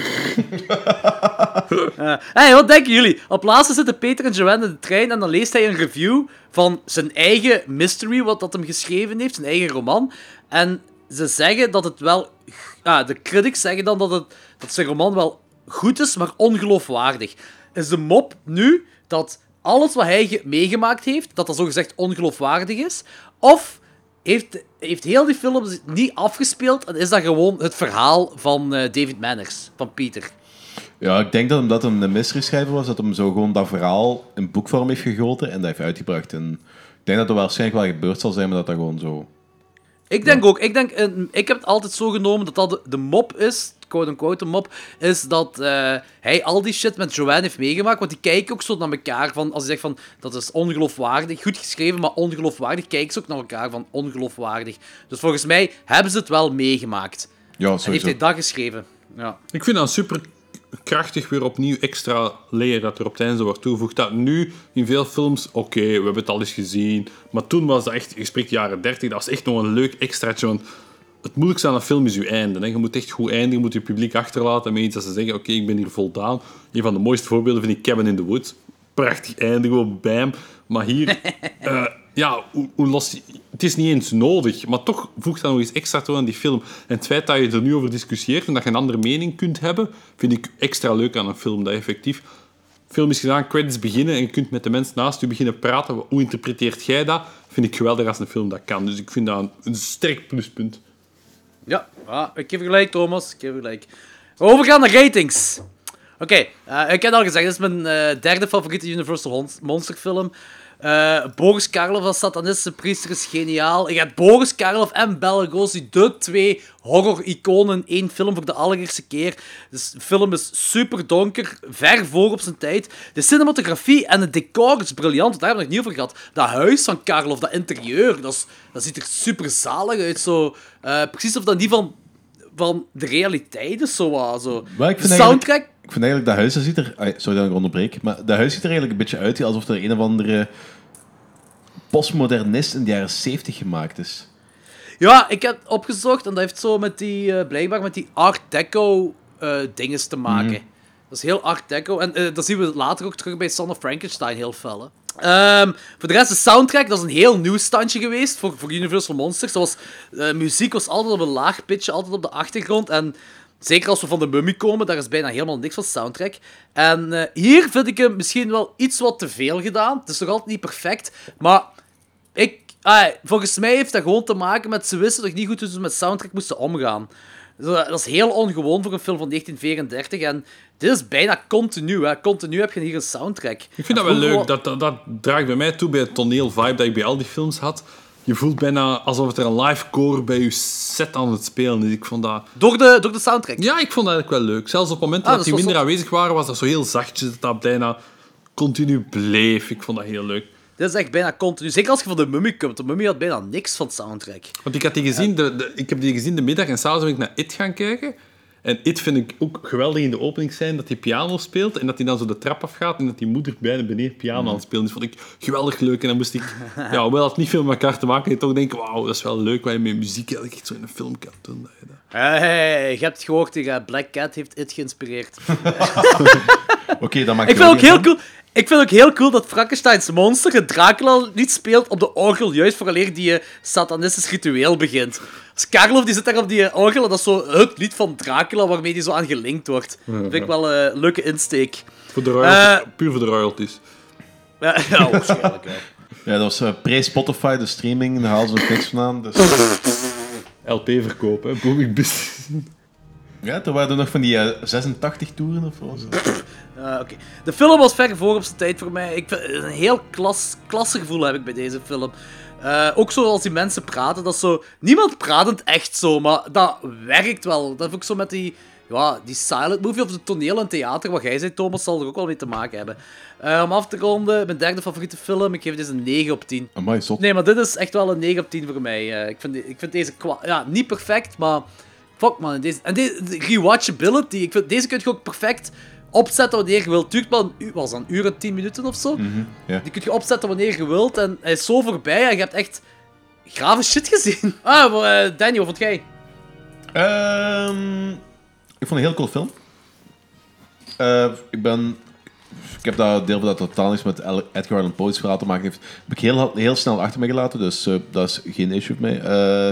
Eh, hey, wat denken jullie? Op laatste zitten Peter en Joanne in de trein en dan leest hij een review van zijn eigen mystery, wat dat hem geschreven heeft, zijn eigen roman. En ze zeggen dat het wel... Ah, de critics zeggen dan dat, het, dat zijn roman wel goed is, maar ongeloofwaardig. Is de mop nu dat alles wat hij ge- meegemaakt heeft, dat dat zogezegd ongeloofwaardig is? Of heeft, heeft heel die film niet afgespeeld en is dat gewoon het verhaal van eh, David Manners, van Peter? Ja, ik denk dat omdat hem een mystery schrijver was, dat hem zo gewoon dat verhaal in boekvorm heeft gegoten en dat heeft uitgebracht. En ik denk dat er waarschijnlijk wel gebeurd zal zijn, maar dat dat gewoon zo... Ik denk ook, ik, denk, eh, ik heb het altijd zo genomen dat dat de, de mop is, quote-unquote de mop, is dat eh, hij al die shit met Joanne heeft meegemaakt, want die kijken ook zo naar elkaar van, als hij zegt van, dat is ongeloofwaardig, goed geschreven, maar ongeloofwaardig, kijken ze ook naar elkaar van, ongeloofwaardig. Dus volgens mij hebben ze het wel meegemaakt. Ja, En heeft sowieso. hij dat geschreven. Ja. Ik vind dat super krachtig weer opnieuw extra layer dat er op het einde wordt toegevoegd. Dat nu in veel films, oké, we hebben het al eens gezien. Maar toen was dat echt, je spreekt jaren 30, dat was echt nog een leuk extraatje. Want het moeilijkste aan een film is je einde. Hè. Je moet echt goed eindigen, je moet je publiek achterlaten met iets dat ze zeggen, oké, ik ben hier voldaan. Een van de mooiste voorbeelden vind ik Cabin in the Woods. Prachtig einde, gewoon bam. Maar hier, eh, ja, hoe, hoe. Het is niet eens nodig, maar toch voegt dat nog iets extra toe aan die film. En het feit dat je er nu over discussieert en dat je een andere mening kunt hebben, vind ik extra leuk aan een film. Dat effectief... Film is gedaan, credits beginnen en je kunt met de mensen naast je beginnen praten. Hoe interpreteert jij dat? Vind ik geweldig als een film dat kan. Dus ik vind dat een, sterk pluspunt. Ja, ah, ik je gelijk, Thomas. Ik je gelijk. Overgaan naar ratings. Oké, eh, ik heb al gezegd, dit is mijn eh, derde favoriete Universal Hon- Eh, Boris Karloff als satanistische priester is geniaal. Je hebt Boris Karloff en Bela Lugosi, de twee horror-iconen in één film voor de allereerste keer. Dus de film is super donker, ver voor op zijn tijd. De cinematografie en het decor is briljant, daar hebben we het nog niet over gehad. Dat huis van Karloff, dat interieur, dat, is, dat ziet er super zalig uit. Zo, eh, precies of dat niet van, van de realiteit is. Zo, zo. De eigenlijk- soundtrack... Ik vind eigenlijk dat huis, ziet er... Sorry dat ik onderbreek, maar dat huis ziet er eigenlijk een beetje uit alsof er een of andere postmodernist in de jaren 70 gemaakt is. Ja, ik heb opgezocht en dat heeft zo met die, eh, blijkbaar met die Art Deco eh dingen te maken. Dat is heel art deco. En eh, dat zien we later ook terug bij Son of Frankenstein heel fel. hè. Ehm, voor de rest, de soundtrack, dat is een heel nieuw standje geweest voor, voor Universal Monsters. Dat was, eh, muziek was altijd op een laag pitje, altijd op de achtergrond. En zeker als we van de mummy komen, daar is bijna helemaal niks van soundtrack. En eh, hier vind ik hem misschien wel iets wat te veel gedaan. Het is nog altijd niet perfect, maar ik, ah, volgens mij heeft dat gewoon te maken met ze wisten toch niet goed hoe ze met soundtrack moesten omgaan. Dat is heel ongewoon voor een film van 1934 en dit is bijna continu. Hè. Continu heb je hier een soundtrack. Ik vind dat wel leuk. Dat, dat, dat draagt bij mij toe bij het toneel-vibe dat ik bij al die films had. Je voelt bijna alsof het er een live core bij je set aan het spelen is. Ik vond dat... Door de, door de soundtrack? Ja, ik vond dat eigenlijk wel leuk. Zelfs op momenten Ah, dat die minder aanwezig waren, was dat zo heel zachtjes. Dat dat bijna continu bleef. Ik vond dat heel leuk. Dit is echt bijna continu. Zeker als je van de Mummy komt. De Mummy had bijna niks van soundtrack. Want ik, had die gezien, de, de- ik heb die gezien de middag en s'avonds ben ik naar It gaan kijken. En It vind ik ook geweldig in de opening zijn dat hij piano speelt en dat hij dan zo de trap afgaat en dat die moeder bijna beneden piano aan het spelen is. vond ik geweldig leuk. En dan moest ik, ja, hoewel het niet veel met elkaar te maken heeft, toch denken, wauw, dat is wel leuk wat je met muziek eigenlijk echt zo in een film kan doen. Dat je dat- Hey, je hebt gehoord, eh, Black Cat heeft It geïnspireerd. Oké, dan maak ik vind ook heel cool. Ik vind ook heel cool dat Frankensteins monster het Dracula niet speelt op de orgel, juist vooraleer die eh, satanistisch ritueel begint. Dus Karloff die zit daar op die eh, orgel en dat is zo het lied van Dracula waarmee die zo aan gelinkt wordt. Dat vind ik wel een leuke insteek. Voor de royalties, Eh, puur voor de royalties. Ja, ja waarschijnlijk. Ja. Ja, dat was eh, pre-Spotify, de streaming, daar halen ze ook niks van aan. Dus... LP verkopen, booming business. Ja, toen waren er nog van die eh, 86 toeren of zo. Eh, oké. De film was ver voor op zijn tijd voor mij. Ik vind, een heel klas, klassegevoel heb ik bij deze film. Eh, ook zoals die mensen praten, dat is zo... Niemand praat het echt zo, maar dat werkt wel. Dat heb ik zo met die... Ja, die silent movie of de toneel en theater, wat jij zei, Thomas, zal er ook wel mee te maken hebben. Eh, om af te ronden, mijn derde favoriete film, ik geef deze een 9 op 10. Amai, zot. Nee, maar dit is echt wel een 9 op 10 voor mij. Ik, vind, ik vind deze kwa- ja, niet perfect, maar fuck man. Deze, en deze de rewatchability, ik vind, deze kun je ook perfect opzetten wanneer je wilt. Het duurt maar een uur, was een uur en 10 minuten of zo. Ja. Die kun je opzetten wanneer je wilt en hij is zo voorbij en je hebt echt grave shit gezien. Ah, maar, eh, Danny, wat vond jij? Ehm, ik vond een heel cool film. Eh, ik ben... Ik heb dat deel van dat totaal niks met Edgar Allan Poe's verhaal te maken heeft, heb ik heel, heel snel achter me gelaten, dus eh, dat is geen issue voor mij. Eh,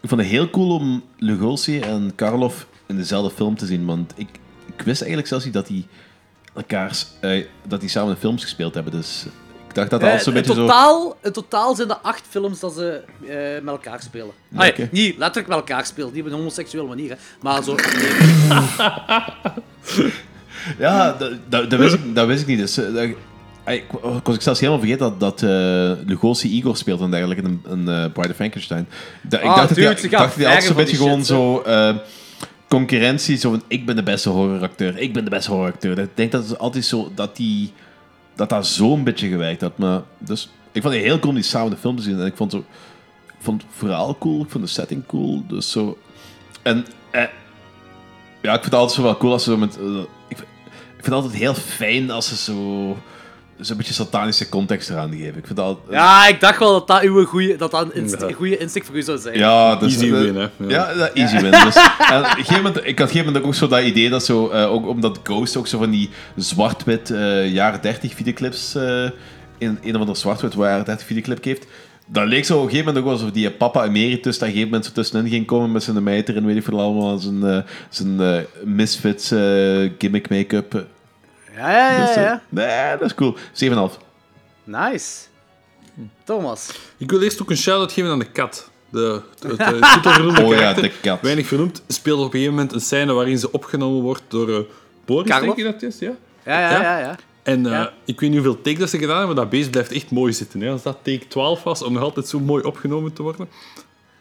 ik vond het heel cool om Lugosi en Karloff in dezelfde film te zien, want ik, ik wist eigenlijk zelfs niet dat die elkaars, eh, dat die samen films gespeeld hebben, dus ik dacht dat dat Eh, altijd zo'n beetje zo... totaal, in totaal zijn er acht films dat ze eh, met elkaar spelen. Ah, ja, oké. Niet letterlijk met elkaar spelen, niet op een homoseksuele manier, hè. maar zo... Ja, dat, dat, dat, wist, ik, dat wist ik niet. Dus, eh, dat, ik, was ik zelfs helemaal vergeten dat, dat eh, Lugosi Igor speelt en dergelijke in, in eh, Bride of Frankenstein. Ik Ah, dacht dat hij- dacht dat hij altijd zo'n beetje gewoon die zo concurrentie, zo van ik ben de beste horroracteur, ik ben de beste horroracteur. Ik denk dat het altijd zo, dat die, dat dat zo'n beetje gewerkt had. Maar, dus, ik vond het heel cool om die samen de film te zien en ik vond, zo, ik vond het verhaal cool, ik vond de setting cool, dus zo... En eh, ja, ik vind het altijd zo wel cool als ze zo met... eh, ik, vind, ik vind het altijd heel fijn als ze zo... Zo'n beetje satanische context eraan geven. Ik vind dat... Ja, ik dacht wel dat dat, uw goeie, dat, dat een inst- een goede insteek voor u zou zijn. Ja, dus, Easy eh, win, hè. Ja. Ja, dat- easy win. Dus, en op een gegeven moment, ik had op een gegeven moment ook zo dat idee dat zo, eh, ook omdat Ghost ook zo van die zwart-wit eh, jaren 30 videoclips, eh, in een of andere zwart-wit jaren 30 videoclip heeft. Dat leek zo op een gegeven moment ook alsof die papa emeritus daar op een gegeven moment zo tussenin ging komen met zijn mijter en weet ik veel allemaal, zijn, eh, zijn eh, misfits eh, gimmick make-up. Ja, ja, ja. Dus, eh, ja. nee, dat is cool. 7,5. Nice. Thomas. Ik wil eerst ook een shout-out geven aan de kat. De, het, titelvernoemde Oh ja, de kat. Weinig vernoemd. Speelt op een gegeven moment een scène waarin ze opgenomen wordt door eh Boris, denk je dat het is? Ja? Ja, ja, Ja? ja. ja. En eh, Ja. ik weet niet hoeveel take dat ze gedaan hebben, maar dat beest blijft echt mooi zitten. Hè? Als dat take 12 was, om nog altijd zo mooi opgenomen te worden.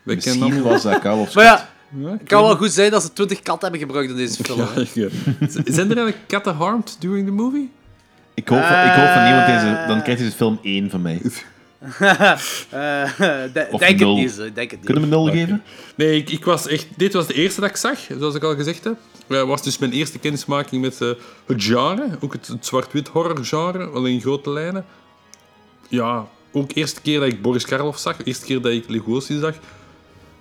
Kennen Misschien was dat Karloff's Maar ja, Ja, ik het kan wel goed zijn dat ze 20 katten hebben gebruikt in deze film. Ja, eh, Zijn er eigenlijk katten harmed during the movie? Ik hoop, van, ik hoop van niemand deze... Dan krijgt deze film 1 van mij. Eh, de- Of denk het nul. niet, zo. Denk het niet. Kunnen we 0 geven? Nee, ik, ik was echt... Dit was de eerste dat ik zag, zoals ik al gezegd heb. Het was dus mijn eerste kennismaking met eh, het genre. Ook het, het zwart-wit horror genre, wel in grote lijnen. Ja, ook de eerste keer dat ik Boris Karloff zag, de eerste keer dat ik Lugosi zag.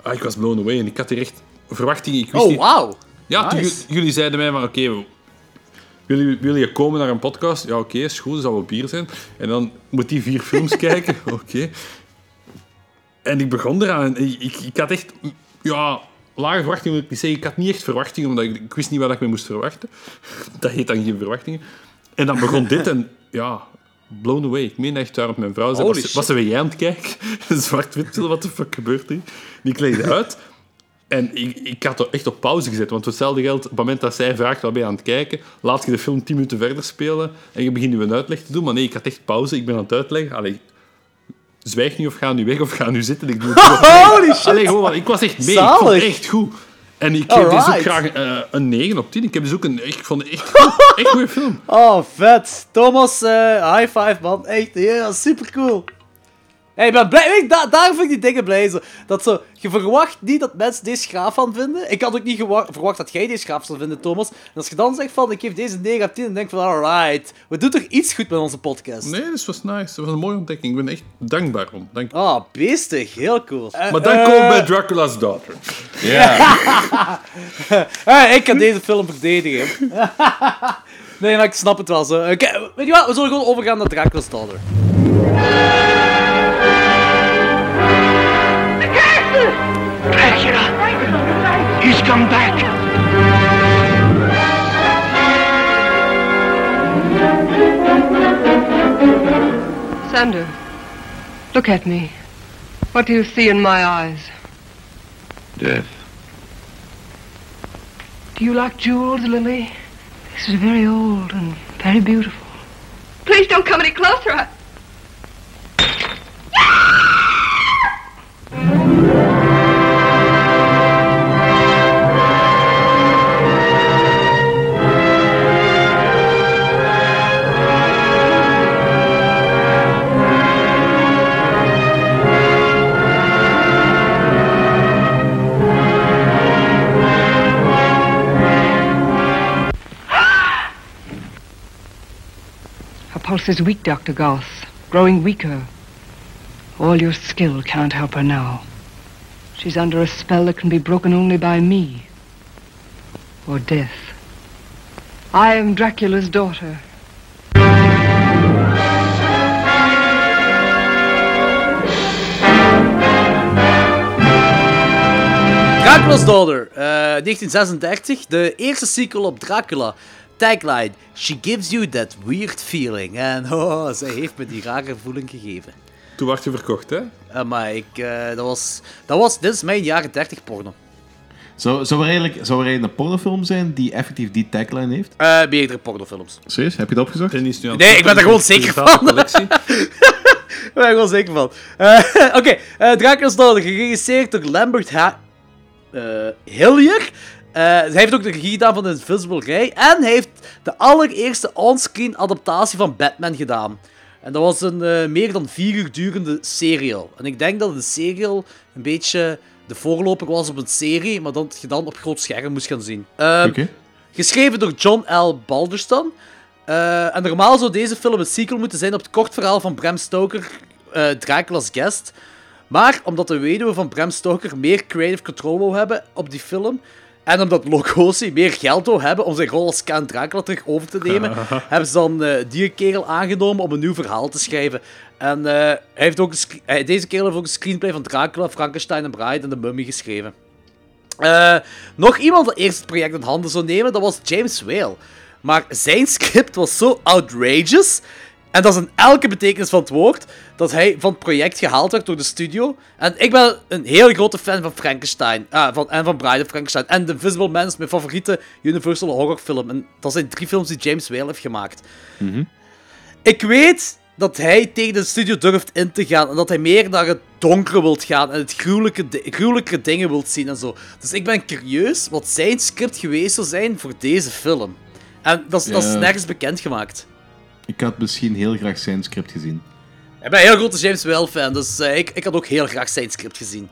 Ah, ik was blown away en ik had hier echt verwachtingen. Ik wist Oh, wauw. Ja, Nice. ju- jullie zeiden mij van, oké, we- wil je, wil je komen naar een podcast? Ja, oké, is goed, er zal wel bier zijn. En dan moet die vier films kijken, oké. En ik begon eraan ik, ik, ik had echt... Ja, lage verwachtingen wil ik niet zeggen. Ik had niet echt verwachtingen, omdat ik, ik wist niet wat ik me moest verwachten. Dat heet dan geen verwachtingen. En dan begon dit en ja, blown away. Ik meen echt daarop mijn vrouw zei, Holy was, ze weer jij aan het kijken? Een zwart-wit wat de fuck gebeurt hier? Die kleedde uit. En ik, ik had er echt op pauze gezet, want voor hetzelfde geld, op het moment dat zij vraagt, wat ben je aan het kijken, laat je de film 10 minuten verder spelen en je begint nu een uitleg te doen. Maar nee, ik had echt pauze, ik ben aan het uitleggen. Allee, zwijg nu of ga nu weg of ga nu zitten. Ik doe het. Holy shit. Allee, gewoon, ik was echt mee, ik vond het Zalig. echt goed. En ik geef dus ook graag eh, een 9 op 10. Ik heb dus ook een, ik vond het echt. Echt goede film. Oh, vet. Thomas, eh, high five, man. Echt, ja, super cool. Hey, ik ben blij, weet je, da daar vind ik die dingen blij. Zo. Dat zo, je verwacht niet dat mensen deze graaf van vinden. Ik had ook niet verwacht dat jij deze graaf zou vinden, Thomas. En als je dan zegt van, ik geef deze 9 op 10, dan denk ik van, alright. We doen toch iets goed met onze podcast? Nee, dat was nice. Dat was een mooie ontdekking. Ik ben echt dankbaar om. Dank Ah, beestig. Heel cool. Eh, Maar dan eh, komen we bij Dracula's Daughter. eh, ik kan deze film verdedigen. nee, maar ik snap het wel zo. Oké, weet je wat? We zullen gewoon overgaan naar Dracula's Daughter. Come back! Sander, look at me. What do you see in my eyes? Death. Do you like jewels, Lily? This is very old and very beautiful. Please don't come any closer. I... pulse is weak, Dr. Goss. Growing weaker. All your skill can't help her now. She's under a spell that can be broken only by me. Or death. I am Dracula's daughter. Dracula's Daughter, eh, 1936, de eerste sequel op Dracula. Tagline, she gives you that weird feeling. En oh, zij heeft me die rare voeling gegeven. Toen werd je verkocht, hè? Eh, maar ik, eh, dat was, dat was, dit is mijn jaren 30 porno. Zou, zou, er eigenlijk, zou er eigenlijk een pornofilm zijn die effectief die tagline heeft? Eh meerdere pornofilms. Serieus? Heb je dat opgezocht? En die is nu aan Nee, ik ben er gewoon zeker van. Ik ben er gewoon zeker van. Oké, eh, Dracula's Daughter, geregisseerd door Lambert ha eh, Hillier. Eh, hij heeft ook de regie gedaan van de Invisible Guy. En hij heeft de allereerste onscreen adaptatie van Batman gedaan. En dat was een eh, meer dan vier uur durende serial. En ik denk dat de serial een beetje de voorloper was op een serie, maar dat je dan op groot scherm moest gaan zien. Ehm. Geschreven door John L. Balderston. Eh, en normaal zou deze film een sequel moeten zijn op het kort verhaal van Bram Stoker, eh Dracula's Guest. Maar omdat de weduwe van Bram Stoker meer creative control wou hebben op die film, en omdat Lugosi meer geld wou hebben om zijn rol als Count Dracula terug over te nemen, hebben ze dan eh, die kerel aangenomen om een nieuw verhaal te schrijven. En eh, hij heeft ook een eh, deze kerel heeft ook een screenplay van Dracula, Frankenstein en Bride en de Mummy geschreven. Nog iemand dat eerst het project in handen zou nemen, dat was James Whale. Maar zijn script was zo outrageous, en dat is in elke betekenis van het woord, dat hij van het project gehaald werd door de studio. En ik ben een heel grote fan van Frankenstein, ah, van, en van Bride of Frankenstein. En The Invisible Man is mijn favoriete Universal horrorfilm. En dat zijn drie films die James Whale heeft gemaakt. Ik weet dat hij tegen de studio durft in te gaan en dat hij meer naar het donkere wilt gaan en het gruwelijke, gruwelijkere dingen wilt zien en zo. Dus ik ben curieus wat zijn script geweest zou zijn voor deze film. En dat is, dat is nergens bekendgemaakt. Ik had misschien heel graag zijn script gezien. Ik ben een heel grote James Whale fan, dus eh, ik, ik had ook heel graag zijn script gezien.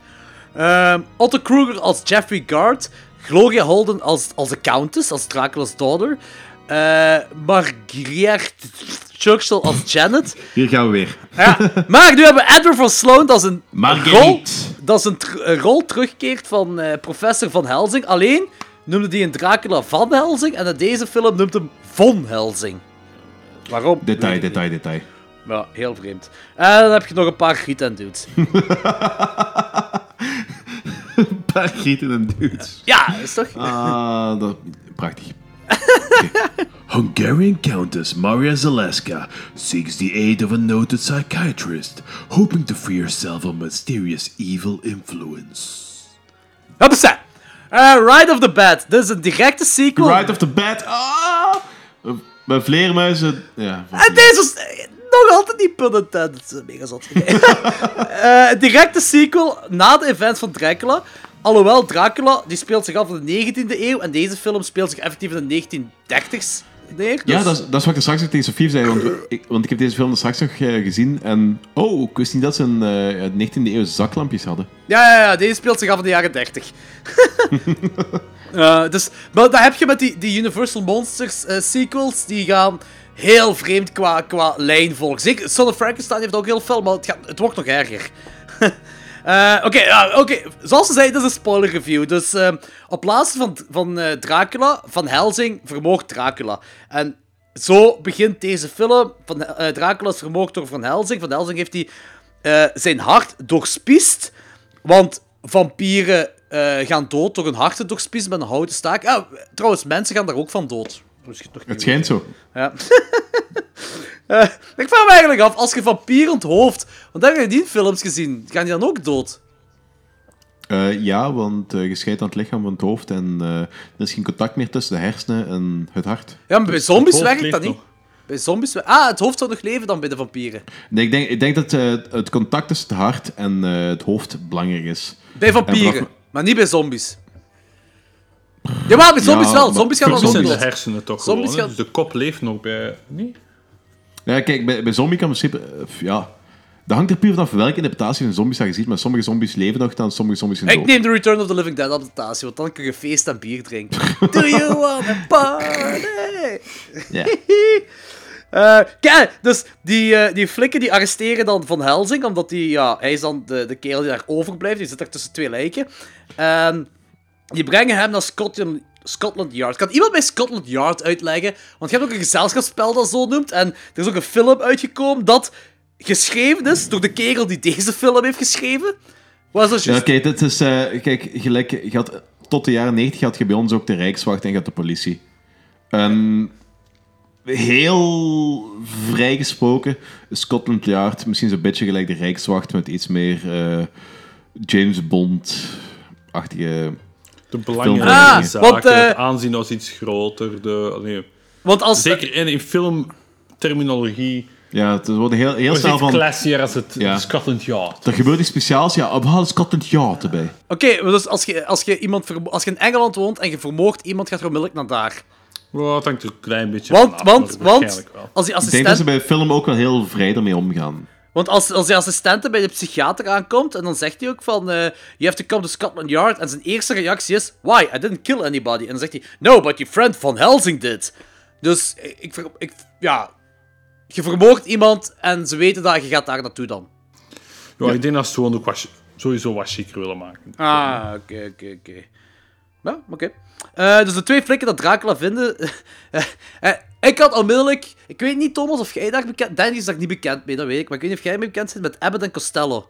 Ehm, Otto Kruger als Jeffrey Guard, Gloria Holden als, als de Countess, als Dracula's daughter, eh Margaret Churchill als Janet. Hier gaan we weer. Ja. Maar nu hebben we Edward van Sloan, dat is een rol, dat is een, rol terugkeert van eh, professor Van Helsing. Alleen noemde die een Dracula van Helsing. En in deze film noemt hem Von Helsing. Waarom? Detail, detail, detail. Ja, heel vreemd. En dan heb je nog een paar Griet en dudes. Een paar gieten en dudes. Ja, dat is toch... Ah, dat... prachtig. Hungarian Countess Maria Zaleska seeks the aid of a noted psychiatrist, hoping to free herself of mysterious evil influence. Hoppasa! Eh Ride of the Bed. Dit is een directe sequel. Right off the bat. Ah! Bij vleermuizen... Ja, En deze is eh, nog altijd niet pun intended. Dat is Mega zot. Eh, directe sequel na de events van Dracula. Alhoewel Dracula die speelt zich af in de 19e eeuw en deze film speelt zich effectief in de 1930s neer. Ja, dus- dat is, dat is wat ik er straks tegen Sofie zei, want, ik, want ik heb deze film straks nog eh, gezien en... Oh, ik wist niet dat ze een eh, uit 19e eeuw zaklampjes hadden. Ja, ja, ja, deze speelt zich af in de jaren 30. Eh, dus, maar dat heb je met die, die Universal Monsters eh, sequels, die gaan heel vreemd qua, qua lijnvolk. Zeker, Son of Frankenstein heeft ook heel veel, maar het, wordt nog erger. Eh, Oké, zoals ze zei, dit is een spoiler review. Dus eh, op plaats van, van Dracula, van Helsing, vermoogt Dracula. En zo begint deze film. Van, Dracula is vermoord door Van Helsing. Van Helsing heeft eh, zijn hart doorspiest. Want vampieren eh, gaan dood door hun harten doorspiezen met een houten staak. Ah, trouwens, mensen gaan daar ook van dood. Misschien toch niet Het schijnt zo. ja. Eh, ik vraag me eigenlijk af, als je vampier onthoofd, want dat heb je die in films gezien, gaan die dan ook dood? Eh, ja, want je scheidt aan het lichaam van het hoofd en eh, er is geen contact meer tussen de hersenen en het hart. Ja, maar bij zombies hoofd werkt dat niet. nog. Bij zombies... Ah, het hoofd zou nog leven dan bij de vampieren. Nee, ik, denk, ik denk dat eh, het contact tussen het hart en eh, het hoofd belangrijk is. Bij vampieren, vanaf- maar niet bij zombies. Ja, maar bij zombies Ja, wel. Zombies gaan Dat ook zijn zombies- de hersenen toch Zombies gewoon. hè? gaan- Dus de kop leeft nog bij... Niet? Ja, kijk, bij, bij zombie kan in principe... eh, ja, dat hangt er puur vanaf welke interpretatie van zombies dat je ziet, maar sommige zombies leven nog dan sommige zombies zijn Ik dood. neem de Return of the Living Dead adaptatie, want dan kun je feest en bier drinken. Do you wanna party? Ja. Eh, kijk, dus die, eh, die flikken die arresteren dan Van Helsing, omdat die, ja, hij is dan de, de kerel die daar overblijft. Die zit daar tussen twee lijken. En die brengen hem naar Scotland, Scotland Yard. Kan iemand mij Scotland Yard uitleggen? Want je hebt ook een gezelschapsspel dat zo noemt. En er is ook een film uitgekomen dat geschreven is door de kerel die deze film heeft geschreven. Wat is dat Ja, kijk, het is... eh, kijk, gelijk, je had, tot de jaren 90 had je bij ons ook de Rijkswacht en je had de politie. En heel vrijgesproken, Scotland Yard misschien zo'n beetje gelijk de Rijkswacht met iets meer eh, James Bond-achtige... De Ah, belangrijke zaken, want, eh, het aanzien als iets groter. De, nee. Want als... Zeker in, in filmterminologie. Ja, het wordt heel, heel Het is snel iets van... classier als het Ja. Scotland Yard. Er gebeurt iets speciaals, ja, we halen Scotland Yard erbij. Oké, maar dus als je, als, je iemand vermo- als je in Engeland woont en je vermoordt iemand, gaat er onmiddellijk naar daar. Wow, dat hangt er een klein beetje Want, vanaf, want, want, als die Ik denk dat ze assistent, bij de film ook wel heel vrij ermee omgaan. want als, als die assistente bij de psychiater aankomt, en dan zegt hij ook van, eh you have to come to Scotland Yard, en zijn eerste reactie is, why, I didn't kill anybody. En dan zegt hij, no, but your friend Van Helsing did. Dus, ik, ik, ik ja, je vermoordt iemand, en ze weten dat je gaat daar naartoe dan. Ja, Ik denk dat ze gewoon ook wat, sowieso wat chiquer willen maken. Ah, oké, oké, oké. Ja, oké. Eh, dus de twee flikken dat Dracula vinden. eh, eh, ik had onmiddellijk. Ik weet niet, Thomas, of jij daar bekend. Danny is daar niet bekend mee, dat weet ik. Maar ik weet niet of jij mee bekend bent met Abbott en Costello.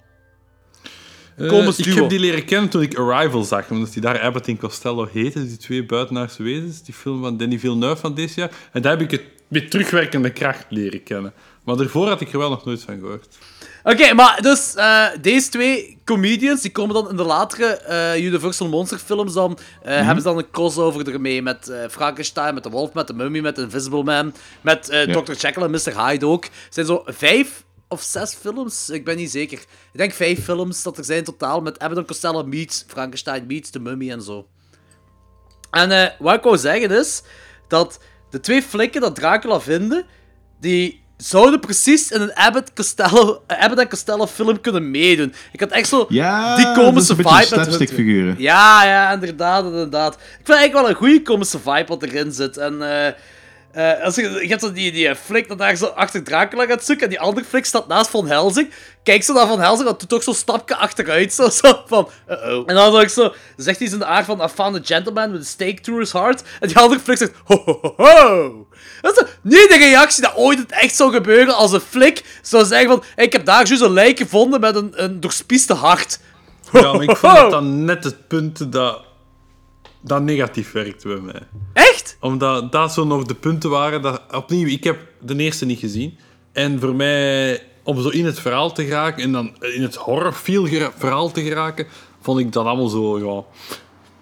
Ik heb die leren kennen toen ik Arrival zag, omdat die daar Abbott en Costello heette, die twee buitenaardse wezens, die film van Danny Villeneuve van dit jaar. En daar heb ik het met terugwerkende kracht leren kennen. Maar daarvoor had ik er wel nog nooit van gehoord. Oké, maar dus eh, deze twee comedians die komen dan in de latere eh, Universal Monster films dan. eh, Hebben ze dan een crossover ermee met Frankenstein, met de Wolf, met de Mummy, met Invisible Man, met Ja. Dr. Jekyll en Mr. Hyde ook. Het zijn zo vijf of zes films, ik ben niet zeker. Ik denk vijf films dat er zijn in totaal met Abbott Costello meets Frankenstein meets de Mummy en zo. En wat ik wou zeggen is dat de twee flikken dat Dracula vinden, die zouden precies in een Abbott, Costello, Abbott en Costello film kunnen meedoen. Ik had echt zo Ja, die komische vibe. hun- slapstick-figuren. Ja, ja, inderdaad, inderdaad. Ik vind eigenlijk wel een goede komische vibe wat erin zit. En eh, eh, als je, je hebt zo die, die flik dat daar zo achter Dracula gaat zoeken. En die andere flik staat naast Van Helsing. Kijk zo naar Van Helsing, dat doet ook zo'n stapje achteruit. Zo, zo van, uh-oh. En dan, zo, zo, zegt iets in de aard van... I found a gentleman with a stake through his heart. En die andere flik zegt... Ho, ho, ho, ho. Dat is niet de reactie dat ooit het echt zou gebeuren als een flik zou zeggen van... "Hey, ik heb daar juist een lijk gevonden met een, een doorspieste hart. Ja, maar ik vond dat dan net het punt dat, dat negatief werkte bij mij. Echt? Omdat dat zo nog de punten waren dat... Opnieuw, ik heb de eerste niet gezien. En voor mij, om zo in het verhaal te geraken... En dan in het horrorfeel verhaal te geraken... Vond ik dat allemaal zo, ja...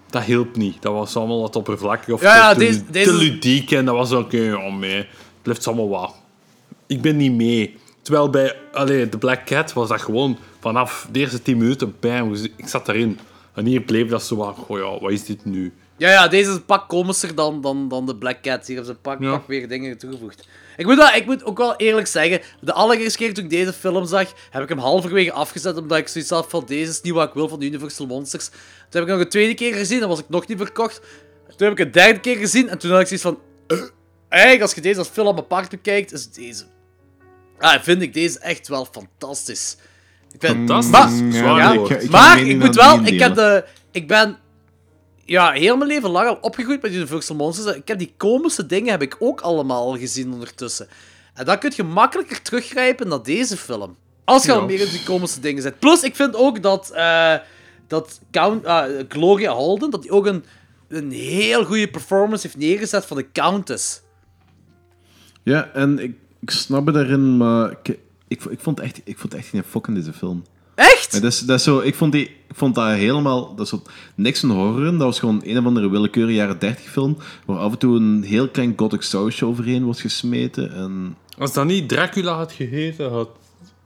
Dat hielp niet. Dat was allemaal wat oppervlakkig of Ja, ja, te, deze- te ludiek. En dat was ook, eh, ja, mee. Het blijft allemaal wat. Ik ben niet mee. Terwijl bij allee, The Black Cat was dat gewoon vanaf de eerste 10 minuten, bam, ik zat erin. En hier bleef dat zo wat, goh ja, wat is dit nu? Ja, ja, deze is een pak komischer dan, dan, dan de Black Cat. Hier hebben ze een pak, Ja. pak weer dingen toegevoegd. Ik moet, wel, ik moet ook wel eerlijk zeggen, de allereerste keer toen ik deze film zag, heb ik hem halverwege afgezet, omdat ik zoiets had van, deze is niet wat ik wil van de Universal Monsters. Toen heb ik nog een tweede keer gezien, dan was ik nog niet verkocht. Toen heb ik een derde keer gezien, en toen had ik zoiets van, eh, eigenlijk als je deze als film apart bekijkt, is deze... Ah, vind ik deze echt wel fantastisch. Ik vind, Fantastisch? Maar, ja. Ik- ik maar ik moet wel, ik heb de... Ik ben ja, heel mijn leven lang al opgegroeid met Universal Monsters. Ik heb die komische dingen heb ik ook allemaal al gezien ondertussen. En dan kun je makkelijker teruggrijpen naar deze film. Als je al meer in die komische dingen zit. Plus, ik vind ook dat, eh, dat Count, ah, Gloria Holden, dat die ook een, een heel goede performance heeft neergezet van de Countess. Ja, en ik, ik snap het daarin, maar ik, ik, ik, vond echt, ik vond echt geen fok in deze film. Echt? Dat is, dat is zo, ik, vond die, ik vond dat helemaal... Dat is niks een horror in. Dat was gewoon een of andere willekeurige jaren 30 film, waar af en toe een heel klein gothic sausje overheen wordt gesmeten. En Als dat niet Dracula had geheten, had...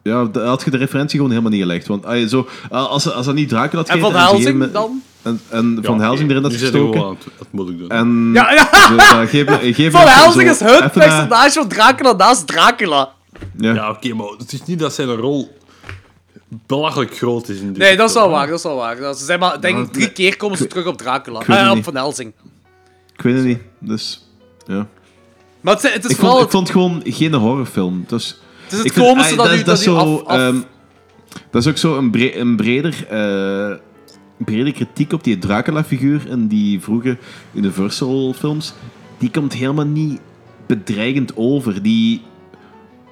ja, da- had je de referentie gewoon helemaal niet gelegd. Want ah, zo, als, als dat niet Dracula had En Van geheten... Helsing dan? En, en Van Ja, Helsing erin had nu zit hij gestoken. gewoon aan het- Dat moet ik doen. En Ja, ja. zo, dat geef, geef Van Helsing is zo het personage van Dracula naast Dracula. Ja. Ja, oké, maar het is niet dat zijn rol belachelijk groot is in dit Nee, dat is wel waar, dat is wel waar. Dat- Ze zijn maar, denk ik, drie keer komen ze terug op Dracula. ik weet het Eh, op. Van Helsing. Ik weet het niet. Dus, ja. Maar het, is- het is Ik vooral... vond, ik vond het gewoon geen horrorfilm. Dus, het is het ik vind- komische dat, dat, dat, u zo, af... af- ehm, dat is ook zo een, bre- een breder, eh, brede kritiek op die Dracula-figuur in die vroege Universal-films. Die komt helemaal niet bedreigend over. Die,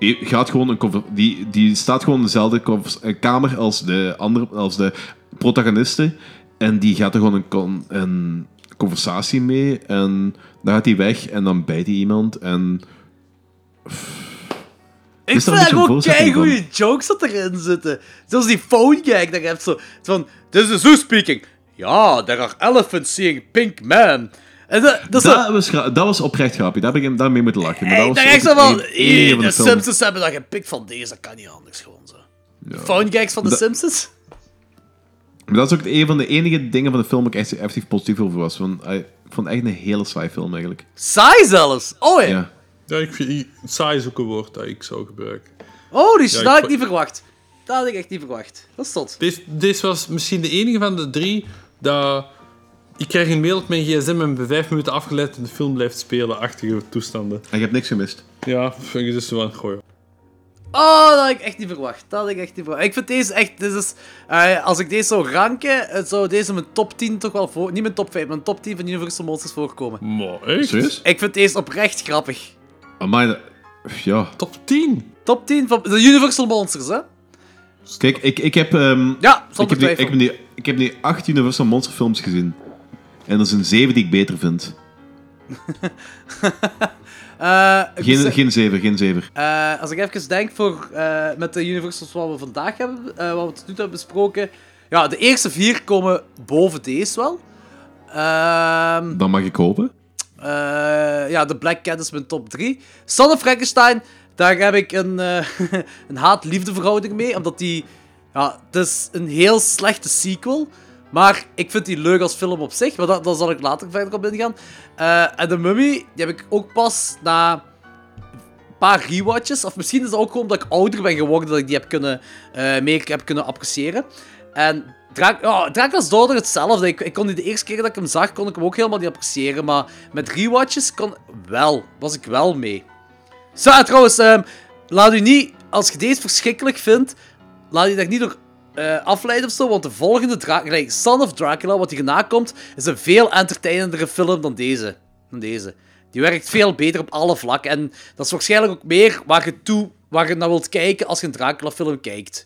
gaat gewoon een die, die staat gewoon in dezelfde eh, kamer als de, andere, als de protagonisten. En die gaat er gewoon een, con- een conversatie mee. En dan gaat hij weg en dan bijt hij iemand. En ik daar vind ook van. goede jokes dat erin zitten. Zoals die phone gag dat je hebt zo... Van, this is who speaking. Ja, there are elephants seeing pink man. En dat, zo... Was, dat was oprecht grappig. Daar heb ik daarmee moeten lachen. Maar dat was daar echt zo ook van... het enige "Hey, van de. Simpsons hebben dat gepikt van deze, dat kan niet anders gewoon zo. Phone gags van de Simpsons? Maar dat is ook een van de enige dingen van de film waar ik echt effectief positief over was. Want, ik vond het echt een hele saai film eigenlijk. Saai zelfs. Oh ja. Ja. Ja, ik vind... Saai is ook een woord dat ik zou gebruiken. Oh, die Ja, had ik niet verwacht. Dat had ik echt niet verwacht. Dat is tot. Deze was misschien de enige van de drie dat... Ik krijg een mail op mijn gsm en bij vijf minuten afgeleid en de film blijft spelen. Achtige toestanden. En je hebt niks gemist. Ja, vind ik dus van... Goh, ja. Oh, dat had ik echt niet verwacht. Dat had ik echt niet verwacht. Ik vind deze echt... Dit is, eh, als ik deze zou ranken, zou deze mijn top 10 toch wel voor... Niet mijn top 5, mijn top 10 van Universal Monsters voorkomen. Maar echt? Serieus? Ik vind deze oprecht grappig. Amai, ja. Top 10? Top 10 van de Universal Monsters, hè? Kijk, ik, ik heb... ehm, Ja, ik, heb nu, ik, heb nu, ik heb nu acht Universal Monster films gezien. En er zijn zeven die ik beter vind. Eh, ik Geen, geen zeven, geen zeven. Eh, als ik even denk voor, eh, met de Universals wat we vandaag hebben, eh, wat we tot nu toe hebben besproken. Ja, de eerste vier komen boven deze wel. Ehm, Dan mag ik hopen. eh, ja, de Black Cat is mijn top 3. Son of Frankenstein, daar heb ik een, eh, een haat-liefde verhouding mee. Omdat die... Ja, het is een heel slechte sequel. Maar ik vind die leuk als film op zich. Maar daar zal ik later verder op ingaan. Eh, en de Mummy, die heb ik ook pas na een paar rewatches. Of misschien is het ook gewoon omdat ik ouder ben geworden dat ik die heb kunnen, eh, meer heb kunnen appreciëren. En Dra ja, Dracula's dochter hetzelfde. Ik, ik kon die de eerste keer dat ik hem zag, kon ik hem ook helemaal niet appreciëren. Maar met rewatches kon wel, was ik wel mee. Zo, en trouwens, ehm, laat u niet, als je deze verschrikkelijk vindt, laat je daar niet door eh, afleiden of zo. Want de volgende Dracula, like Son of Dracula, wat hierna komt, is een veel entertainendere film dan deze. Dan deze. Die werkt veel beter op alle vlakken. En dat is waarschijnlijk ook meer waar je, toe, waar je naar wilt kijken als je een Dracula-film kijkt.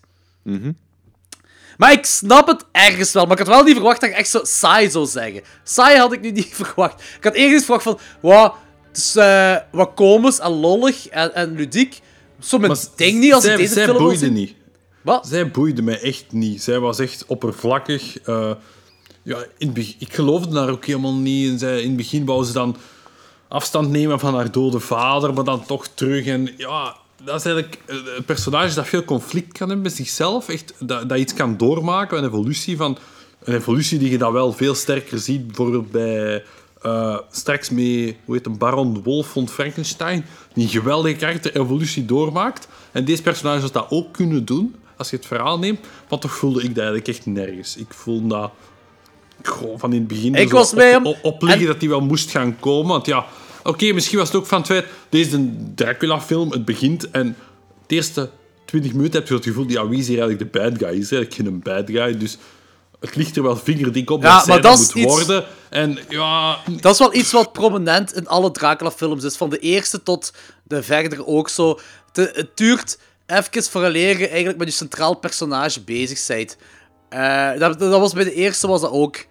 Maar ik snap het ergens wel. Maar ik had wel niet verwacht dat ik echt zo saai zou zeggen. Saai had ik nu niet verwacht. Ik had eerst verwacht van... Wow, het is eh, wat komisch en lollig en, en ludiek. Zo mijn ding niet als zij, ik deze zij film boeide niet. Zij boeide mij echt niet. Zij was echt oppervlakkig. eh, ja, in ik geloofde haar ook helemaal niet. En zij, in het begin wou ze dan afstand nemen van haar dode vader, maar dan toch terug. En ja, dat is eigenlijk een personage dat veel conflict kan hebben met zichzelf. Echt, dat, dat iets kan doormaken. Een evolutie van... Een evolutie die je dan wel veel sterker ziet, bijvoorbeeld bij... eh, straks mee, hoe heet een Baron Wolf von Frankenstein, die een geweldige karakter-evolutie doormaakt. En deze personages dat ook kunnen doen, als je het verhaal neemt. Maar toch voelde ik dat eigenlijk echt nergens. Ik voelde dat gewoon van in het begin Ik was op, bij hem op, op liggen en- dat die wel moest gaan komen. Want ja, oké, misschien was het ook van het feit... Deze is een Dracula-film, het begint en de eerste 20 minuten heb je het gevoel... Ja, wie is hier eigenlijk de bad guy? Is eigenlijk geen bad guy, dus... Het ligt er wel vingerdik op Ja, dat zij maar dat moet iets- worden. En ja, Dat is wel iets wat prominent in alle Dracula-films is. Van de eerste tot de verdere ook zo. De- het duurt even vooraleer je eigenlijk met je centraal personage bezig bent. Eh, dat, dat was bij de eerste was dat ook.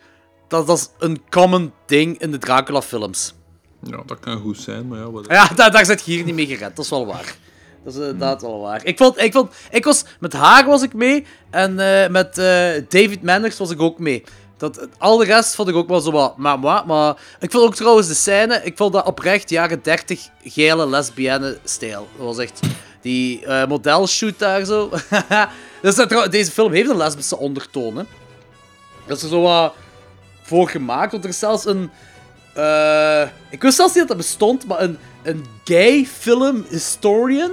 Dat, dat is een common ding in de Dracula-films. ja, dat kan goed zijn, maar ja... Wat... Ja, daar, daar zit je hier niet mee gered. Dat is wel waar. Dat is inderdaad wel waar. Ik, vond, ik, vond, ik was... Met haar was ik mee. En eh, met eh, David Manners was ik ook mee. Dat, al de rest vond ik ook wel zo wat... Maar, maar, maar ik vond ook trouwens de scène... Ik vond dat oprecht jaren 30 geile lesbienne stijl. Dat was echt... Die eh modelshoot daar zo. dus deze film heeft een lesbische ondertoon, hè. Dat is er zo wat voor gemaakt. Want er is zelfs een... eh, ik wist zelfs niet dat dat bestond, maar een, een gay film historian.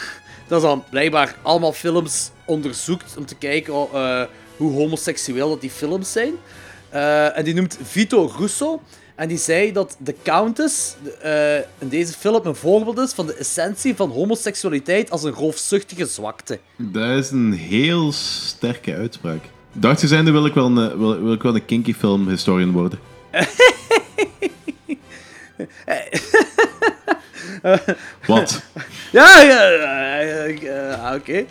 Dat is dan blijkbaar allemaal films onderzoekt om te kijken oh, eh, hoe homoseksueel dat die films zijn. En die noemt Vito Russo. En die zei dat The Countess eh, in deze film een voorbeeld is van de essentie van homoseksualiteit als een roofzuchtige zwakte. Dat is een heel sterke uitspraak. Dacht zijnde wil ik wel een, eh, wil, wil ik wel een kinky film historian worden. Wat? Ja, ja, ja, ja, ja, oké.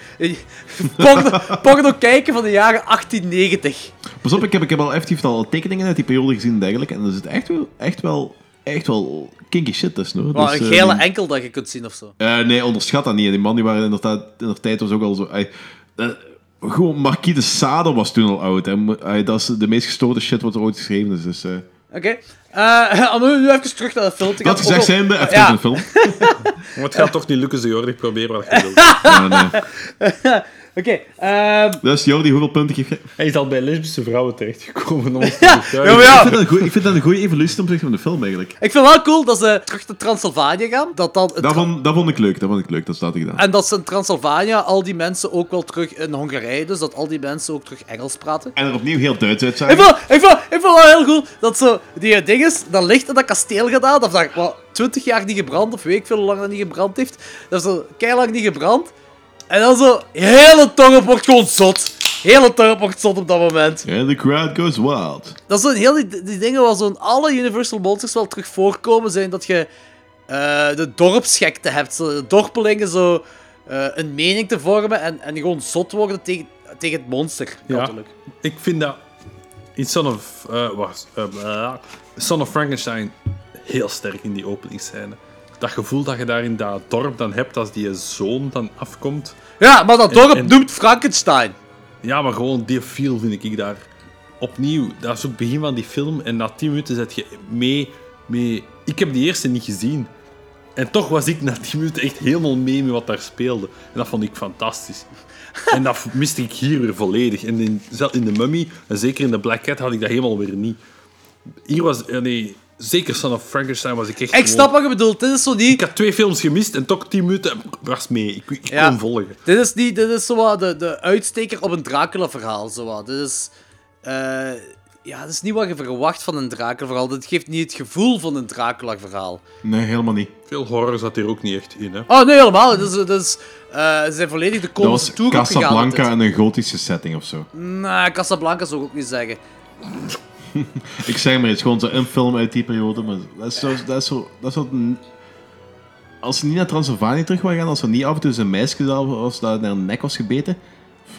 Porno, porno kijken van de jaren 1890. Pas op, ik heb, ik heb al effectief al tekeningen uit die periode gezien en dergelijke. En er zit echt wel, echt wel, echt wel kinky shit tussen hoor. Dus, een eh, gele enkel dat je kunt zien of zo. eh, nee, onderschat dat niet. Die man die waren inderdaad, in de tijd was ook al zo... eh, gewoon, Marquis de Sade was toen al oud. Hè. Ey, dat is de meest gestoorde shit wat er ooit geschreven is. Dus, eh, Oké. Eh, om nu nu even terug naar de film te gaan. dat gezegd al- zijnde, even Ja. een film. Maar het gaat toch niet lukken, zo Jordi. Probeer wat je wilt. Ja, nee. Oké. ehm, Dus Jordi, hoeveel punten geef je? Hij is al bij lesbische vrouwen terechtgekomen. Om ons te ja, maar ja. Ik vind dat een goeie- ik vind dat een goede evolutie ten opzichte van de film eigenlijk. Ik vind wel cool dat ze terug naar Transylvanië gaan. Dat dan het Dat vond, dat vond ik leuk, dat vond ik leuk, dat staat er gedaan. En dat ze in Transylvanië al die mensen ook wel terug in Hongarije, dus dat al die mensen ook terug Engels praten. En er opnieuw heel Duits Ik uitzagen. vond, ik, vond, ik vond wel heel cool dat zo die ding is, dat licht in dat kasteel gedaan, dat daar wat 20 jaar niet gebrand, of weet ik veel hoe lang dat niet gebrand heeft. Dat is keilang niet gebrand. En dan zo, hele dorp wordt gewoon zot. Hele dorp wordt zot op dat moment. And the crowd goes wild. Dat is zo heel die, die dingen waar zo'n alle Universal Monsters wel terug voorkomen, zijn dat je eh, de dorpsgekte hebt. Zo, de dorpelingen zo eh, een mening te vormen en, en gewoon zot worden tegen, tegen het monster. Ja. Natuurlijk. Ik vind dat in Son of, eh, wacht, eh, blah. Son of Frankenstein heel sterk in die openingsscène. Dat gevoel dat je daar in dat dorp dan hebt als die zoon dan afkomt. Ja, maar dat dorp en- noemt Frankenstein. Ja, maar gewoon die feel vind ik daar opnieuw. Dat is ook het begin van die film en na 10 minuten zet je mee, mee. Ik heb die eerste niet gezien. En toch was ik na 10 minuten echt helemaal mee met wat daar speelde. En dat vond ik fantastisch. En dat miste ik hier weer volledig. En in, zelf in de Mummy, en zeker in de Black Cat, had ik dat helemaal weer niet. Hier was... eh, Nee, zeker Son of Frankenstein was ik echt Ik gewoon- snap wat je bedoelt. Dit is zo niet... Ik had twee films gemist en toch tien minuten was mee. Ik, ik Ja. kon volgen. Dit is, niet, dit is zo wat de, de uitsteker op een Dracula-verhaal. Zo wat. Dit is... eh, ja, dit is niet wat je verwacht van een Dracula-verhaal. Dit geeft niet het gevoel van een Dracula-verhaal. Nee, helemaal niet. Veel horror zat hier ook niet echt in, hè. Oh, nee, helemaal. Dit is, dit is, eh, ze zijn volledig de Dat opgegaan. met Casablanca in een gotische setting of zo. Nee, Casablanca zou ik ook niet zeggen. Ik zeg maar, het is gewoon zo een film uit die periode, maar dat is zo... Dat is zo, dat is zo als ze niet naar Transylvanië terug waren gaan, als er niet af en toe zijn meisje was dat naar een nek was gebeten,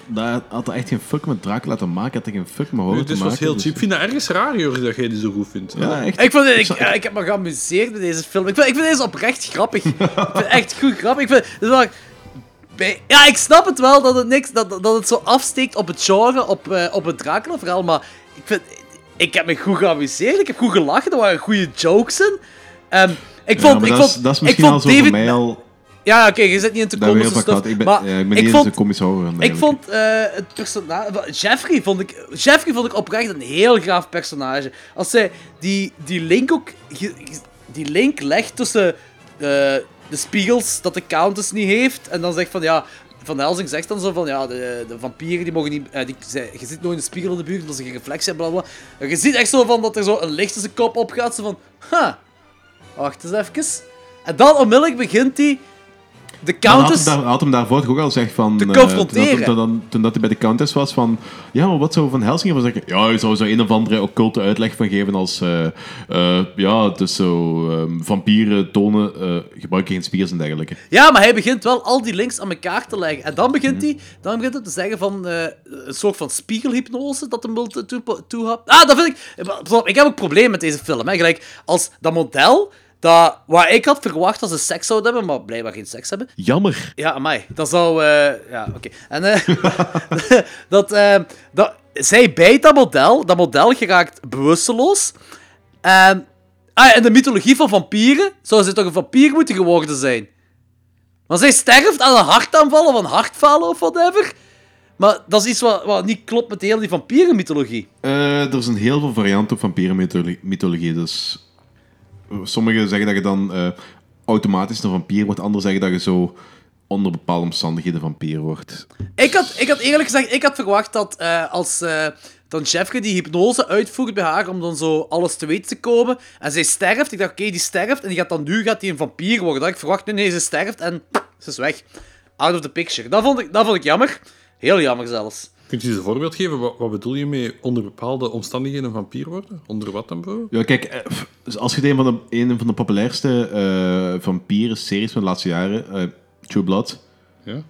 dat had er echt geen fuck met Dracula te maken, had er geen fuck met horror Het te is maken. was heel dus- cheap. Ik vind dat ergens raar, Joris, dat jij die zo goed vindt. Ja, echt. Ik, vond, ik, ik heb me geamuseerd met deze film. Ik vind, ik vind deze oprecht grappig. ik vind het echt goed grappig. Ik vind, bij- ja, ik snap het wel dat het, niks, dat, dat het zo afsteekt op het genre, op, eh, op het Dracula-verhaal, maar ik, vind, ik heb me goed geamuseerd. Ik heb goed gelachen. Er waren goede jokes in. Ehm, ik vond, ik dat, vond, is, dat is ik misschien al vond David... mij al... Ja, oké, je zit niet in de komische stuff. Ik ben, maar ja, ik ben ik vond, komische horror. ik eigenlijk. vond eh, het personage... Jeffrey vond ik... Jeffrey vond ik oprecht een heel gaaf personage. Als zij die, die link ook... Die link legt tussen eh, de spiegels dat de Countess niet heeft. En dan zegt van ja... Van Helsing zegt dan zo van ja, de, de vampieren die mogen niet. eh, die, zij- je ziet nooit in de spiegel in de buurt omdat ze geen reflectie hebben. Bla, bla. Je ziet echt zo van dat er zo een licht zijn kop opgaat. Zo van. Ha, wacht eens even. En dan onmiddellijk begint hij. De Countess. hem daar, had hem daarvoor toch ook al gezegd van... Te eh, confronteren. toen, dat, toen, hij bij de Countess was van... Ja, maar wat zou Van Helsing zeggen? Ja, hij zou zo een of andere occulte uitleg van geven als... eh, eh, ja, is zo... ehm, vampieren tonen... gebruiken geen spiegels en dergelijke. Ja, maar hij begint wel al die links aan elkaar te leggen. En dan begint hij, dan begint hij te zeggen van een soort van spiegelhypnose dat hem wil toe- toe-. Ah, dat vind ik. Ik heb ook problemen met deze film. Hè. Gelijk als dat model. Dat, waar ik had verwacht dat ze seks zouden hebben, maar blijkbaar geen seks hebben. Jammer. Ja, amai. Dat zou... eh, ja, oké. En eh, dat, eh, dat... Zij bijt dat model. Dat model geraakt bewusteloos. En... Ah, in de mythologie van vampieren zou ze toch een vampier moeten geworden zijn. Maar zij sterft aan een hartaanval of een hartfalen of whatever. Maar dat is iets wat, wat niet klopt met de hele die vampierenmythologie. Er zijn heel veel varianten op vampierenmythologie. Dus sommigen zeggen dat je dan eh, automatisch een vampier wordt. Anderen zeggen dat je zo onder bepaalde omstandigheden vampier wordt. Ik had, ik had eerlijk gezegd, ik had verwacht dat eh, als eh, dan die hypnose uitvoert bij haar om dan zo alles te weten te komen en zij sterft, ik dacht oké, die sterft en die gaat dan nu gaat die een vampier worden. Dat ik verwacht, nee, ze sterft en ze is weg. Out of the picture. Dat vond ik, dat vond ik jammer. Heel jammer zelfs. Kunt je eens een voorbeeld geven? Wat, wat bedoel je mee onder bepaalde omstandigheden een vampier worden? Onder wat dan, bro? Ja, kijk, eh, dus als je een van de, een van de populairste eh vampieren-series van de laatste jaren, eh, True Blood, Ja.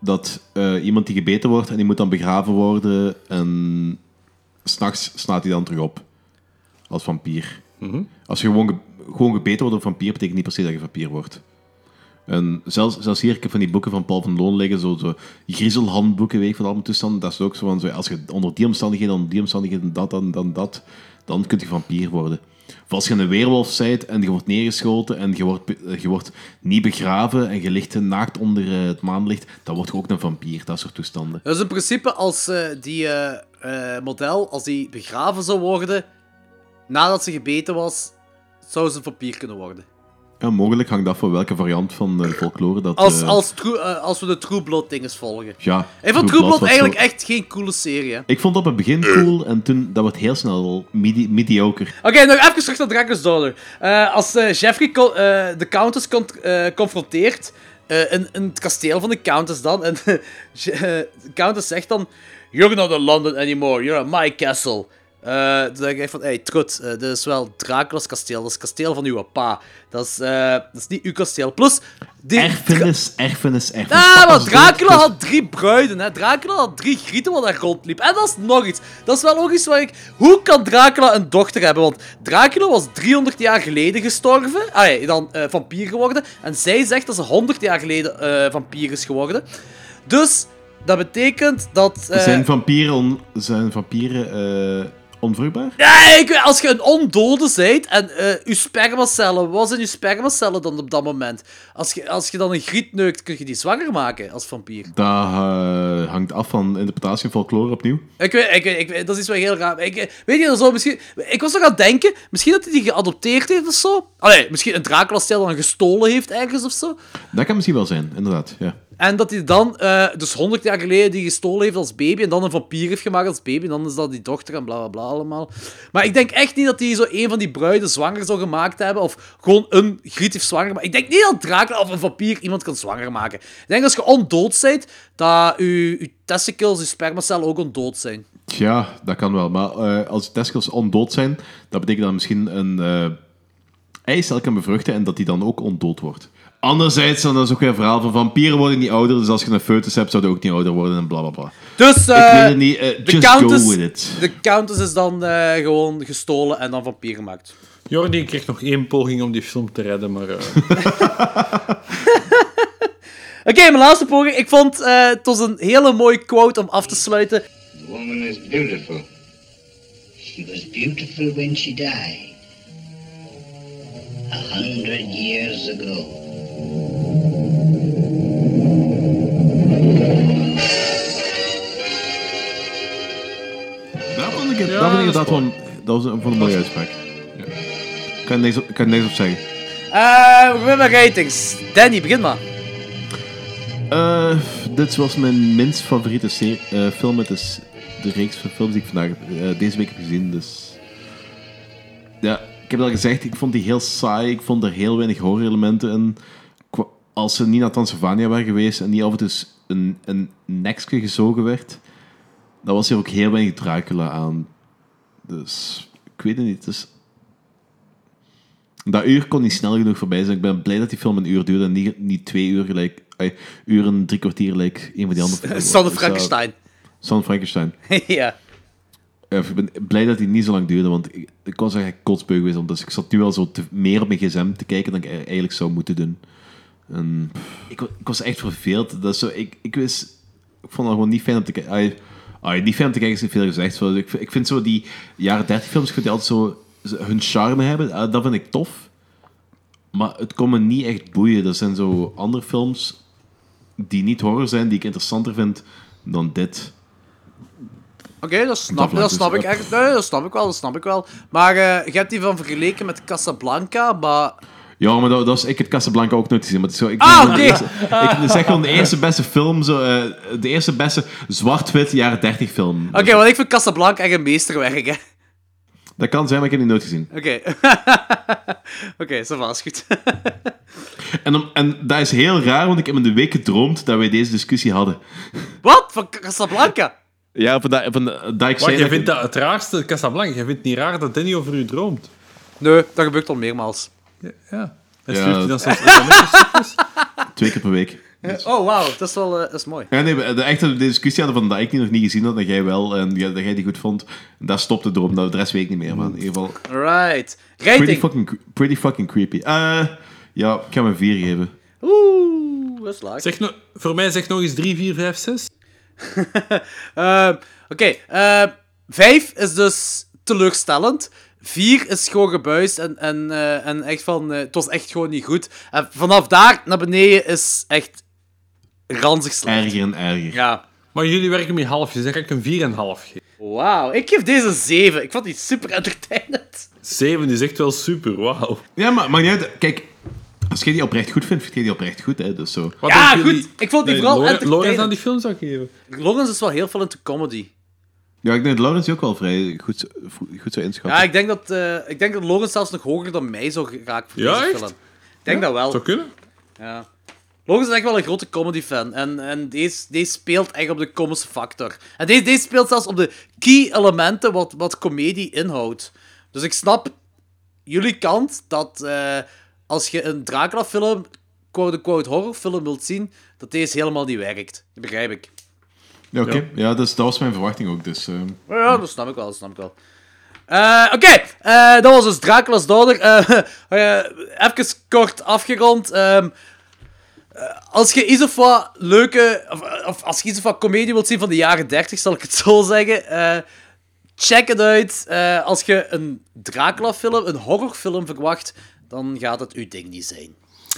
dat iemand die gebeten wordt en die moet dan begraven worden en s'nachts slaat hij dan terug op als vampier. Als je gewoon, ge- gewoon gebeten wordt door een vampier, betekent niet per se dat je vampier wordt. En zelfs, zelfs hier, ik van die boeken van Paul van Loon liggen, zo, zo griezelhandboeken, weet van allemaal toestanden, dat is ook zo van, zo, als je onder die omstandigheden, onder die omstandigheden, dat, dan, dan dat, dan kun je vampier worden. Of als je een weerwolf bent en je wordt neergeschoten en je wordt, eh, je wordt niet begraven en je ligt naakt onder eh, het maanlicht, dan word je ook een vampier, dat soort toestanden. Dus in principe, als eh, die model, als die begraven zou worden, nadat ze gebeten was, zou ze een vampier kunnen worden. Ja, mogelijk hangt af van welke variant van eh, folklore dat... Als, eh, als, True- eh, als we de True Blood dinges volgen. ja, Ik vond True True Blood eigenlijk zo- echt geen coole serie. hè. Ik vond het op het begin cool en toen, dat wordt heel snel medi mediocre. Oké, nog even terug naar Dragon's Daughter. Als Jeffrey de Countess con- confronteert in, in het kasteel van de Countess dan, en de Countess zegt dan, You're not in London anymore, you're at my castle. Eh toen denk ik echt van, hey, trut, eh, dit is wel Dracula's kasteel, dat is het kasteel van uw pa. Dat is, eh, dat is niet uw kasteel. Plus, die... Erfenis, erfenis, erfenis. Ah, maar Dracula had drie bruiden, hè. Dracula had drie grieten wat daar rondliep. En dat is nog iets. Dat is wel iets waar ik... Hoe kan Dracula een dochter hebben? Want Dracula was 300 jaar geleden gestorven. Ah ja, dan vampier geworden. En zij zegt dat ze 100 jaar geleden vampier is geworden. Dus, dat betekent dat... Zijn vampieren, on- zijn vampieren eh, onvruchtbaar? Ja, ik weet, als je een ondode bent en eh je spermacellen, wat zijn je spermacellen dan op dat moment? Als je, als je dan een griet neukt, kun je die zwanger maken als vampier. Dat eh, hangt af van interpretatie en folklore opnieuw. Ik weet, ik ik dat is wel heel raar. Ik, eh, weet je, zo, misschien, ik was nog aan het denken, misschien dat hij die geadopteerd heeft of zo. Allee, misschien een Dracula-stijl dan gestolen heeft ergens of zo. Dat kan misschien wel zijn, inderdaad. Ja. En dat hij dan, eh, dus 100 jaar geleden, die gestolen heeft als baby en dan een vampier heeft gemaakt als baby. En dan is dat die dochter en bla bla bla allemaal. Maar ik denk echt niet dat hij zo een van die bruiden zwanger zou gemaakt hebben. Of gewoon een griet heeft zwanger gemaakt. Ik denk niet dat Dracula of een vampier iemand kan zwanger maken. Ik denk als je ondood bent, dat je, je testicles, je spermacellen ook ondood zijn. Tja, dat kan wel. Maar eh, als de testicles ondood zijn, dat betekent dat misschien een eh eicel kan bevruchten en dat die dan ook ondood wordt. Anderzijds, dan is ook weer een verhaal van vampieren worden niet ouder, dus als je een foetus hebt, zou die ook niet ouder worden en bla bla bla. Dus Ik eh, weet het niet, eh, de, just countess, go with it. de countess is dan eh, gewoon gestolen en dan vampier gemaakt. Jordi kreeg nog één poging om die film te redden, maar... eh, Oké, mijn laatste poging. Ik vond eh, het was een hele mooie quote om af te sluiten. The woman is beautiful. She was beautiful when she died. A hundred years ago. Dat vond ik, dat vond ik dat inderdaad is wel een, dat was een, een mooie uitspraak. Ja. Ik kan niks ik kan er niks op zeggen. Eh, we ratings. Danny, begin maar. Eh, dit was mijn minst favoriete serie, eh, film. Het is de reeks van films die ik vandaag eh, deze week heb gezien. Dus ja, ik heb al gezegd, ik vond die heel saai. Ik vond er heel weinig horror-elementen in. Als ze niet naar Transylvania waren geweest en niet af en toe een, een nekje gezogen werd, dan was er ook heel weinig Dracula aan. Dus ik weet het niet. Dus dat uur kon niet snel genoeg voorbij zijn. Ik ben blij dat die film een uur duurde en niet, niet twee uur gelijk. ay, uur en drie kwartier gelijk een van die andere Son Dus, Frankenstein. eh, Son of Frankenstein. ja. Ja, ik ben blij dat die niet zo lang duurde, want ik, ik was eigenlijk kotsbeu geweest. Dus ik zat nu al zo te- meer op mijn gsm te kijken dan ik eigenlijk zou moeten doen. En, ik, ik was echt verveeld. Dat zo, ik, ik, wist, ik vond het gewoon niet fijn om te kijken. Niet fijn om te kijken is niet veel gezegd. Ik, ik vind zo die jaren 30 films, die altijd zo hun charme hebben. eh, dat vind ik tof. Maar het kon me niet echt boeien. Dat zijn zo andere films die niet horror zijn, die ik interessanter vind dan dit. Oké, dat snap, Dat snap dus, ik echt. Nee, dat snap ik wel, dat snap ik wel. Maar eh, je hebt die van vergeleken met Casablanca, maar... Ja, maar dat, dat is, ik heb Casablanca ook nooit gezien. Maar het is zo, ik Ah, oké. Ik zeg gewoon de eerste beste film, zo, eh, de eerste beste zwart-wit jaren 30 film. Oké, want ik vind Casablanca echt een meesterwerk, hè. Dat kan zijn, maar ik heb die nooit gezien. Oké. Oké, zo was goed. En, om- en dat is heel raar, want ik heb in de week gedroomd dat wij deze discussie hadden. Wat? Van Casablanca? Ja, van dat, van dat ik Wacht, zei... jij dat- vindt dat het raarste Casablanca? Jij vindt het niet raar dat Danny over u droomt? Nee, dat gebeurt al meermaals. Ja. En Ja. stuurt hij dan soms? Twee keer per week. Oh, wauw, dat is wel eh, dat is mooi. Ja, nee, de echte discussie hadden van dat ik die nog niet gezien had, dat jij wel, en dat jij die goed vond. Daar stopte het erom, dat de rest weet ik niet meer, maar in ieder geval... Right. Pretty Rating. fucking, pretty fucking creepy. Eh, ja, ik ga hem een 4 geven. Oeh, dat is laag. Zeg no voor mij zeg nog eens 3, 4, 5, 6. Eh, Oké, eh, vijf is dus teleurstellend. Vier is gewoon gebuist en, en, eh, en echt van, eh, het was echt gewoon niet goed. En vanaf daar naar beneden is echt ranzig slecht. Erger en erger. Ja. Maar jullie werken met halfjes, dan ga ik een 4,5 geven. Wauw, ik geef deze een zeven. Ik vond die super entertainend. 7 is echt wel super, wauw. Ja, maar, maar. Kijk, als jij die oprecht goed vindt, vind jij die oprecht goed, hè. Dus zo. Wat Ja, goed. Ik vond die vooral Loren- entertainend. Lorenz aan die film zou geven. Lawrence is wel heel veel into comedy. Ja, ik denk dat Lawrence ook wel vrij goed, goed zou inschatten. Ja, ik denk dat, eh ik denk dat Lawrence zelfs nog hoger dan mij zou geraken voor Ja, deze echt? film. Ik denk dat wel. Zou kunnen. Ja. Lawrence is echt wel een grote comedy-fan. En, en deze, deze speelt echt op de komische factor. En deze, deze speelt zelfs op de key elementen wat, wat comedie inhoudt. Dus ik snap jullie kant dat eh, als je een Dracula-film, quote-unquote horrorfilm wilt zien, dat deze helemaal niet werkt. Dat begrijp ik. Ja, oké. Ja, dus, dat was mijn verwachting ook. Dus, ehm. Ja, dat snap ik wel, dat snap ik wel. Eh, Oké, eh, dat was dus Dracula's Daughter. Eh, eh, even kort afgerond. Ehm, eh, als je iets of wat leuke, of, of als je iets of wat comedie wilt zien van de jaren 30, zal ik het zo zeggen. eh, check het uit. Eh, als je een Dracula-film, een horrorfilm verwacht, dan gaat het uw ding niet zijn.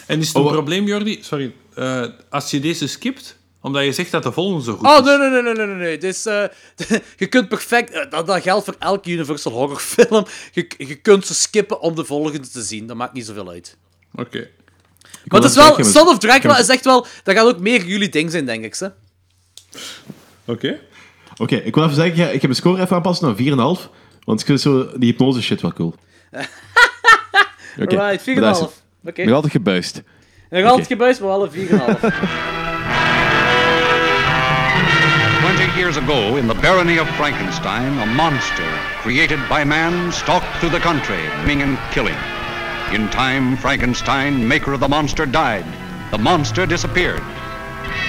En is het een probleem, Jordi? Sorry. eh, als je deze skipt, omdat je zegt dat de volgende zo goed Oh, is. nee, nee, nee, nee, nee, nee. Dus, je kunt perfect... eh, Dat, dat geldt voor elke Universal horrorfilm. Je, je kunt ze skippen om de volgende te zien. Dat maakt niet zoveel uit. Oké. Maar het is wel... Son of Dracula is echt wel... Dat gaat ook meer jullie ding zijn, denk ik. Ze. Oké. Oké, ik wil even zeggen, ik ga mijn score even aanpassen naar 4,5. Want ik vind zo die hypnose shit wel cool. Oké, Right, 4,5. bedankt. Oké. Nog altijd gebuist. Nog altijd gebuist, maar wel een 4,5. years ago, in the barony of Frankenstein, a monster created by man stalked through the country, maiming and killing. In time, Frankenstein, maker of the monster, died. The monster disappeared.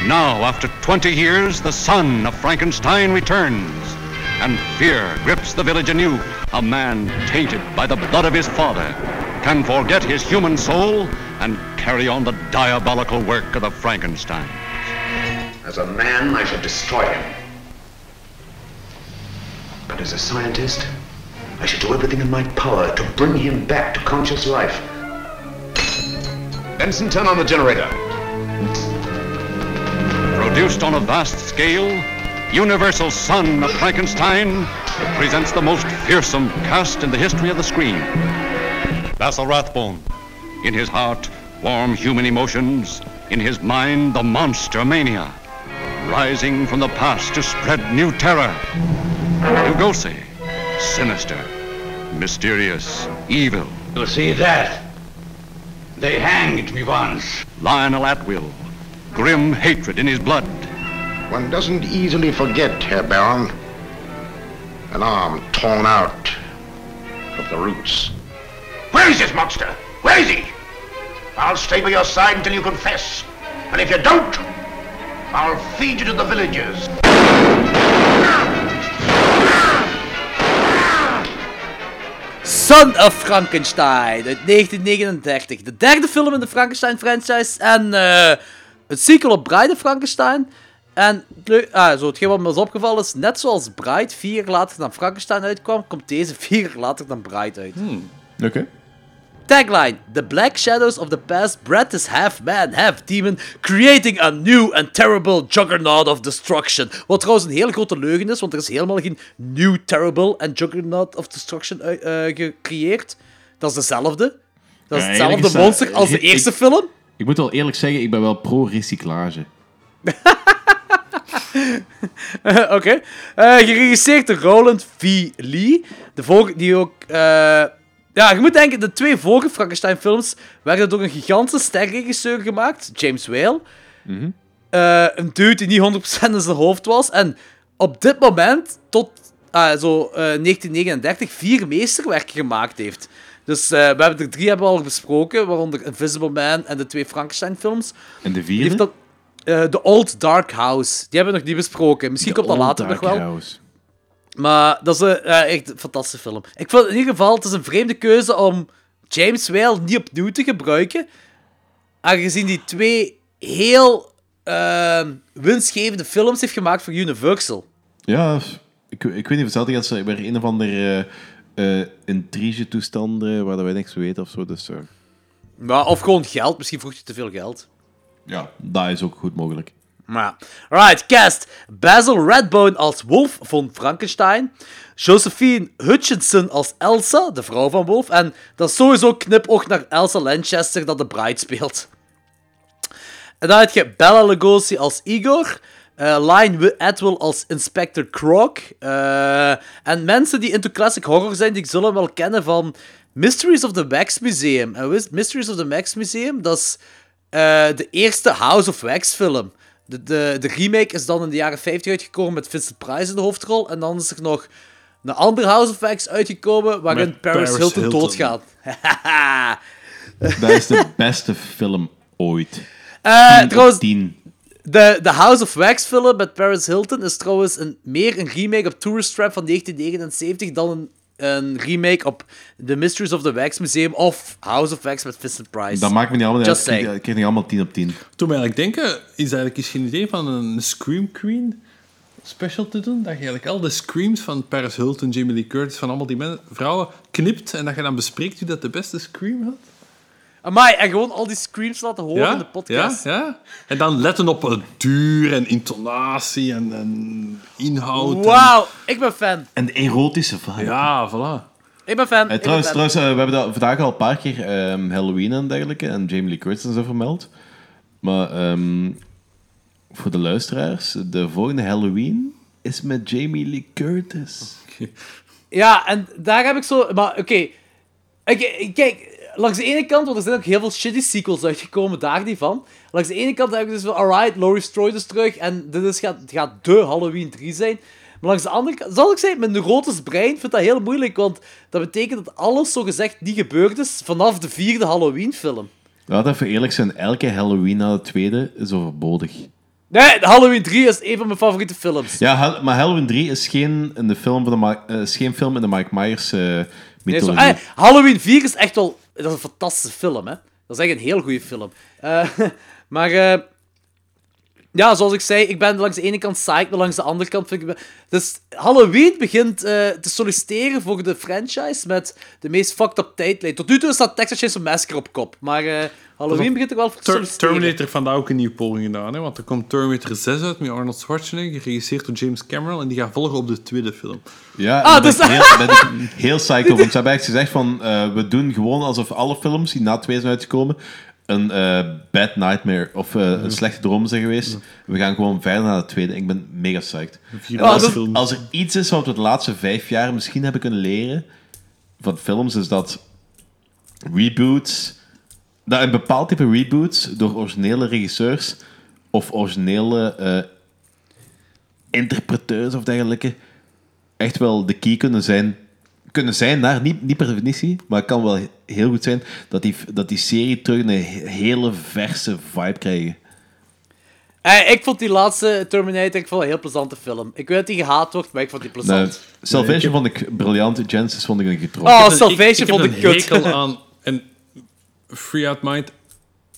Now, after 20 years, the son of Frankenstein returns, and fear grips the village anew. A man tainted by the blood of his father can forget his human soul and carry on the diabolical work of the Frankenstein. As a man, I should destroy him. But as a scientist, I should do everything in my power to bring him back to conscious life. Benson, turn on the generator. Produced on a vast scale, Universal Son of Frankenstein presents the most fearsome cast in the history of the screen. Basil Rathbone. In his heart, warm human emotions. In his mind, the monster mania. Rising from the past to spread new terror. Lugosi. Sinister. Mysterious. Evil. You see that? They hanged me once. Lionel Atwill. Grim hatred in his blood. One doesn't easily forget, Herr Baron. An arm torn out of the roots. Where is this monster? Where is he? I'll stay by your side until you confess. And if you don't, I'll feed you to the villagers. Son of Frankenstein uit 1939. De derde film in de Frankenstein-franchise. En eh een sequel op Bride of Frankenstein. En het ah, zo, hetgeen wat me is opgevallen is, net zoals Bride vier jaar later dan Frankenstein uitkwam, komt deze vier jaar later dan Bride uit. Oké. Tagline: The black shadows of the past bred this half man, half demon, creating a new and terrible juggernaut of destruction. Wat trouwens een hele grote leugen is, want er is helemaal geen new terrible and juggernaut of destruction ui- eh, gecreëerd. Dat is dezelfde. Dat is Ja, hetzelfde is dat- monster als de eerste ik- film. Ik moet wel eerlijk zeggen, ik ben wel pro-recyclage. Oké. Eh, geregisseerd door Roland V. Lee. De vorige, die ook... eh, ja, je moet denken, de twee vorige Frankenstein-films werden door een gigantische sterregisseur gemaakt, James Whale. Eh, een dude die niet 100% in zijn hoofd was. En op dit moment, tot ah, zo, eh, 1939, vier meesterwerken gemaakt heeft. Dus eh, we hebben er drie hebben we al besproken, waaronder Invisible Man en de twee Frankenstein-films. En de vierde? dat, eh, The Old Dark House. Die hebben we nog niet besproken. Misschien komt dat later nog wel. House. Maar dat is een, eh, echt een fantastische film. Ik vond in ieder geval, het is een vreemde keuze om James Whale niet opnieuw te gebruiken. Aangezien die twee heel eh, winstgevende films heeft gemaakt voor Universal. Ja, ik, ik weet niet of hetzelfde gaat bij een of andere eh intrige-toestanden waar wij niks van weten of zo. Dus eh, Maar, of gewoon geld. Misschien vroeg je te veel geld. ja, dat is ook goed mogelijk. Maar, right, cast. Basil Redbone als Wolf von Frankenstein. Josephine Hutchinson als Elsa, de vrouw van Wolf. En dat is sowieso knipoog naar Elsa Lanchester, dat de bride speelt. En dan heb je Bella Lugosi als Igor. Lion Atwill als Inspector Croc. eh, en mensen die into classic horror zijn, die zullen wel kennen van Mysteries of the Wax Museum. En Mysteries of the Wax Museum, dat is eh, de eerste House of Wax film. De, de, de remake is dan in de jaren 50 uitgekomen met Vincent Price in de hoofdrol. En dan is er nog een andere House of Wax uitgekomen waarin Paris, Paris Hilton, Hilton. doodgaat. Dat is de beste film ooit. Eh, 10 op trouwens, 10. De, de House of Wax film met Paris Hilton is trouwens een, meer een remake op Tourist Trap van 1979 dan een, een remake op The Mysteries of the Wax Museum of House of Wax met Vincent Price. Dat maakt me niet allemaal Just uit. Ik kreeg niet allemaal 10 op 10. Toen mij eigenlijk denken, is eigenlijk eens geen idee van een Scream Queen? special te doen. Dat je eigenlijk al de screams van Paris Hilton, Jamie Lee Curtis, van allemaal die men- vrouwen knipt en dat je dan bespreekt wie dat de beste scream had. Amai, en gewoon al die screams laten horen ja? in de podcast. Ja, ja. En dan letten op het duur en intonatie en, en inhoud. en- Wauw, ik ben fan. En de erotische vibe. Ja, voilà. Ik ben fan. Eh, trouwens, ben fan. trouwens eh, we hebben dat vandaag al een paar keer ehm, Halloween en dergelijke en Jamie Lee Curtis en zo vermeld. Maar ehm, voor de luisteraars, de volgende Halloween is met Jamie Lee Curtis. Ja, en daar heb ik zo... Maar oké, kijk, langs de ene kant, want er zijn ook heel veel shitty sequels uitgekomen, daar niet van. Langs de ene kant heb ik dus van, alright, Laurie Strode is terug en dit is, gaat, gaat de Halloween 3 zijn. Maar langs de andere kant, zal ik zeggen, mijn neurotisch brein vindt dat heel moeilijk, want dat betekent dat alles zogezegd niet gebeurd is vanaf de vierde Halloween-film. Laten we even eerlijk zijn, elke Halloween na de tweede is overbodig. Nee, Halloween 3 is een van mijn favoriete films. Ja, maar Halloween 3 is geen, in de film van de Ma- eh, is geen film in de Mike Myers eh Nee, zo, mythologie. eh, Halloween 4 is echt wel... Dat is een fantastische film, hè. Dat is echt een heel goede film. Eh, maar... eh, ja, zoals ik zei, ik ben langs de ene kant psyched, maar langs de andere kant vind ik... Dus Halloween begint eh, te solliciteren voor de franchise met de meest fucked up tijdlijn. Tot nu toe staat Texas Chainsaw Massacre op kop, maar Halloween begint er wel voor te Ter-. Terminator heeft vandaag ook een nieuwe poging gedaan. Hè? Want er komt Terminator 6 uit met Arnold Schwarzenegger, geregisseerd door James Cameron. En die gaat volgen op de tweede film. Ja, Ah, daar ben dus- ik heel, ben ik heel psycho. Want ze hebben echt gezegd van, eh, we doen gewoon alsof alle films die na twee zijn uitgekomen, een eh, bad nightmare of eh, een slechte droom zijn geweest. We gaan gewoon verder naar de tweede. Ik ben mega psyched. als, Ah, als er iets is wat we de laatste vijf jaar misschien hebben kunnen leren van films, is dat reboots, dat een bepaald type reboots door originele regisseurs of originele eh, interpreteurs of dergelijke echt wel de key kunnen zijn. Kunnen zijn naar, niet, niet per definitie, maar het kan wel heel goed zijn dat die, dat die serie terug een he- hele verse vibe krijgen. Eh, ik vond die laatste Terminator ik vond een heel plezante film. Ik weet dat die gehaat wordt, maar ik vond die Nou, plezant. Salvation vond ik briljant, Genesis vond ik een getrokken. Oh, Salvation ik, vond ik ik heb een kut. hekel aan... En Free Out Mind...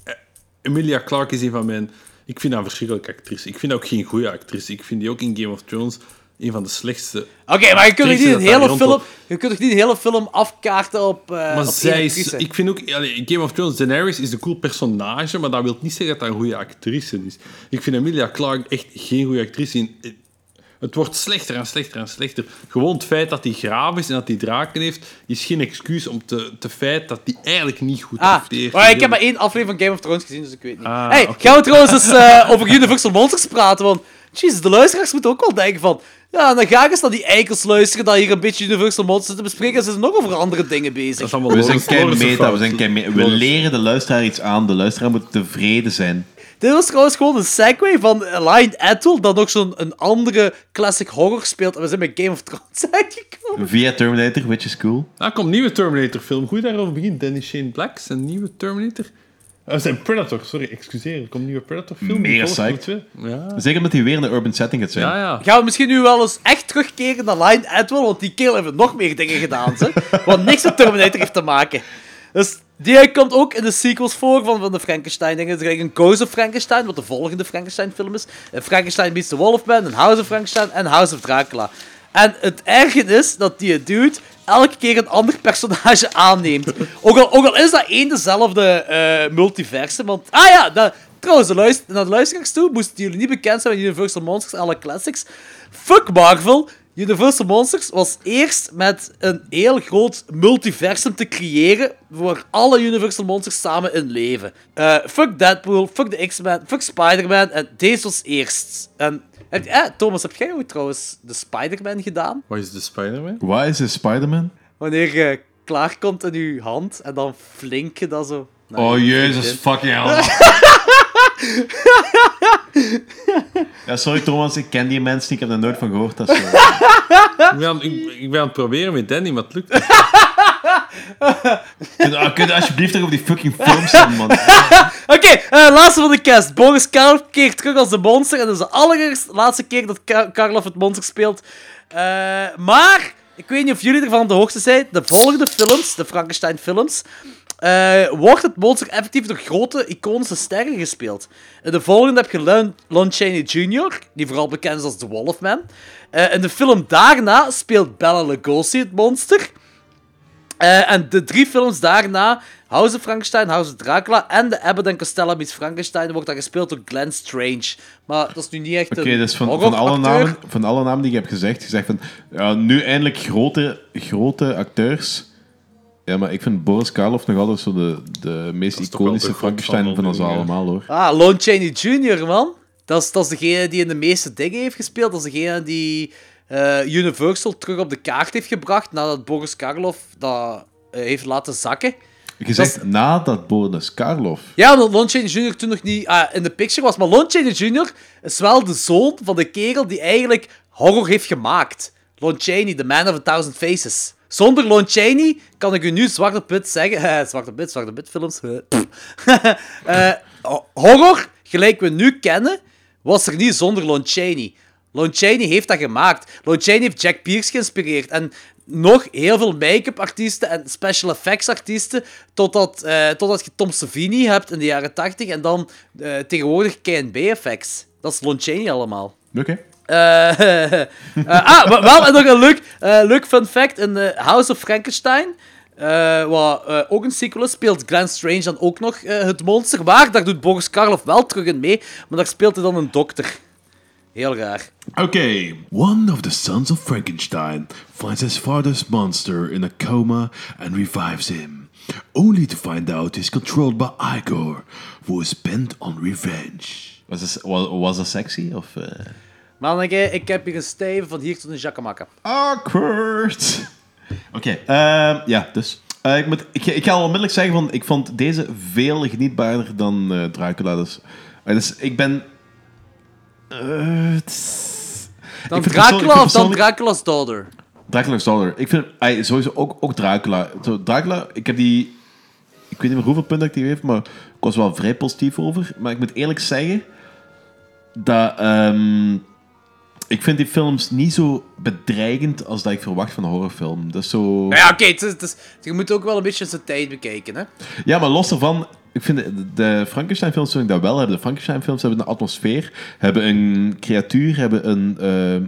eh, Emilia Clarke is een van mijn... Ik vind haar een verschrikkelijke actrice. Ik vind haar ook geen goede actrice. Ik vind die ook in Game of Thrones een van de slechtste... Oké, maar je kunt niet een hele film, je kunt toch niet een hele film afkaarten op, eh Maar op zij is... Ik vind ook... allee, Game of Thrones, Daenerys is een cool personage, maar dat wil niet zeggen dat dat een goede actrice is. Ik vind Emilia Clarke echt geen goede actrice. In, het wordt slechter en slechter en slechter. Gewoon het feit dat hij graaf is en dat hij draken heeft, is geen excuus om te, te feit dat hij eigenlijk niet goed Ah, acteert. maar ik heb maar één aflevering van Game of Thrones gezien, dus ik weet niet. Ah, hey, oké. gaan we trouwens eens eh, over Universal Monsters praten? Want, jezus, de luisteraars moeten ook wel denken van... Ja, dan ga ik eens naar die eikels luisteren dat hier een beetje Universal Monsters te bespreken. en Ze zijn nog over andere dingen bezig. Dat is allemaal We zijn kei meta, we zijn kei me- We leren de luisteraar iets aan. De luisteraar moet tevreden zijn. Dit was trouwens gewoon een segue van Lion Atoll, dat nog zo'n een andere classic horror speelt. En we zijn bij Game of Thrones uitgekomen. Via Terminator, which is cool. Ah, er komt een nieuwe Terminator-film. Goed daarover begint. Danny Shane Black, zijn nieuwe Terminator. Uh, zijn Predator, sorry, excuseer. Er komt een nieuwe Predator-film. Mega psyched. de. Ja. Zeker omdat hij weer in een urban setting gaat zijn. ja, ja. Gaan we misschien nu wel eens echt terugkeren naar Lion Atwell, want die kerel heeft nog meer dingen gedaan, ze. Wat niks met Terminator heeft te maken. Dus die komt ook in de sequels voor van, van de Frankenstein-dingen. Er is een Ghost of Frankenstein, wat de volgende Frankenstein-film is. Een Frankenstein Meets the Wolfman, een House of Frankenstein en House of Dracula. En het erge is dat die dude elke keer een ander personage aanneemt. Ook al, ook al is dat één dezelfde eh multiversum. Want, ah ja, dat, trouwens, de luister, naar de luisteraars toe moesten jullie niet bekend zijn met Universal Monsters, alle classics. Fuck Marvel. Universal Monsters was eerst met een heel groot multiversum te creëren waar alle Universal Monsters samen in leven. Eh, fuck Deadpool, fuck de X-Men, fuck Spider-Man en deze was eerst. En, heb, eh, Thomas, heb jij ooit trouwens de Spider-Man gedaan? Wat is de Spider-Man? Waar is de Spider-Man? Wanneer je klaarkomt in je hand en dan flink je dat zo. Oh je jezus, fucking hell. ja, sorry Thomas, ik ken die mensen niet, ik heb er nooit van gehoord. Dat is, ik, ben aan, ik, ik ben aan het proberen met Danny, maar het lukt niet. kun, ah, kun je alsjeblieft toch op die fucking films zijn, man. Oké, eh, laatste van de cast. Boris Karloff keert terug als de monster. En dat is de allereerste laatste keer dat Ka Karloff het monster speelt. Eh, maar, ik weet niet of jullie ervan op de hoogte zijn. De volgende films, de Frankenstein-films, eh, wordt het monster effectief door grote, iconische sterren gespeeld. In de volgende heb je Lon, Lon Chaney Jr., die vooral bekend is als The Wolfman. Eh in de film daarna speelt Bela Lugosi het monster. Eh, en de drie films daarna, House of Frankenstein, House of Dracula en de Abbott en Costello meets Frankenstein, wordt dat gespeeld door Glenn Strange. Maar dat is nu niet echt Oké, dus van, van, alle namen, van alle namen die je hebt gezegd, gezegd van ja, nu eindelijk grote, grote acteurs. Ja, maar ik vind Boris Karloff nog altijd zo de, de meest toch wel iconische de god Frankenstein van van ons dingen. allemaal hoor. Ah, Lon Chaney Jr., man. Dat is, dat is degene die in de meeste dingen heeft gespeeld. Dat is degene die eh, Universal terug op de kaart heeft gebracht nadat Boris Karloff dat eh, heeft laten zakken. Je zegt nadat Boris Karloff. Ja, omdat Lon Chaney Jr. toen nog niet ah, in de picture was. Maar Lon Chaney Jr. is wel de zoon van de kerel die eigenlijk horror heeft gemaakt. Lon Chaney, the man of a thousand faces. Zonder Lon Chaney kan ik u nu Zwarte Pit zeggen... eh, Zwarte Pit, Zwarte Pit films. ho- horror, gelijk we nu kennen, was er niet zonder Lon Chaney. Lon Chaney heeft dat gemaakt. Lon Chaney heeft Jack Pierce geïnspireerd. En nog heel veel make-up artiesten en special effects artiesten. Totdat, eh, totdat je Tom Savini hebt in de jaren 80 en dan tegenwoordig K&B effects. Dat is Lon Chaney allemaal. Oké. ah, maar wel en nog een leuk, eh, leuk fun fact. In eh, House of Frankenstein, eh, wat eh, ook een sequel is, speelt Glenn Strange dan ook nog eh, het monster. Waar, daar doet Boris Karloff wel terug in mee, maar daar speelt hij dan een dokter. Heel raar. Oké. One of the sons of Frankenstein finds his father's monster in a coma and revives him, only to find out he's controlled by Igor, who is bent on revenge. Was dat, was, was dat sexy? Of, Manneke, ik heb hier een stijve van hier tot een jackamaka. Awkward. Oké, ehm, ja, dus. Eh, ik, moet, ik, ik ga al onmiddellijk zeggen, van, ik vond deze veel genietbaarder dan eh Dracula. Dus, eh, dus ik ben... Dan ik Dracula of dan Dracula's Daughter? Dracula's Daughter. Ik vind sowieso ook, ook Dracula. Zo, Dracula, ik heb die... Ik weet niet meer hoeveel punten ik die geef, maar ik was wel vrij positief over. Maar ik moet eerlijk zeggen dat... ehm, ik vind die films niet zo bedreigend als dat ik verwacht van een horrorfilm. Dat is zo... Ja, oké, het is- het is- je moet ook wel een beetje zijn tijd bekijken, hè. Ja, maar los daarvan, ik vind de, de Frankenstein-films vind ik dat wel hebben. De Frankenstein-films hebben een atmosfeer, hebben een creatuur, hebben een, eh,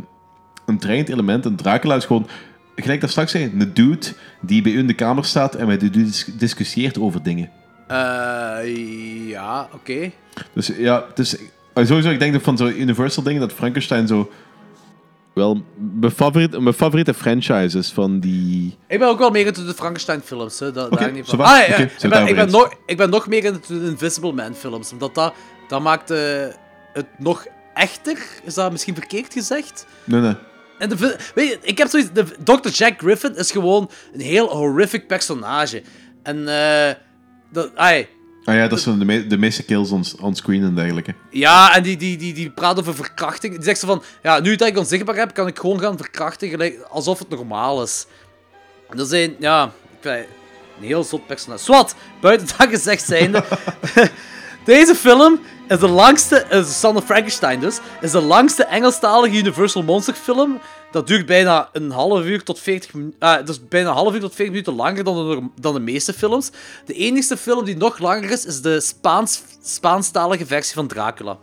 een dreigend element. En Dracula is gewoon, gelijk dat straks zei, een dude die bij u in de kamer staat en met u dis- discussieert over dingen. Eh, ja, oké. Dus ja, dus, eh, sowieso, ik denk dat van zo'n Universal dingen dat Frankenstein zo wel mijn favoriete, mijn favoriete franchise is van die... Ik ben ook wel meer into de Frankenstein-films. hè, daar niet van. va. Ah, ja, ik, ben, ik, ben nog, ik ben nog meer into de Invisible Man-films. Omdat dat, dat maakt eh, het nog echter. Is dat misschien verkeerd gezegd? Nee, nee. En de, weet je, ik heb zoiets... De, Dr. Jack Griffin is gewoon een heel horrific personage. En... eh dat, ai, Ah ja, dat zijn de, de meeste kills on, on screen en dergelijke. Ja, en die, die, die, die praat over verkrachting. Die zegt zo van, ja, nu dat ik onzichtbaar heb, kan ik gewoon gaan verkrachten, gelijk, alsof het normaal is. En dat zijn, ja, een heel zot personage. Swat, buiten dat gezegd zijnde. Deze film is de langste, is Son of Frankenstein dus, is de langste Engelstalige Universal Monster film. Dat duurt bijna een half uur tot 40 minuten. Ah, dat is bijna een half uur tot 40 minuten langer dan de, dan de meeste films. De enige film die nog langer is, is de Spaans, Spaanstalige versie van Dracula.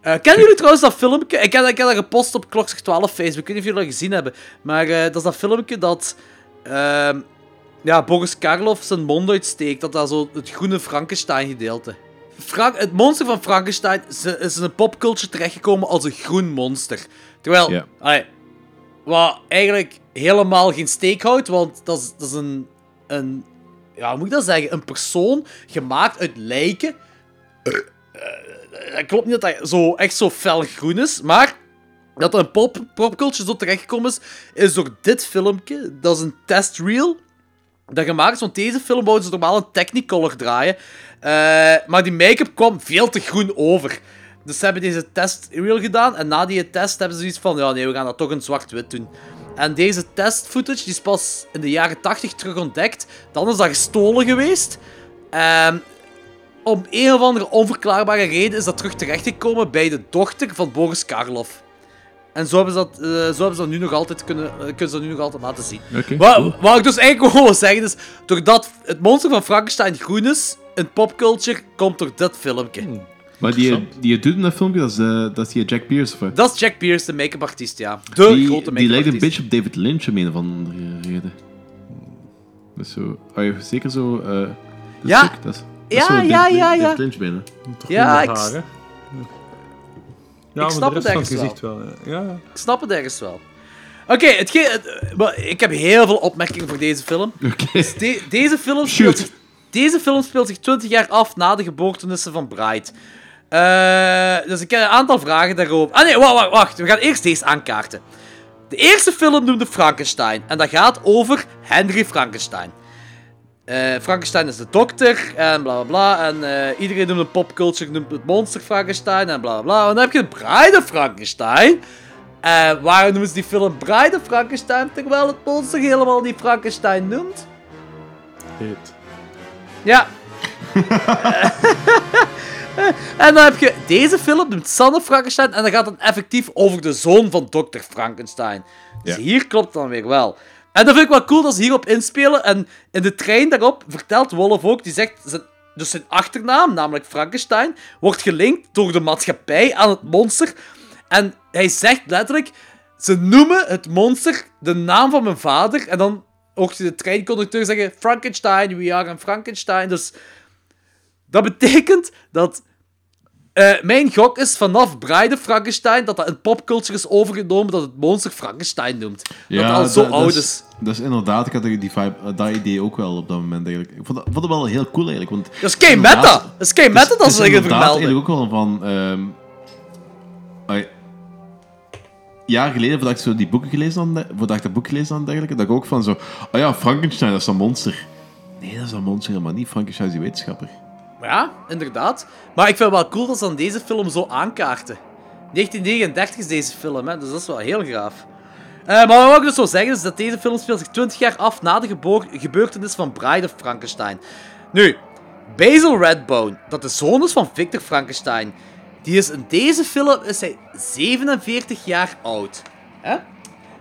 Eh, kennen jullie trouwens dat filmpje? Ik heb, ik heb dat gepost op Klokzeg 12 Facebook. Ik weet niet of jullie dat gezien hebben. Maar eh, dat is dat filmpje dat... ehm, ja, Boris Karloff zijn mond uitsteekt. Dat dat zo het groene Frankenstein gedeelte. Frank het monster van Frankenstein is, in een popculture terechtgekomen als een groen monster. Terwijl, Ja. allee, wat eigenlijk helemaal geen steek houdt, want dat is, dat is een, een, ja, hoe moet ik dat zeggen, een persoon gemaakt uit lijken. Eh, eh, Het klopt niet dat hij zo, echt zo fel groen is, maar dat er een pop, zo terechtgekomen is, is door dit filmpje. Dat is een testreel dat gemaakt is, want deze film wouden ze normaal een Technicolor draaien. Eh, maar die make-up kwam veel te groen over. Dus ze hebben deze testreel gedaan en na die test hebben ze zoiets van, ja nee, we gaan dat toch in zwart-wit doen. En deze test-footage die is pas in de jaren 80 terug ontdekt. Dan is dat gestolen geweest. Ehm, om een of andere onverklaarbare reden is dat terug terechtgekomen bij de dochter van Boris Karloff. En zo hebben ze dat, eh, zo hebben ze dat nu nog altijd kunnen, eh, kunnen ze dat nu nog altijd laten zien. Wat, cool. wat ik dus eigenlijk gewoon wil zeggen is, doordat het monster van Frankenstein groen is, in popculture, komt door dit filmpje. Maar die, die doet in dat filmpje, dat is, eh, dat is die Jack Pierce, of wat? Dat is Jack Pierce, de make-up artiest, ja. De die, grote Die lijkt make-up een beetje op David Lynch om een of andere reden. Dat is zo... Oh, je zeker zo... eh dat Ja. stuk, dat is, dat Ja, zo ja, David, ja, ja. David Lynch. Ja, ik, haar? Ja, ik maar snap het ergens het wel. gezicht wel. ja. Ja. Ik snap het ergens wel. Oké, eh, maar ik heb heel veel opmerkingen voor deze film. Dus de- deze, film speelt zich, deze film speelt zich 20 jaar af na de geboortenissen van Bright. Eh, dus ik heb een aantal vragen daarover. Ah nee, wacht, wacht, wacht. We gaan eerst deze aankaarten. De eerste film noemde Frankenstein. En dat gaat over Henry Frankenstein. Eh, Frankenstein is de dokter en bla bla bla. En eh, iedereen noemt een popculture noemt het monster Frankenstein en bla bla bla. En dan heb je Bride of Frankenstein. En waarom noemen ze die film Bride of Frankenstein terwijl het monster helemaal niet Frankenstein noemt? Heet. Ja. en dan heb je deze film, noemt of Frankenstein, en dan gaat het effectief over de zoon van Dr. Frankenstein. Dus Ja. hier klopt dan weer wel. En dat vind ik wel cool dat ze hierop inspelen. En in de trein daarop vertelt Wolf ook, die zegt, zijn, dus zijn achternaam, namelijk Frankenstein, wordt gelinkt door de maatschappij aan het monster. En hij zegt letterlijk, ze noemen het monster de naam van mijn vader. En dan hoort je de treinconducteur zeggen, Frankenstein, we are in Frankenstein. Dus dat betekent dat eh, mijn gok is vanaf Bride Frankenstein dat dat in popculture is overgenomen dat het monster Frankenstein noemt. dat het al zo dat- oud dat is. Dat is inderdaad, ik had die vibe, eh, dat idee ook wel op dat moment eigenlijk. Ik vond dat, vond dat wel heel cool eigenlijk. Want Dat is inderdaad- meta. Dat is kei meta dat het ze zeggen vermelden. eigenlijk ook wel van... ai, jaar geleden, voordat ik zo die boeken gelezen had, voordat ik dat boek gelezen had dergelijke, dat ik ook van zo... Oh ja, Frankenstein, dat is een monster. Nee, dat is een monster helemaal niet. Frankenstein is die wetenschapper. Ja, inderdaad. Maar ik vind het wel cool dat ze dan deze film zo aankaarten. 1939 is deze film, hè, dus dat is wel heel gaaf. Eh, maar wat ik dus wil zeggen is dat deze film speelt zich 20 jaar af na de gebeurtenis van Bride of Frankenstein. Nu, Basil Redbone, dat de zoon is van Victor Frankenstein, die is in deze film is hij 47 jaar oud. Hè?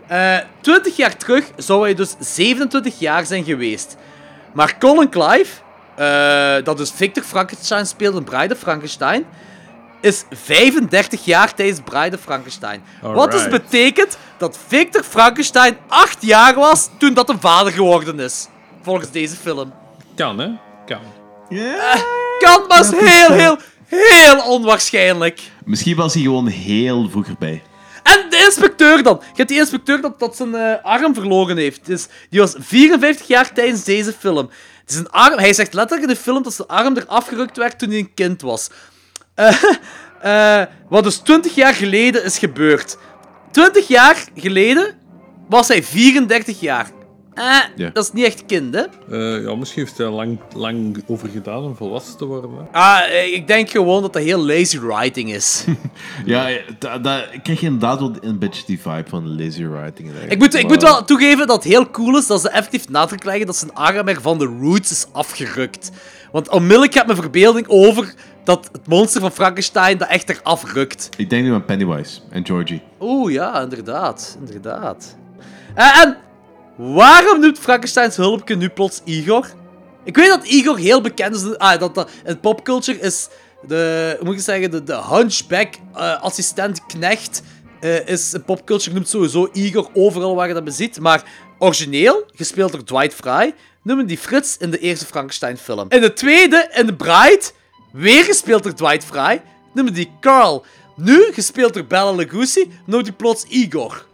Eh, 20 jaar terug zou hij dus 27 jaar zijn geweest. Maar Colin Clive, eh, dat dus Victor Frankenstein speelt in Bride Frankenstein, is 35 jaar tijdens Bride Frankenstein. Wat dus betekent dat Victor Frankenstein 8 jaar was toen dat een vader geworden is. Volgens deze film. Kan, hè? Kan. Kan, maar is heel, heel, heel onwaarschijnlijk. Misschien was hij gewoon heel vroeg erbij. En de inspecteur dan. Je hebt die inspecteur dat, dat zijn eh, arm verloren heeft. Dus die was 54 jaar tijdens deze film. Zijn arm, hij zegt letterlijk in de film dat zijn arm er afgerukt werd toen hij een kind was. Eh, eh, wat dus 20 jaar geleden is gebeurd. 20 jaar geleden was hij 34 jaar. Ja. dat is niet echt kind, hè? Eh, ja, misschien heeft hij er lang, lang over gedaan om volwassen te worden. Hè? Ah, eh, ik denk gewoon dat dat heel lazy writing is. Ja, da, da, ik krijg inderdaad wel een beetje die vibe van lazy writing. Ik moet, ik moet wel toegeven dat het heel cool is dat ze effectief nadruk leggen dat zijn arm er van de roots is afgerukt. Want onmiddellijk gaat mijn verbeelding over dat het monster van Frankenstein dat echt eraf rukt. Ik denk nu aan Pennywise en Georgie. Oeh, ja, inderdaad. Inderdaad. En waarom noemt Frankensteins hulpje nu plots Igor? Ik weet dat Igor heel bekend is. Ah, dat, dat in popculture is de, moet ik zeggen, de, de hunchback eh, assistent knecht eh, is in popculture noemt sowieso Igor overal waar je dat beziet. Maar origineel, gespeeld door Dwight Fry, noemen die Frits in de eerste Frankenstein film. In de tweede, in The Bride, weer gespeeld door Dwight Fry, noemen die Carl. Nu, gespeeld door Bella Lugosi, noemt hij plots Igor.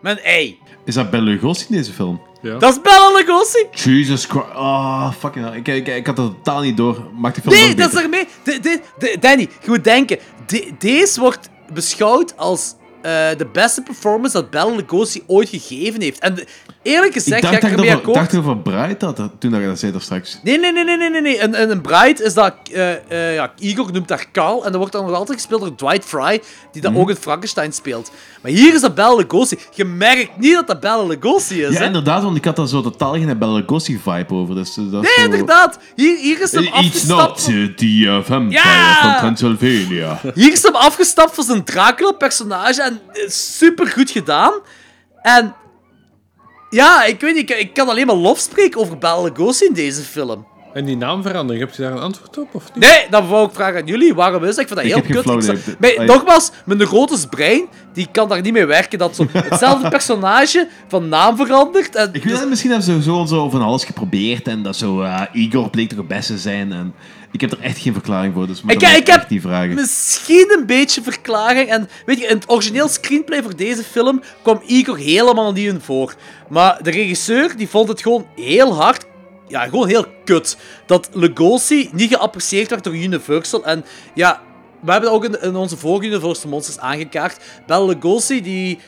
Met een ei. Is dat Bela Lugosi in deze film? Ja. Dat is Bella Lugosi. Jesus Christ. Oh, fucking hell. Ik, ik, ik had dat totaal niet door. Maakt die film Nee, dat is ermee. De, de, de- Danny, je moet denken. De- deze wordt beschouwd als eh, de beste performance dat Bella Lugosi ooit gegeven heeft. En de- eerlijk Ik gezegd, dacht, ga ik ermee ik dacht Bright dat, dat- toen dat je dat zei daar straks. Nee, nee, nee, nee, nee, nee. nee. In een Bride is dat... eh, eh, ja, Igor noemt daar Carl. En dat wordt dan nog altijd gespeeld door Dwight Fry, die dat Mhm. ook in Frankenstein speelt. Maar hier is dat Bella Lugosi. Je merkt niet dat dat Bella Lugosi is, Ja, hè? inderdaad, want ik had daar zo totaal geen Bela Lugosi-vibe over. Dus, dat Nee, zo... inderdaad. Hier, hier is hem afgestapt. not the vampire from Transylvania. Hier is hem afgestapt van zijn Dracula-personage en super goed gedaan. En ja, ik weet niet, ik, ik kan alleen maar lof spreken over Bela Lugosi in deze film. En die naamverandering, heb je daar een antwoord op? Of niet? Nee, dan wou ik vragen aan jullie. Waarom is dat? Ik vind dat Ik heel kut. Ik Maar nogmaals, mijn grote brein die kan daar niet mee werken. Dat zo hetzelfde personage van naam verandert. En Ik weet dat misschien hebben ze zo, zo van alles geprobeerd en dat zo eh, Igor bleek toch het beste zijn. En ik heb er echt geen verklaring voor, dus Ik, ik heb vragen. misschien een beetje verklaring. En weet je, in het origineel screenplay voor deze film kwam Igor helemaal niet in voor. Maar de regisseur die vond het gewoon heel hard. Ja, gewoon heel kut. Dat Lugosi niet geapprecieerd werd door Universal. En ja, we hebben ook in, in onze vorige Universal Monsters aangekaart. Bela Lugosi die,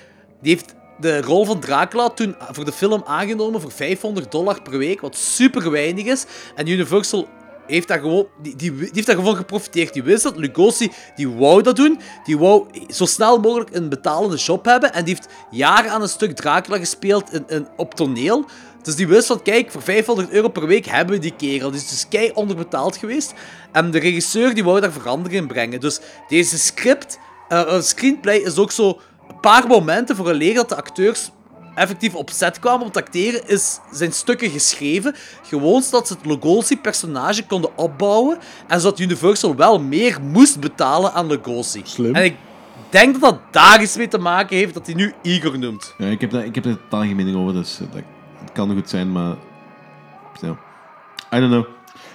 die heeft de rol van Dracula toen voor de film aangenomen voor 500 dollar per week. Wat super weinig is. En Universal heeft daar gewoon, die, die, die heeft daar gewoon geprofiteerd. Die wist dat Lugosi, die wou dat doen. Die wou zo snel mogelijk een betalende job hebben. En die heeft jaren aan een stuk Dracula gespeeld in, op toneel. Dus die wist van, kijk, voor 500 euro per week hebben we die kerel. Die is dus kei onderbetaald geweest. En de regisseur die wou daar verandering in brengen. Dus deze script, eh, screenplay is ook zo een paar momenten voor een leer dat de acteurs effectief op set kwamen om te acteren, is zijn stukken geschreven. Gewoon zodat ze het Lugosi-personage konden opbouwen. En zodat Universal wel meer moest betalen aan Lugosi. Slim. En ik denk dat dat daar iets mee te maken heeft dat hij nu Igor noemt. Ja, ik, heb daar, ik heb totaal geen mening over, dus eh, dat, het kan goed zijn, maar... Ja. I don't know.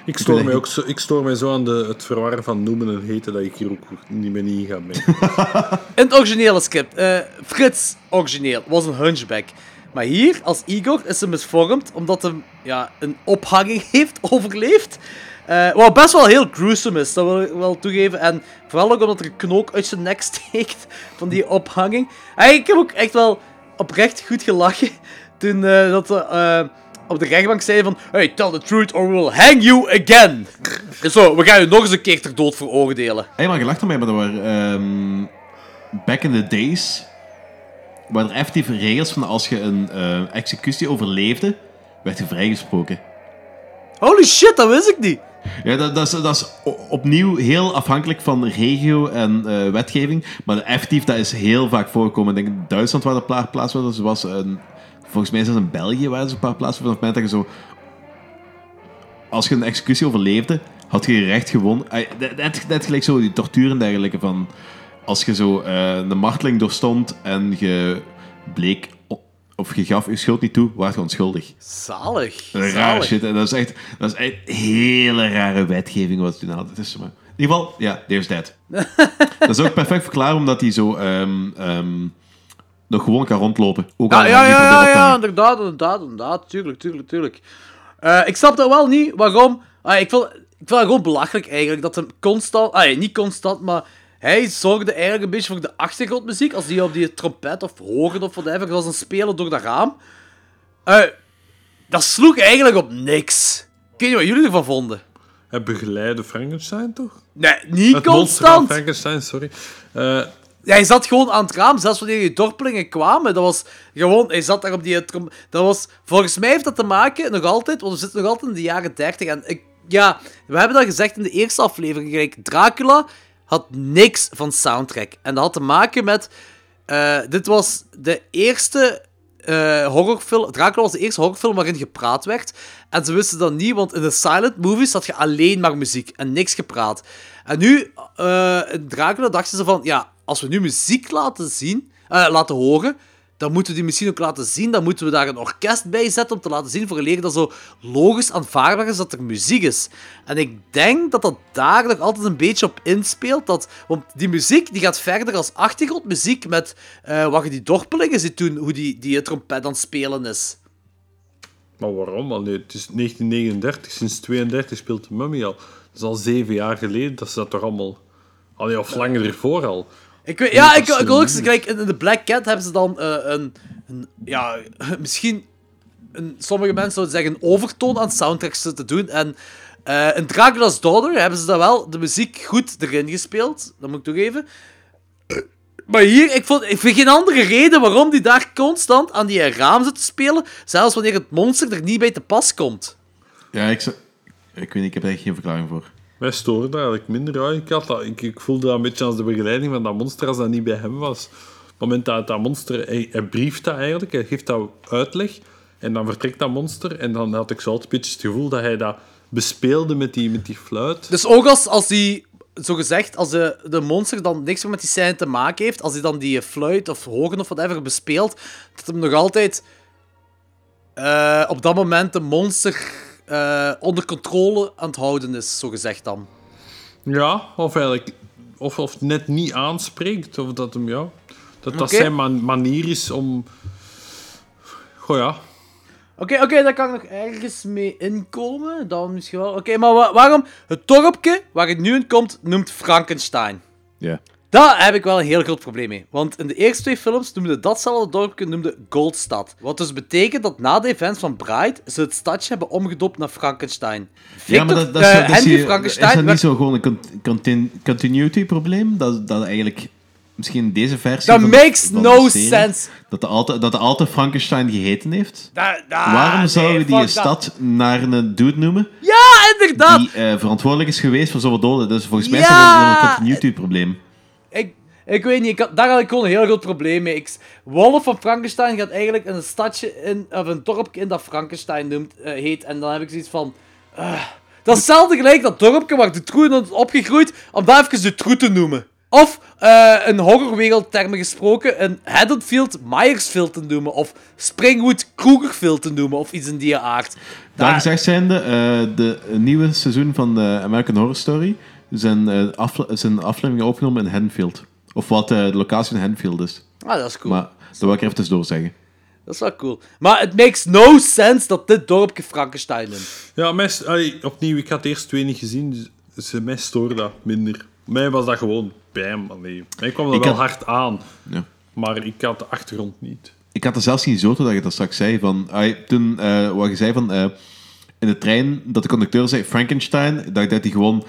Ik stoor, mij ook zo, ik stoor mij zo aan de, het verwarren van noemen en heten dat ik hier ook niet meer niet in ga mee. In het originele script, eh, Frits origineel, was een hunchback. Maar hier, als Igor, is hij misvormd omdat hij ja, een ophanging heeft overleefd. Eh, wat best wel heel gruesome is, dat wil ik wel toegeven. En vooral ook omdat er een knook uit zijn nek steekt van die ophanging. En ik heb ook echt wel oprecht goed gelachen toen eh, dat eh, op de rechtbank zeiden van Hey, tell the truth or we'll hang you again. Dus zo, we gaan je nog eens een keer ter dood veroordelen. Hé, maar je lacht ermee, maar dat waren... ehm, back in the days... waren er effectief regels van als je een eh, executie overleefde, werd je vrijgesproken. Holy shit, dat wist ik niet. Ja, dat, dat, is, dat is opnieuw heel afhankelijk van regio en eh, wetgeving. Maar effectief, dat is heel vaak voorgekomen. Ik denk in Duitsland waar dat pla- plaats was. Was een, volgens mij is dat in België waar ze een paar plaatsen van. Op het moment dat je zo... Als je een executie overleefde, had je je recht gewonnen. Net, net, gelijk zo die tortuur en dergelijke van... Als je zo eh, een marteling doorstond en je bleek... Of je gaf je schuld niet toe, was je onschuldig. Zalig. Rare zalig. shit. En dat is echt, dat is echt hele rare wetgeving wat ze toen hadden. Het is maar... In ieder geval, ja, there's that. dat is ook perfect verklaren omdat hij zo ehm, ehm, nog gewoon kan rondlopen. Ook al Ja, ja, ja, ja, inderdaad, inderdaad, inderdaad. Tuurlijk, tuurlijk, tuurlijk. Eh, ik snap dat wel niet waarom. Ah, ik, vind, ik vind het gewoon belachelijk eigenlijk dat hem constant. Ah, niet constant, maar hij zorgde eigenlijk een beetje voor de achtergrondmuziek. Als die op die trompet of horen of whatever was een spelen door dat raam. Eh, dat sloeg eigenlijk op niks. Ik weet niet wat jullie ervan vonden. Hij begeleide Frankenstein, toch? Nee, niet Het monster van constant. Frankenstein, sorry. Hij zat gewoon aan het raam, zelfs wanneer die dorpelingen kwamen. Dat was gewoon, hij zat daar op die. Dat was, volgens mij heeft dat te maken, nog altijd, want we zitten nog altijd in de jaren 30. En ik, ja, we hebben dat gezegd in de eerste aflevering. Kijk, Dracula had niks van soundtrack. En dat had te maken met, eh, dit was de eerste eh, horrorfilm. Dracula was de eerste horrorfilm waarin gepraat werd. En ze wisten dat niet, want in de silent movies had je alleen maar muziek en niks gepraat. En nu, eh, in Dracula dachten ze van, ja, als we nu muziek laten zien, eh, laten horen, dan moeten we die misschien ook laten zien. Dan moeten we daar een orkest bij zetten om te laten zien voor een leer dat zo logisch aanvaardbaar is dat er muziek is. En ik denk dat dat daar nog altijd een beetje op inspeelt. Dat, want die muziek die gaat verder als achtergrondmuziek met eh, wat je die dorpelingen ziet doen, hoe die, die trompet aan het spelen is. maar waarom? Al nee, het is 1939, sinds 32 speelt de Mummy al. Dat is al zeven jaar geleden dat ze dat toch allemaal... Allee, of langer ervoor al. Ik weet, ja, ik, ik wil ook kijk, in de Black Cat hebben ze dan eh, een, een, ja, misschien, een, sommige mensen zouden zeggen, een overtoon aan soundtracks te doen. En eh in Dracula's Daughter hebben ze dan wel de muziek goed erin gespeeld, dat moet ik toegeven. Maar hier, ik, vond, ik vind geen andere reden waarom die daar constant aan die raam zit te spelen, zelfs wanneer het monster er niet bij te pas komt. Ja, ik, ik weet niet, ik heb daar echt geen verklaring voor. Wij storen daar eigenlijk minder uit. Ik, had dat, ik, ik voelde dat een beetje als de begeleiding van dat monster als dat niet bij hem was. het moment dat dat monster... Hij, hij brieft dat eigenlijk, hij geeft dat uitleg. En dan vertrekt dat monster. En dan had ik zo altijd beetje het gevoel dat hij dat bespeelde met die, met die fluit. Dus ook als, als die, zo gezegd, als de, de monster dan niks meer met die scène te maken heeft, als hij dan die fluit of hogen of whatever bespeelt, dat hem nog altijd eh, op dat moment de monster eh, onder controle aan het houden is, zo gezegd dan. Ja, of eigenlijk... Of, of net niet aanspreekt. Of dat hem, ja... Dat dat zijn man- manier is om... Goh ja. Oké, oké, daar kan ik nog ergens mee inkomen. Dan misschien wel. Oké, maar wa- waarom het dorpje waar het nu in komt, noemt Frankenstein? Ja. Daar heb ik wel een heel groot probleem mee. Want in de eerste twee films noemde datzelfde dorpje noemde Goldstad. Wat dus betekent dat na de events van Bride ze het stadje hebben omgedoopt naar Frankenstein. Victor, ja, maar dat, dat, is, eh, dat is, Henry hier- Frankenstein is dat niet zo gewoon een con- contin- continuity probleem? Dat, dat eigenlijk misschien deze versie That van, makes van no serie, sense. Dat de, altijd, dat de altijd Frankenstein geheten heeft? Da- da- Waarom nee, zouden we die dat. stad naar een dude noemen? Ja, inderdaad! Die eh, verantwoordelijk is geweest voor zoveel doden. Dus volgens mij Ja! is dat een continuity probleem. Ik, weet niet, ik had, daar had ik gewoon een heel groot probleem mee. Ik, Wolf van Frankenstein gaat eigenlijk in een stadje in, of een dorpje in dat Frankenstein noemt, eh, heet. En dan heb ik zoiets van. eh, dat is hetzelfde gelijk dat dorpje waar de troe in is opgegroeid, om daar even de troe te noemen. Of eh een horrorwereldtermen gesproken, een Haddonfield Myersfield te noemen. Of Springwood Krugerfield te noemen. Of iets in die aard. Daar gezegd zijnde, de nieuwe seizoen van de American Horror Story zijn, eh afle- zijn afleveringen opgenomen in Haddonfield. Of wat eh, de locatie in Haddonfield is. Ah, dat is cool. Maar dat wil ik er even tussendoor zeggen. Dat is wel cool. Maar het makes no sense dat dit dorpje Frankenstein noemt. Ja, mij, allee, opnieuw, ik had de eerste twee niet gezien, dus, dus mij stoorde dat minder. Mij was dat gewoon bam. Allee. Mij kwam dat Ik wel had- hard aan, Ja. maar ik had de achtergrond niet. Ik had er zelfs niet zo toe dat je dat straks zei. Van, toen, eh, wat je zei van, eh, in de trein, dat de conducteur zei Frankenstein, dat ik dat hij gewoon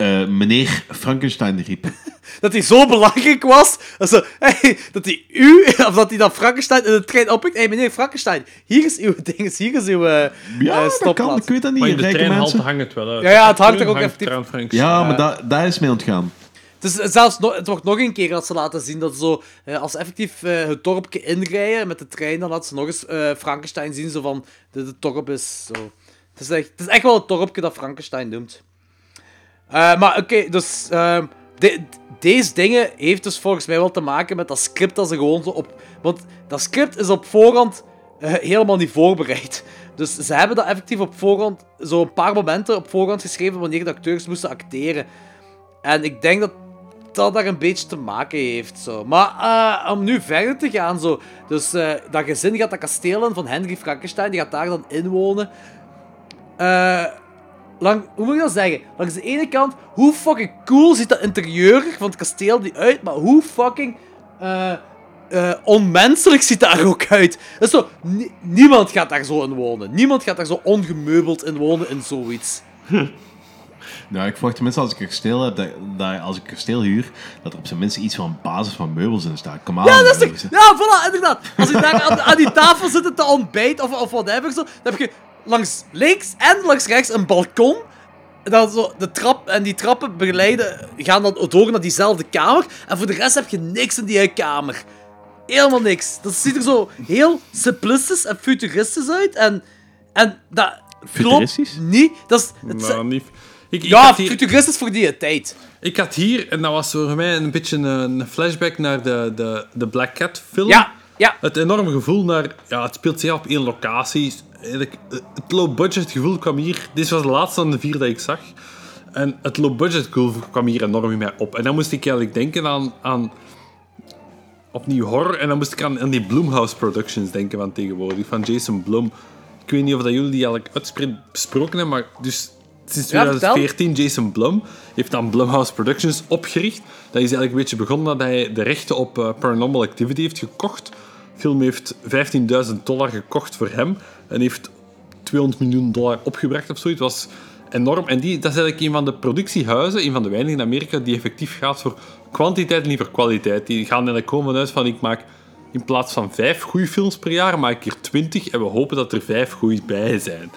eh, meneer Frankenstein riep. Dat hij zo belangrijk was. Dat, zo, hey, dat hij u, of dat hij dan Frankenstein in de trein oppikt. Hé, hey, meneer Frankenstein, hier is uw ding, hier is uw eh Ja, eh, dat kan, ik weet dat niet. Maar in de treinhalte mensen. hangt het wel uit. Ja, ja, het hangt er ook hangt effectief-. Ja, maar dat is mij ontgaan. Het, is zelfs nog, het wordt nog een keer dat ze laten zien dat zo, eh, als ze effectief eh, het dorpje inrijden met de trein, dan laten ze nog eens eh, Frankenstein zien, zo van, dit het dorp is zo. Het is, echt, het is echt wel het dorpje dat Frankenstein noemt. Eh, maar oké, dus ehm, de- deze dingen heeft dus volgens mij wel te maken met dat script dat ze gewoon zo op... Want dat script is op voorhand eh, helemaal niet voorbereid. Dus ze hebben dat effectief op voorhand, zo een paar momenten op voorhand geschreven wanneer de acteurs moesten acteren. En ik denk dat dat daar een beetje te maken heeft. Zo. Maar eh, om nu verder te gaan, zo. Dus dat gezin gaat dat kasteel in van Henry Frankenstein, die gaat daar dan inwonen. Eh, lang, hoe moet ik dat zeggen? Langs de ene kant, hoe fucking cool ziet dat interieur van het kasteel die uit, maar hoe fucking eh, eh, onmenselijk ziet dat er ook uit. Dat is zo, ni- niemand gaat daar zo in wonen. Niemand gaat daar zo ongemeubeld in wonen in zoiets. Nou, ik verwacht tenminste als ik een kasteel heb, dat, dat als ik een kasteel huur, dat er op zijn minst iets van basis van meubels in staat. Kom aan. Ja, dat is toch... Ja, voilà, inderdaad. Als je daar aan, aan die tafel zit te ontbijten of, of whatever, zo, dan heb je langs links en langs rechts een balkon. En Dan zo de trap, en die trappen begeleiden, gaan dan door naar diezelfde kamer. En voor de rest heb je niks in die kamer. Helemaal niks. Dat ziet er zo heel simplistisch en futuristisch uit. En, en dat Futuristisch? klopt niet. Dat is, het, Nou, niet... Ik, ik ja, hier- futuristisch voor die tijd. Ik had hier, en dat was voor mij een beetje een, flashback naar de, de, de Black Cat film. Ja, ja. Het enorme gevoel naar... Ja, het speelt zich af op één locatie. Eh, Het low-budget gevoel kwam hier... Dit was de laatste van de vier dat ik zag. En het low-budget gevoel kwam hier enorm in mij op. En dan moest ik eigenlijk denken aan... aan opnieuw horror. En dan moest ik aan, aan die Blumhouse Productions denken van tegenwoordig. Van Jason Blum. Ik weet niet of dat jullie die eigenlijk uitgesproken besproken hebben, maar dus sinds Ja, vertel. 2014 Jason Blum heeft dan Blumhouse Productions opgericht. Dat is eigenlijk een beetje begonnen dat hij de rechten op eh, Paranormal Activity heeft gekocht. De film heeft 15.000 dollar gekocht voor hem en heeft 200 miljoen dollar opgebracht of zoiets. Was enorm. En die, dat is eigenlijk een van de productiehuizen, een van de weinigen in Amerika, die effectief gaat voor kwantiteit en niet voor kwaliteit. Die gaan eigenlijk komen uit van ik maak in plaats van vijf goede films per jaar, maak ik er twintig en we hopen dat er vijf goede bij zijn.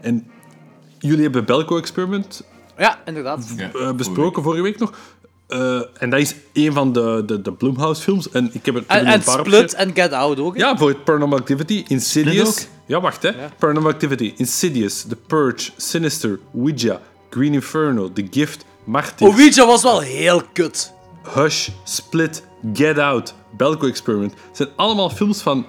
En jullie hebben Belko Experiment Ja, inderdaad. eh, besproken vorige week nog. Eh, en dat is een van de, de, de Blumhouse-films. En ik heb er En, en een paar Split en Get Out ook. hè? Ja, voor Paranormal Activity, Insidious. Ja, wacht hè. Paranormal Activity, Insidious, The Purge, Sinister, Ouija, Green Inferno, The Gift, Martyrs, Ouija was wel heel kut. Hush, Split, Get Out, Belko Experiment. Het zijn allemaal films van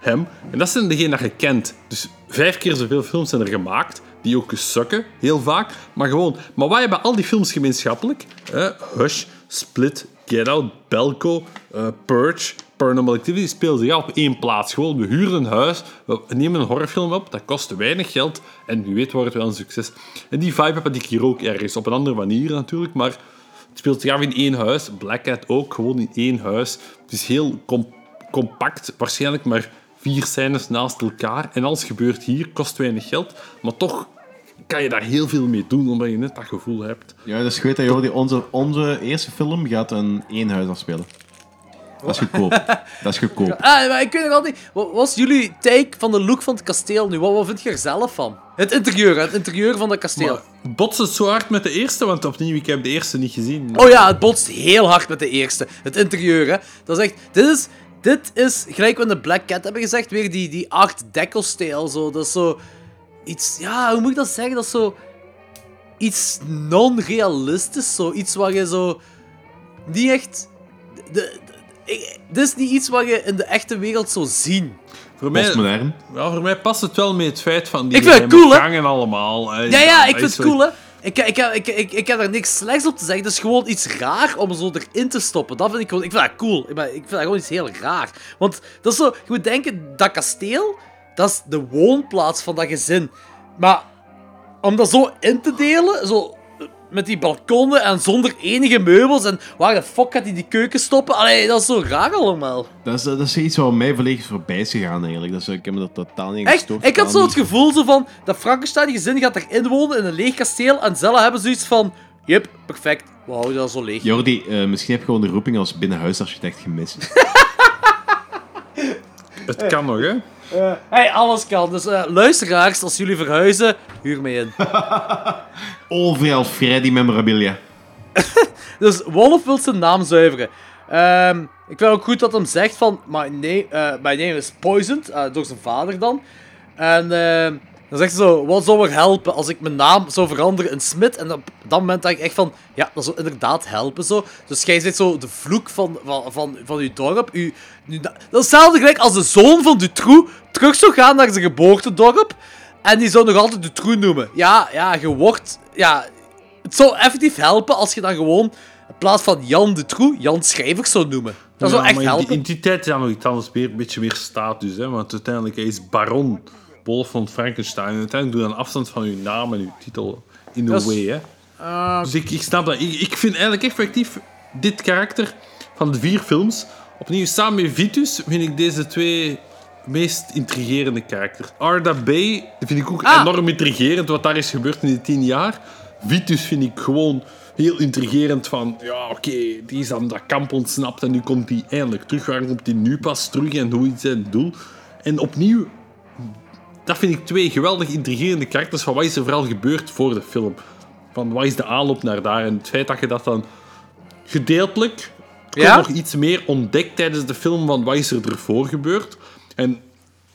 hem. En dat zijn degenen dat je kent. Dus vijf keer zoveel films zijn er gemaakt. Die ook sukken, heel vaak. Maar gewoon... Maar wat hebben al die films gemeenschappelijk? Eh, Hush, Split, Get Out, Belko, eh, Purge, Paranormal Activity speelden zich op één plaats. Gewoon, we huren een huis, we nemen een horrorfilm op, dat kost weinig geld en wie weet wordt het wel een succes. En die vibe heb ik hier ook ergens, op een andere manier natuurlijk, maar het speelt zich af in één huis. Black Cat ook, gewoon in één huis. Het is heel com- compact, waarschijnlijk maar vier scènes naast elkaar. En alles gebeurt hier, kost weinig geld, maar toch kan je daar heel veel mee doen, omdat je net dat gevoel hebt. Ja, dat is goed, hè, Jordi. Onze, onze eerste film gaat een eenhuis afspelen. Dat is goedkoop. dat is goedkoop. Ah, maar ik weet nog altijd. Wat was jullie take van de look van het kasteel nu? Wat, wat vind je er zelf van? Het interieur, het interieur van het kasteel. Maar botst het zo hard met de eerste? Want opnieuw, ik heb de eerste niet gezien. Oh ja, het botst heel hard met de eerste. Het interieur, hè. Dat is echt... Dit is, dit is gelijk wat we in de Black Cat hebben gezegd, weer die, die art deco-stijl. Zo. Dat is zo... Iets... Ja, hoe moet ik dat zeggen? Dat is zo... Iets non-realistisch. Zo. Iets waar je zo... Niet echt... De, de- ik- dit is niet iets wat je in de echte wereld zou zien. Voor mij, ja, voor mij past het wel met het feit van die Ik vind het geheime cool, hè? gangen allemaal. Ja, ja, ik vind het cool, hè. Ik, ik, ik, ik, ik heb er niks slechts op te zeggen. Het is gewoon iets raar om zo erin te stoppen. Dat vind ik gewoon... Ik vind dat cool. Ik, ik vind dat gewoon iets heel raar. Want dat is zo... Je moet denken, dat kasteel, dat is de woonplaats van dat gezin. Maar om dat zo in te delen, zo... Met die balkonnen en zonder enige meubels. En waar de fuck gaat hij die keuken stoppen? Allee, dat is zo raar allemaal. Dat is, dat is iets wat mij volledig voorbij is gegaan, eigenlijk. Dat is, ik heb me dat totaal niet Echt? gestoord. Ik had zo het gevoel zo van... Dat Frankenstein gezin gaat erin wonen in een leeg kasteel. En zelf hebben zoiets van... Yep, perfect. We houden dat zo leeg. Jordi, eh, misschien heb je gewoon de roeping als binnenhuisarchitect gemist. Het kan nog, hè? Hey, alles kan. Dus eh, luisteraars, als jullie verhuizen, huur me in. Overal Freddy memorabilia. Dus Wolf wil zijn naam zuiveren. Ehm, ik vind ook goed dat hem zegt van... My name, eh, my name is poisoned. eh, door zijn vader dan. En ehm, dan zegt ze zo... Wat zou er helpen als ik mijn naam zou veranderen in Smit? En op dat moment dacht ik echt van... Ja, dat zou inderdaad helpen zo. Dus jij zit zo de vloek van, van, van, van uw dorp. U, nu, dat is hetzelfde gelijk als de zoon van Dutroux terug zou gaan naar zijn geboortedorp. En die zou nog altijd Dutroux noemen. Ja, ja, je wordt... Ja, het zou effectief helpen als je dan gewoon in plaats van Jan de Troe, Jan Schrijvers zou noemen. Dat zou Ja, echt helpen. In die tijd is dat nog iets anders, een beetje meer status. Hè? Want uiteindelijk hij is baron Wolf van Frankenstein. En uiteindelijk doe je dan afstand van uw naam en uw titel in is- way. Hè? Ah, Dus ik, ik snap dat. Ik, ik vind eigenlijk effectief dit karakter van de vier films, opnieuw samen met Vitus, vind ik deze twee meest intrigerende karakters. Arda Bay vind ik ook Ah. enorm intrigerend, wat daar is gebeurd in die tien jaar. Vitus vind ik gewoon heel intrigerend van, ja oké, die is aan dat kamp ontsnapt en nu komt hij eindelijk terug. Waarom komt hij nu pas terug en hoe is zijn doel? En opnieuw, dat vind ik twee geweldig intrigerende karakters van wat is er vooral gebeurd voor de film. Van wat is de aanloop naar daar en het feit dat je dat dan gedeeltelijk Ja? nog iets meer ontdekt tijdens de film van wat is er ervoor gebeurd. En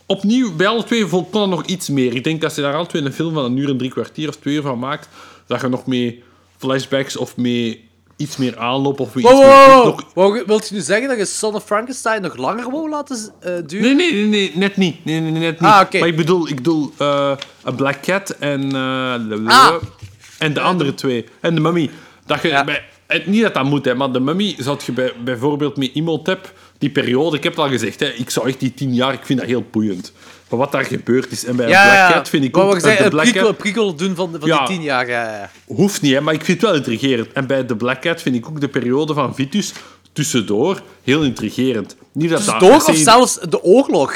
opnieuw, bij alle twee vol- kon er nog iets meer. Ik denk dat ze daar alle twee een film van een uur en drie kwartier of twee uur van maakt, dat je nog mee flashbacks of mee iets meer aanloop of Wow, iets meer... wow, nog- Wilt je nu zeggen dat je Son of Frankenstein nog langer wou laten eh, duren? Nee, nee, nee, nee, net niet. Nee, nee, nee, net niet. Ah, oké. Maar ik bedoel, ik bedoel eh, A Black Cat en, eh, Ah. en de andere twee. En de Mummy. Dat je bij, niet dat dat moet, hè, maar de Mummy zou je bij, bijvoorbeeld met hebt, die periode, ik heb het al gezegd, hè, ik zou echt die tien jaar, ik vind dat heel boeiend. Maar wat daar gebeurd is. En bij Ja, Black. Cat vind ik ook... zeggen, eh, een de prikkel, prikkel doen van, van die tien jaar. Ja. Hoeft niet, hè, maar ik vind het wel intrigerend. En bij The Black Cat vind ik ook de periode van Vitus tussendoor heel intrigerend. Niet dat dat Tussendoor of se- zelfs de oorlog?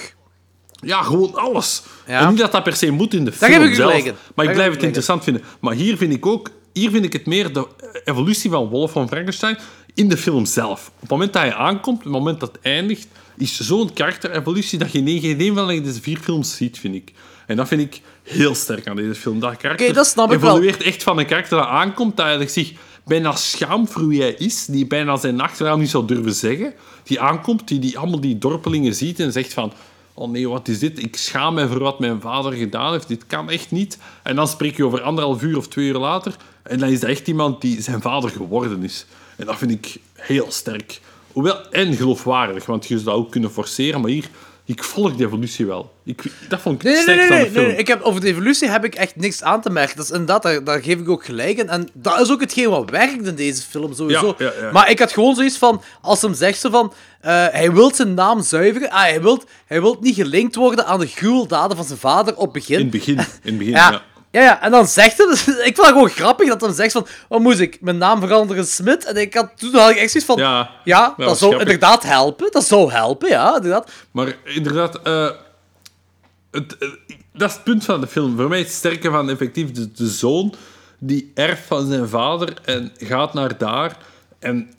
Ja, gewoon alles. En niet dat dat per se moet in de film heb ik zelf. Maar ik blijf het interessant vinden. Maar hier vind ik ook... Hier vind ik het meer de evolutie van Wolf van Frankenstein in de film zelf. Op het moment dat hij aankomt, op het moment dat het eindigt, is zo'n karakter-evolutie dat je in geen een van deze vier films ziet, vind ik. En dat vind ik heel sterk aan deze film. Dat karakter Oké, dat snap ik wel. evolueert echt van een karakter dat aankomt, dat eigenlijk zich bijna schaamt voor wie hij is, die bijna zijn achternaam niet zou durven zeggen, die aankomt, die, die allemaal die dorpelingen ziet en zegt van oh nee, wat is dit? Ik schaam mij voor wat mijn vader gedaan heeft. Dit kan echt niet. En dan spreek je over anderhalf uur of twee uur later en dan is dat echt iemand die zijn vader geworden is. En dat vind ik heel sterk. Hoewel, en geloofwaardig, want je zou dat ook kunnen forceren, maar hier, ik volg die evolutie wel. Ik, dat vond ik Nee, nee, nee, nee, aan nee, de. Ik heb, over de evolutie heb ik echt niks aan te merken. Dat is inderdaad, daar, daar geef ik ook gelijk in. En dat is ook hetgeen wat werkt in deze film, sowieso. Ja, ja, ja. Maar ik had gewoon zoiets van, als hem zegt zo van, eh, hij wil zijn naam zuiveren. Ah, hij wil hij wilt niet gelinkt worden aan de gruweldaden van zijn vader op begin. In het begin, in het begin Ja. Ja. Ja, en dan zegt hij, ik vond het gewoon grappig dat hij zegt van, wat moest ik, mijn naam veranderen in Smit? En ik had, toen had ik echt zoiets van, ja, Ja, dat, zou grappig. inderdaad helpen, dat zou helpen, ja, inderdaad. Maar inderdaad, eh, het, eh, dat is het punt van de film. Voor mij is het sterke van effectief de, de zoon die erft van zijn vader en gaat naar daar en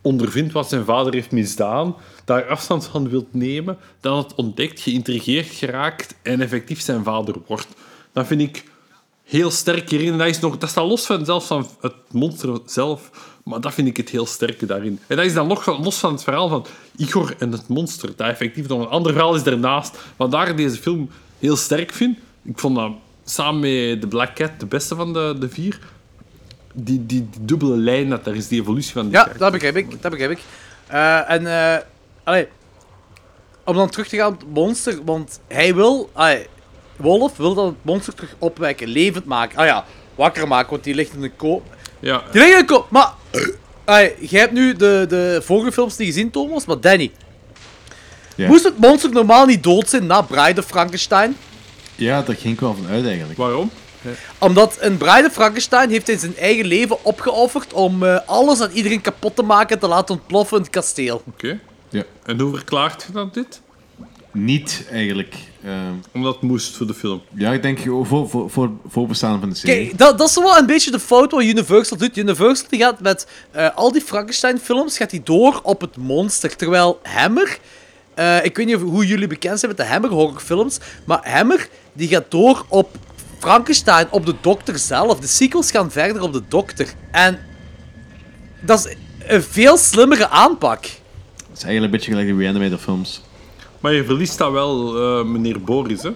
ondervindt wat zijn vader heeft misdaan, daar afstand van wilt nemen, dan het ontdekt, geïntrigeerd geraakt en effectief zijn vader wordt. Dat vind ik heel sterk hierin. En dat, is nog, dat staat los van, zelfs van het monster zelf, maar dat vind ik het heel sterke daarin. En dat is dan nog los van het verhaal van Igor en het monster, dat effectief nog een ander verhaal is daarnaast. Wat daar ik deze film heel sterk vind, ik vond dat samen met The Black Cat de beste van de, de vier, die, die, die dubbele lijn, dat daar is die evolutie van die Ja, karakter. dat begrijp ik. Dat begrijp ik. Eh, en, allee, om dan terug te gaan op het monster, want hij wil, allee, Wolf wil dat het monster terug opwekken, levend maken. Ah ja, wakker maken, want die ligt in de koop. Ja. Die ligt in de koop, maar, allee, jij hebt nu de, de vorige films niet gezien, Thomas, maar Danny. Ja. Moest het monster normaal niet dood zijn na Bride of Frankenstein? Ja, daar ging ik wel van uit eigenlijk. Waarom? Omdat in Bride of Frankenstein heeft hij zijn eigen leven opgeofferd om eh, alles en iedereen kapot te maken en te laten ontploffen in het kasteel. Oké. Ja. En hoe verklaart je dat dit? Niet eigenlijk. Ehm, Omdat het moest voor de film. ja, ik denk voor, voor, voor, voor voorbestaan van de serie. Kijk, dat, dat is wel een beetje de fout wat Universal doet. Universal die gaat met eh, al die Frankenstein-films gaat die door op het monster. Terwijl Hammer, eh, ik weet niet of, hoe jullie bekend zijn met de Hammer horrorfilms, maar Hammer die gaat door op Frankenstein, op de dokter zelf. De sequels gaan verder op de dokter. En dat is een veel slimmere aanpak. Het is eigenlijk een beetje gelijk de Reanimator films. Maar je verliest dat wel, eh, meneer Boris, hè?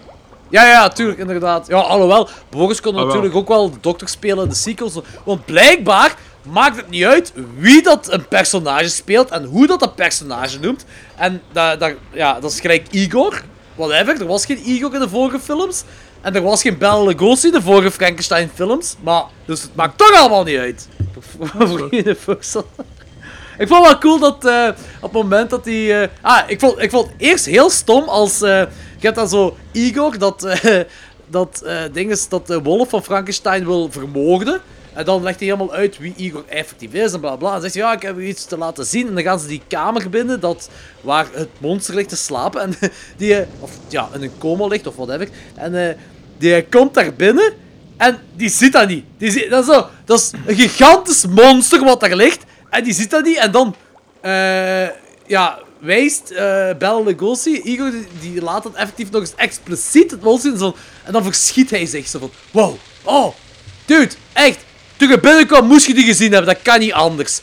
Ja, ja, tuurlijk, inderdaad. Ja, alhoewel, Boris kon Ah, wel. natuurlijk ook wel de dokter spelen in de sequels. Want blijkbaar maakt het niet uit wie dat een personage speelt en hoe dat een personage noemt. En dat, dat, ja, dat is gelijk Igor, whatever. Er was geen Igor in de vorige films. En er was geen Bela Lugosi in de vorige Frankenstein-films. Maar, dus het maakt toch allemaal niet uit. Voor Universal. Ik vond het wel cool dat eh, op het moment dat hij. eh, ah, ik vond, ik vond het eerst heel stom als. eh je hebt dan zo Igor, dat. dat ding is dat de wolf van Frankenstein wil vermoorden. En dan legt hij helemaal uit wie Igor effectief is en bla bla. En zegt hij, ja, ik heb u iets te laten zien. En dan gaan ze die kamer binnen dat, waar het monster ligt te slapen. En die, of ja, in een coma ligt of whatever. En eh, die komt daar binnen. En die ziet dat niet. Die ziet, dat, is zo, dat is een gigantisch monster wat daar ligt. En die ziet dat niet. En dan eh, ja, wijst eh Bela Lugosi, Igor, die, laat het effectief nog eens expliciet het monster. Zo, en dan verschiet hij zich zo van... Wow, oh, dude, echt. Toen je binnenkwam moest je die gezien hebben. Dat kan niet anders.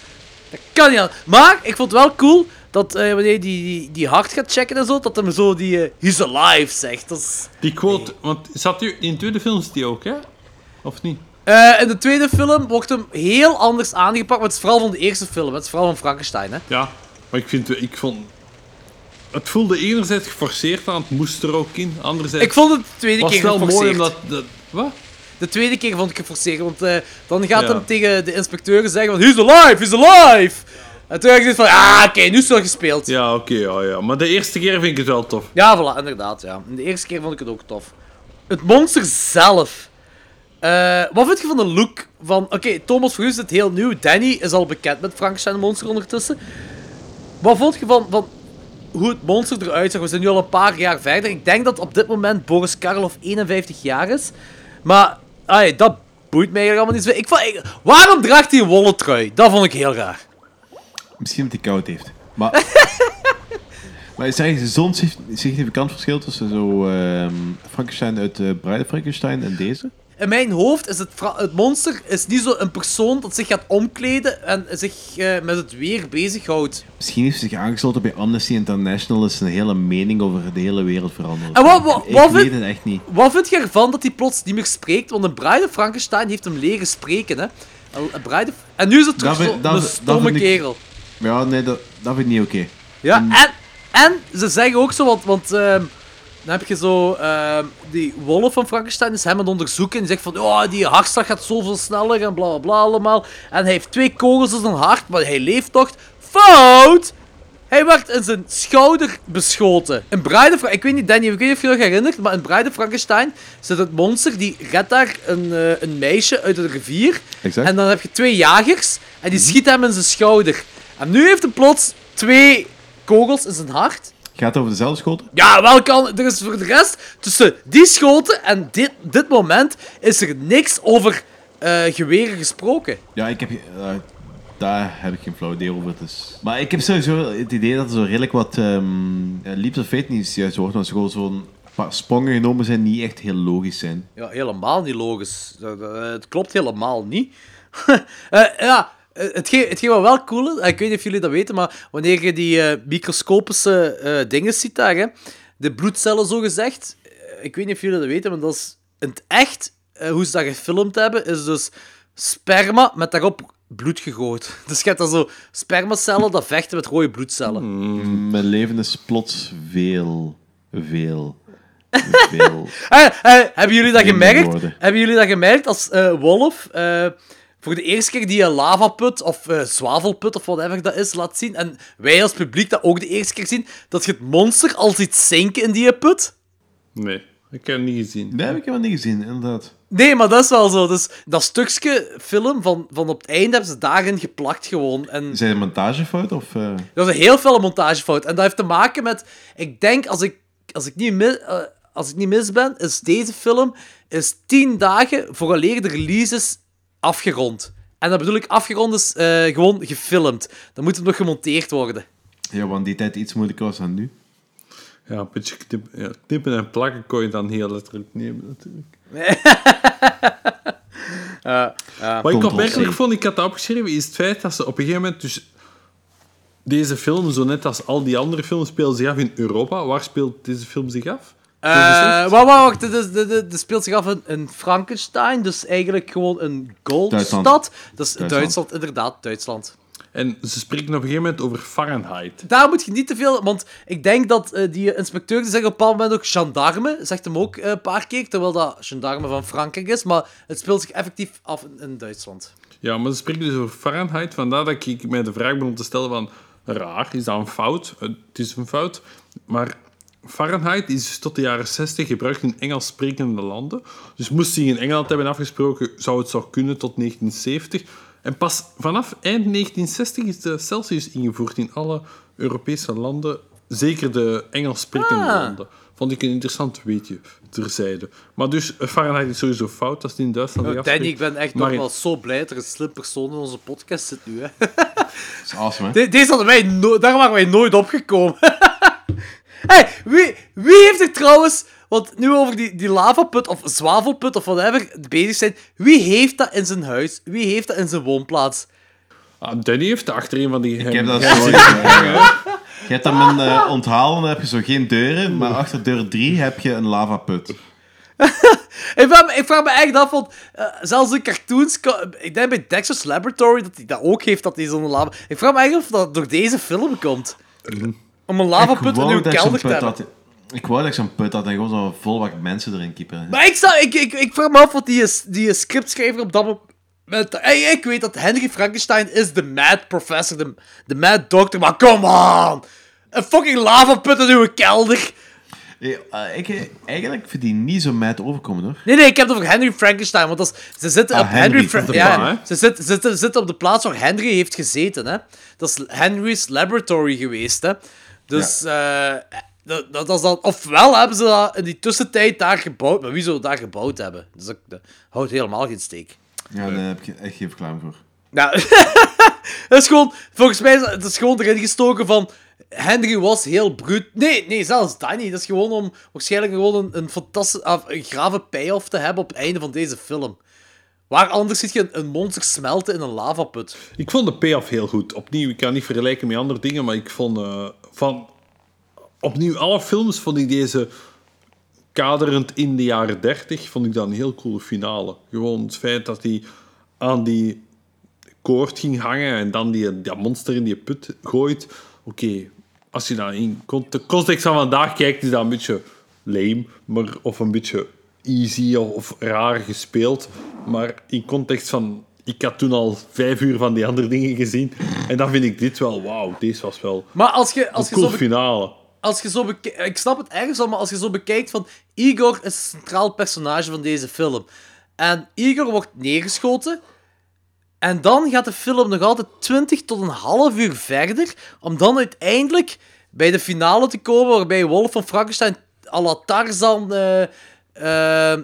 Dat kan niet anders. Maar ik vond het wel cool dat eh, wanneer die, die, die hart gaat checken en zo, dat hem zo die he's alive zegt. Dat. Die quote, want zat u in de tweede film is die ook, hè? Of niet? Eh, in de tweede film wordt hem heel anders aangepakt, maar het is vooral van de eerste film. Het is vooral van Frankenstein, hè. Ja, maar ik vind, ik vond... Het voelde enerzijds geforceerd aan, het moest er ook in. Anderzijds Ik vond het de tweede was keer wel mooi geforceerd. omdat... Dat, wat? De tweede keer vond ik geforceerd, want eh, dan gaat Ja. hem tegen de inspecteuren zeggen van He's alive, he's alive! En toen heb ik gezegd van, ah, oké, nu is het wel gespeeld. Ja, oké, ja, ja. Maar de eerste keer vind ik het wel tof. Ja, voilà, inderdaad, ja. De eerste keer vond ik het ook tof. Het monster zelf. Eh, wat vind je van de look van... Oké, Thomas, voor u is het heel nieuw. Danny is al bekend met Frankenstein Monster ondertussen. Wat vond je van, van hoe het monster eruit zag? We zijn nu al een paar jaar verder. Ik denk dat op dit moment Boris Karloff 51 jaar is. Maar, ai, dat boeit mij allemaal niet zo. Ik vond, ik- waarom draagt hij een wollen trui? Dat vond ik heel raar. Misschien omdat hij koud heeft. Maar Maar is er eigenlijk zo'n sig- significant verschil tussen zo ehm, Frankenstein uit uh, Bride Frankenstein en deze? In mijn hoofd is het, het monster is niet zo een persoon dat zich gaat omkleden en zich eh, met het weer bezighoudt. Misschien heeft hij zich aangesloten bij Amnesty International, is zijn hele mening over de hele wereld veranderd. En wat, wat, Ik wat, weet vind, het echt niet. wat vind je ervan dat hij plots niet meer spreekt? Want een Bride Frankenstein heeft hem leren spreken, hè? Een- Bride En nu is het terug Dat zo- dat een stomme ik- kerel. Ja, nee, dat, dat vind ik niet oké. Ja, en, en ze zeggen ook zo, want, want ehm, dan heb je zo, ehm, die wolf van Frankenstein is hem aan het onderzoeken en die zegt van, oh, die hartslag gaat zoveel sneller en bla bla bla allemaal. En hij heeft twee kogels in zijn hart, maar hij leeft toch. Fout! Hij werd in zijn schouder beschoten. In Bride of ik weet niet, Danny, ik weet niet of je je nog herinnert, maar in Bride of Frankenstein zit het monster, die redt daar een, eh, een meisje uit de rivier. Exact. En dan heb je twee jagers en die schieten hem in zijn schouder. En nu heeft hij plots twee kogels in zijn hart. Gaat het over dezelfde schoten? Ja, wel kan. Er is voor de rest, tussen die schoten en dit, dit moment, is er niks over eh, geweren gesproken. Ja, ik heb... eh, daar heb ik geen flauw idee over. Dus. Maar ik heb sowieso het idee dat er zo redelijk wat... Um, Leaps of Fate niet is woord, maar zo gewoon zo'n paar sprongen genomen zijn die niet echt heel logisch zijn. Ja, helemaal niet logisch. Het klopt helemaal niet. Eh, ja, eh, hetgeen, hetgeen wat wel cool is, ik weet niet of jullie dat weten, maar wanneer je die eh, microscopische eh, dingen ziet daar, hè, de bloedcellen zo gezegd, eh, ik weet niet of jullie dat weten, maar dat is in het echt, eh, hoe ze dat gefilmd hebben, is dus sperma met daarop bloed gegooid. Dus je hebt dan zo spermacellen dat vechten met rode bloedcellen. Mm, Mijn leven is plots veel, veel, veel... Eh, eh, hebben jullie dat gemerkt? Hebben jullie dat gemerkt als eh, Wolf eh, voor de eerste keer die een lavaput of eh, zwavelput of whatever dat is laat zien en wij als publiek dat ook de eerste keer zien, dat je het monster al ziet zinken in die put? Nee, ik heb het niet gezien. Dat heb ik helemaal niet gezien, inderdaad. Nee, maar dat is wel zo. Dus dat stukje film van, van op het einde hebben ze daarin geplakt gewoon. En Zijn het montagefout of... eh? dat is een heel veel montagefout. En dat heeft te maken met... Ik denk, als ik, als ik, niet, mis, eh, als ik niet mis ben, is deze film is tien dagen vooraleer de release is afgerond. En dat bedoel ik afgerond is eh, gewoon gefilmd. Dan moet het nog gemonteerd worden. Ja, want die tijd iets moeilijker was dan nu. Ja, een beetje knip- ja, knippen en plakken kon je dan heel letterlijk nemen, natuurlijk. Wat ik opmerkelijk vond, ik had dat opgeschreven, is het feit dat ze op een gegeven moment dus... Deze film, zo net als al die andere films, speelt zich af in Europa. Waar speelt deze film zich af? Eh wacht, dit speelt zich af in, in Frankenstein. Dus eigenlijk gewoon een goldstad. Duitsland. Dat is Duitsland. Duitsland, inderdaad. Duitsland. En ze spreken op een gegeven moment over Fahrenheit. Daar moet je niet te veel... Want ik denk dat eh, die inspecteur die zegt op een bepaald moment ook gendarme. Zegt hem ook eh, een paar keer. Terwijl dat gendarme van Frankrijk is. Maar het speelt zich effectief af in, in Duitsland. Ja, maar ze spreken dus over Fahrenheit. Vandaar dat ik mij de vraag begon te stellen van... Raar, is dat een fout? Het is een fout. Maar Fahrenheit is dus tot de jaren 60 gebruikt in Engels sprekende landen. Dus moest hij in Engeland hebben afgesproken, zou het zo kunnen tot 1970. En pas vanaf eind 1960 is de Celsius ingevoerd in alle Europese landen. Zeker de Engels sprekende Ah. landen. Vond ik een interessant weetje terzijde. Maar dus, eh, Fahrenheit is sowieso fout als het in Duitsland Oh, Danny, ik ben echt Maar nog in- wel zo blij dat er een slim persoon in onze podcast zit nu. Hè. Dat is awesome, hè? De- deze hadden wij no- daar waren wij nooit opgekomen. hey, wie, wie heeft er trouwens, want nu over die, die lavaput of zwavelput of whatever bezig zijn, wie heeft dat in zijn huis? Wie heeft dat in zijn woonplaats? Ah, Danny heeft achter een van die... Ik heb dat zo... Je hebt dan een eh, onthaal en dan heb je zo geen deuren, maar achter deur 3 heb je een lavaput. Ik vraag me, ik vraag me echt af, want eh, zelfs in cartoons, ik denk bij Dexter's Laboratory dat hij dat ook heeft, dat hij zo'n lava... Ik vraag me echt of dat door deze film komt. Om een lavaput in uw kelder te hebben. Ik wou dat ik zo'n put had en gewoon zo'n vol wat mensen erin kiepen. Maar ik, sta, ik, ik, ik vraag me af wat die, die scriptschrijver op dat moment... Hey, ik weet dat Henry Frankenstein is de mad professor, de, de mad doctor, maar come on! Een fucking lavaput in uw kelder! Eh, eh, ik, eh, eigenlijk vind die niet zo mad overkomen, hoor. Nee, nee, ik heb het over Henry Frankenstein, want is- ze zitten Ah, op Henry... Henry, ja, ze zitten, zitten, zitten op de plaats waar Henry heeft gezeten, hè. Dat is Henry's laboratory geweest, hè. Dus, eh, dat, dat, dat is dan... Ofwel hebben ze dat in die tussentijd daar gebouwd, maar wie zou daar gebouwd hebben? Dus dat, dat houdt helemaal geen steek. Ja, daar heb ik echt geen verklaring voor. Nou, het is gewoon, volgens mij is het is gewoon erin gestoken van, Henry was heel bruut. Nee, nee, zelfs dat niet. Dat is gewoon om waarschijnlijk gewoon een, een fantastische, ah, een grave payoff te hebben op het einde van deze film. Waar anders ziet je een, een monster smelten in een lavaput. Ik vond de payoff heel goed. Opnieuw, ik kan niet vergelijken met andere dingen, maar ik vond eh, van opnieuw alle films vond ik deze kaderend in de jaren 30 vond ik dat een heel coole finale. Gewoon het feit dat hij aan die koord ging hangen en dan die, dat monster in die put gooit. Oké, als je dat in de context van vandaag kijkt, is dat een beetje lame, maar, of een beetje easy of raar gespeeld. Maar in context van... Ik had toen al vijf uur van die andere dingen gezien. En dan vind ik dit wel... Wauw, deze was wel Maar als je, als je cool zo finale. als je zo bekijkt, ik snap het ergens wel, maar als je zo bekijkt van Igor is een centraal personage van deze film. En Igor wordt neergeschoten. En dan gaat de film nog altijd 20 tot een half uur verder. Om dan uiteindelijk bij de finale te komen. Waarbij Wolf van Frankenstein à la Tarzan eh, eh,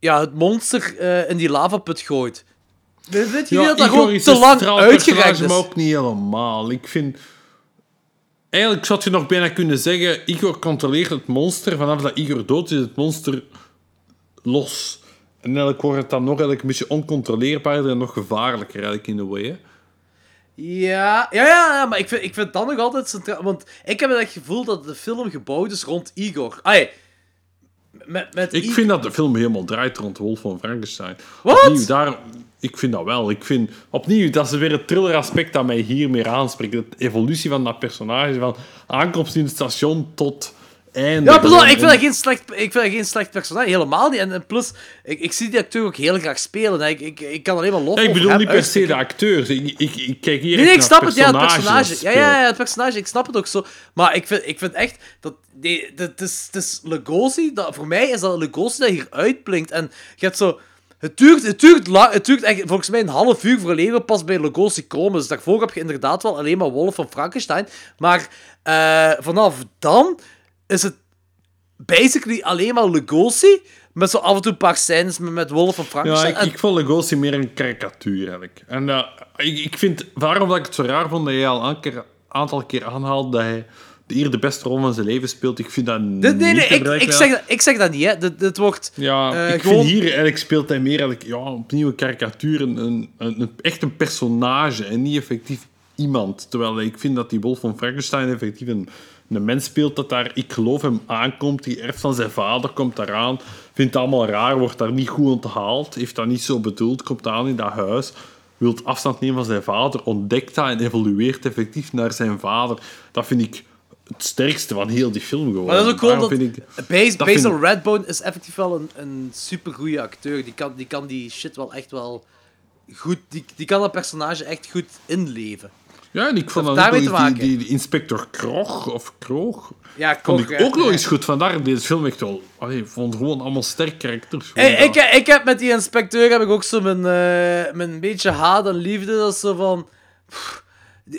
ja, het monster eh, in die lavaput gooit. Weet je niet dat gewoon is te lang personage, is? Ook niet helemaal. Ik vind... Eigenlijk zou je nog bijna kunnen zeggen... Igor controleert het monster. Vanaf dat Igor dood is, het monster los. En eigenlijk wordt het dan nog eigenlijk een beetje oncontroleerbaarder en nog gevaarlijker eigenlijk in een way. Hè? Ja, ja, ja, ja, maar ik vind, ik vind dat nog altijd centraal. Want ik heb het gevoel dat de film gebouwd is rond Igor. Ai, met, met Ik Igor- vind dat de film helemaal draait rond Wolf van Frankenstein. Wat? Opnieuw, daar, ik vind dat wel. Ik vind, opnieuw, dat is weer het thriller-aspect dat mij hier meer aanspreekt. De evolutie van dat personage, van aankomst in het station tot einde. Ja, ik vind dat geen slecht, ik vind dat geen slecht personage, helemaal niet. En, en plus, ik, ik zie die acteur ook heel graag spelen. Ik, ik, ik kan alleen maar Ja, ik bedoel niet per se de acteurs. Ik, ik, ik kijk hier Nee, nee, ik echt snap naar het, ja, het personage. Ja, ja, ja, het personage, ik snap het ook zo. Maar ik vind, ik vind echt dat. Nee, dat- het is, het is Lugosi, dat, voor mij is dat Lugosi dat hier uitblinkt. En je hebt zo. Het duurt, het duurt, lang, het duurt echt, volgens mij een half uur voor Lego pas bij Lugosi komen. Dus daarvoor heb je inderdaad wel alleen maar Wolf van Frankenstein. Maar eh, vanaf dan is het basically alleen maar Lugosi. Met zo af en toe een paar scènes met, Wolf van Ja, Frankenstein. ik, En- ik vond Lugosi meer een karikatuur eigenlijk. En eh, ik, ik vind, waarom dat ik het zo raar vond dat jij al een keer- aantal keer aanhaalt dat hij hier de beste rol van zijn leven speelt, ik vind dat niet nee, nee, te ik, ik, zeg, dat- ik zeg dat niet, hè. Wordt... Ja, eh, ik gewoon- vind hier eigenlijk speelt hij meer eigenlijk, ja, opnieuw een karikatuur, een, een, een- echt een personage en niet effectief iemand. Terwijl ik vind dat die Wolf van Frankenstein effectief een, een mens speelt dat daar, ik geloof hem, aankomt, die erft van zijn vader, komt daaraan, vindt het allemaal raar, wordt daar niet goed onthaald, heeft dat niet zo bedoeld, komt aan in dat huis, wilt afstand nemen van zijn vader, ontdekt dat en evolueert effectief naar zijn vader. Dat vind ik het sterkste van heel die film gewoon. Maar dat is ook gewoon dat... Ik- Bas- dat Basil Redbone is effectief wel een, een supergoeie acteur. Die kan, die kan die shit wel echt wel goed... Die, die kan dat personage echt goed inleven. Ja, en ik vond Dat ook die, die, die inspector Krog, of Kroog, Ja, vond Krog, ik ja. ook nog eens goed. Vandaar deze film echt wel... Allee, ik vond gewoon allemaal sterk karakters. Hey, ik, ik heb met die inspecteur heb ik ook zo mijn, eh, mijn beetje haat en liefde. Dat is zo van... pff,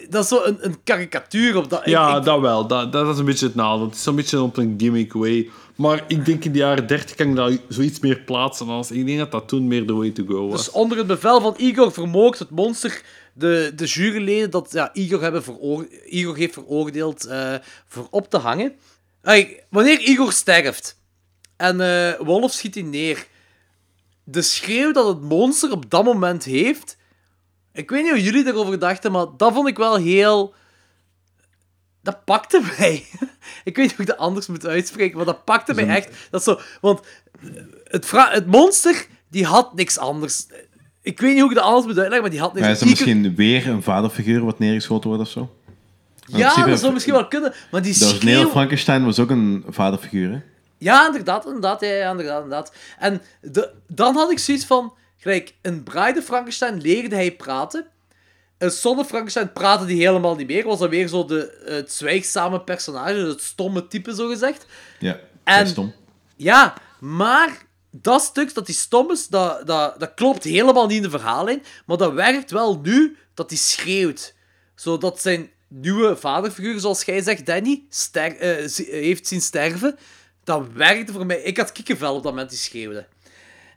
dat is zo een, een karikatuur op dat... ja, ik- dat wel. Dat, dat is een beetje het nadeel. Het is zo'n beetje op een gimmick way. Maar ik denk in de jaren 30 kan ik dat zoiets meer plaatsen als... Ik denk dat dat toen meer the way to go was. Dus onder het bevel van Igor vermoogt het monster de, de juryleden dat ja, Igor, hebben veroor- Igor heeft veroordeeld eh, voor op te hangen. Wanneer Igor sterft en eh, Wolf schiet hij neer, de schreeuw dat het monster op dat moment heeft, ik weet niet hoe jullie daarover dachten, maar dat vond ik wel heel... Dat pakte mij. ik weet niet hoe ik dat anders moet uitspreken, maar dat pakte mij echt. Dat zo, want het, het monster, die had niks anders. Ik weet niet hoe ik dat anders moet uitleggen, maar die had niks Ja, is misschien weer een vaderfiguur wat neergeschoten wordt of zo? Ja, principe- dat zou misschien wel kunnen, maar die schreeuw... Frankenstein was ook een vaderfiguur, hè? Ja, inderdaad, inderdaad, ja, inderdaad, inderdaad. En de, dan had ik zoiets van, gelijk, in Bride Frankenstein leerde hij praten. Son of Frankenstein praatte hij helemaal niet meer. Was dan weer zo de, het zwijgzame personage, het stomme type, zo gezegd. Ja, En- stom. Ja, maar dat stuk dat die stom is, dat, dat, dat klopt helemaal niet in de verhaallijn. Maar dat werkt wel nu dat hij schreeuwt. Zodat zijn nieuwe vaderfiguur, zoals jij zegt, Danny, ster eh, heeft zien sterven. Dat werkte voor mij. Ik had kikkenvel op dat moment die schreeuwde.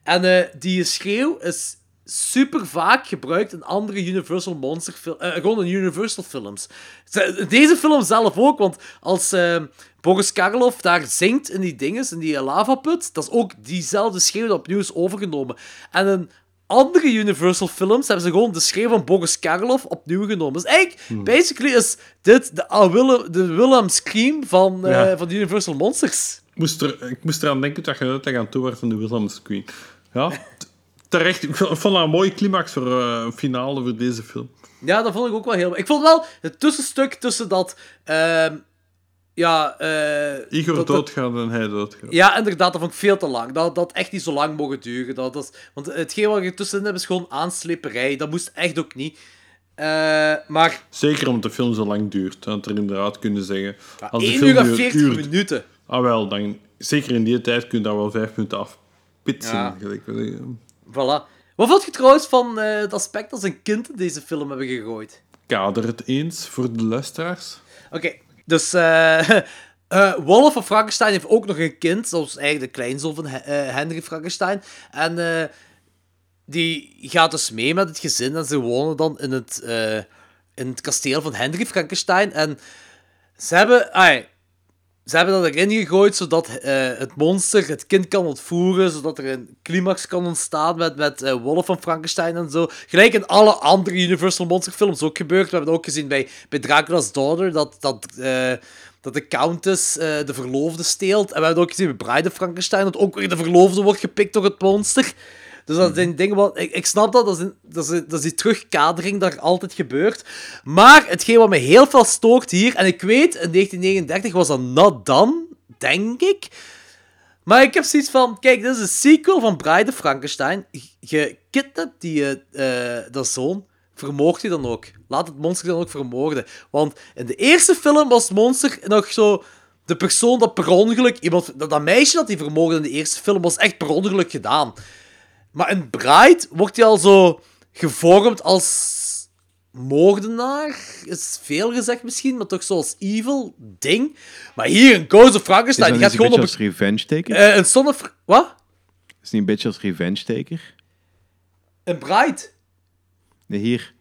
En eh, die schreeuw is super vaak gebruikt in andere Universal Monster films. gewoon in Universal films. Ze- Deze film zelf ook, want als eh, Boris Karloff daar zingt in die dinges, in die lavaput, dat is ook diezelfde schreeuw dat opnieuw is overgenomen. En in andere Universal films hebben ze gewoon de schreeuw van Boris Karloff opnieuw genomen. Dus eigenlijk, basically is dit de, ah, Willem, de Willem Scream van, eh, Ja. van de Universal Monsters. Ik moest, er, ik moest eraan denken dat je net aan toe werd van de Wilhelm Queen. Ja, terecht. Ik vond dat een mooie climax voor een finale voor deze film. Ja, dat vond ik ook wel heel... Ik vond wel het tussenstuk tussen dat... ehm, ja, eh, Igor dat- doodgaat en hij doodgaat. Ja, inderdaad, dat vond ik veel te lang. Dat dat had echt niet zo lang mogen duren. Dat, dat, is- want hetgeen wat je tussenin hebt is gewoon aansleperij. Dat moest echt ook niet. Eh, maar Zeker omdat de film zo lang duurt. Dat er inderdaad kunnen zeggen... als de 1 film uur en duurt- 40 duurt- minuten. Ah wel, dan, zeker in die tijd kun je daar wel vijf minuten afpitsen. Ja. gelijk. Voilà. Wat vond je trouwens van eh, het aspect dat ze een kind in deze film hebben gegooid? Kader het eens voor de luisteraars. Oké, dus eh eh, Wolf van Frankenstein heeft ook nog een kind. Dat is eigenlijk de kleinzoon van He- eh, Henry Frankenstein. En die gaat dus mee met het gezin en ze wonen dan in het, in het kasteel van Henry Frankenstein. En ze hebben, ze hebben dat erin gegooid zodat eh, het monster het kind kan ontvoeren, zodat er een climax kan ontstaan met, met eh, Wolf van Frankenstein en zo. Gelijk in alle andere Universal Monster films ook gebeurd. We hebben het ook gezien bij, bij Dracula's Daughter, dat, dat, eh, dat de Countess de verloofde steelt. En we hebben het ook gezien bij Bride of Frankenstein, dat ook weer de verloofde wordt gepikt door het monster. Dus dat zijn dingen wat... Ik, ik snap dat, dat is, een- dat, is, dat is die terugkadering dat er altijd gebeurt. Maar hetgeen wat me heel veel stoort hier... En ik weet, in 1939 was dat not done, denk ik. Maar ik heb zoiets van... Kijk, dit is een sequel van Bride of Frankenstein. Je kidnapt die, eh eh, dat zoon. Vermoord hij dan ook. Laat het monster dan ook vermoorden. Want in de eerste film was het monster nog zo... De persoon dat per ongeluk... Iemand, dat, dat meisje dat hij vermoordde in de eerste film was echt per ongeluk gedaan. Maar in Bride wordt hij al zo gevormd als moordenaar. Is veel gezegd misschien, maar toch zoals evil ding. Maar hier in Ghost of Is Frankenstein, dat die niet gaat een gewoon op als revenge taker? eh, een of... Wat? Is niet een beetje als revenge taker? Een Bride. Nee, hier.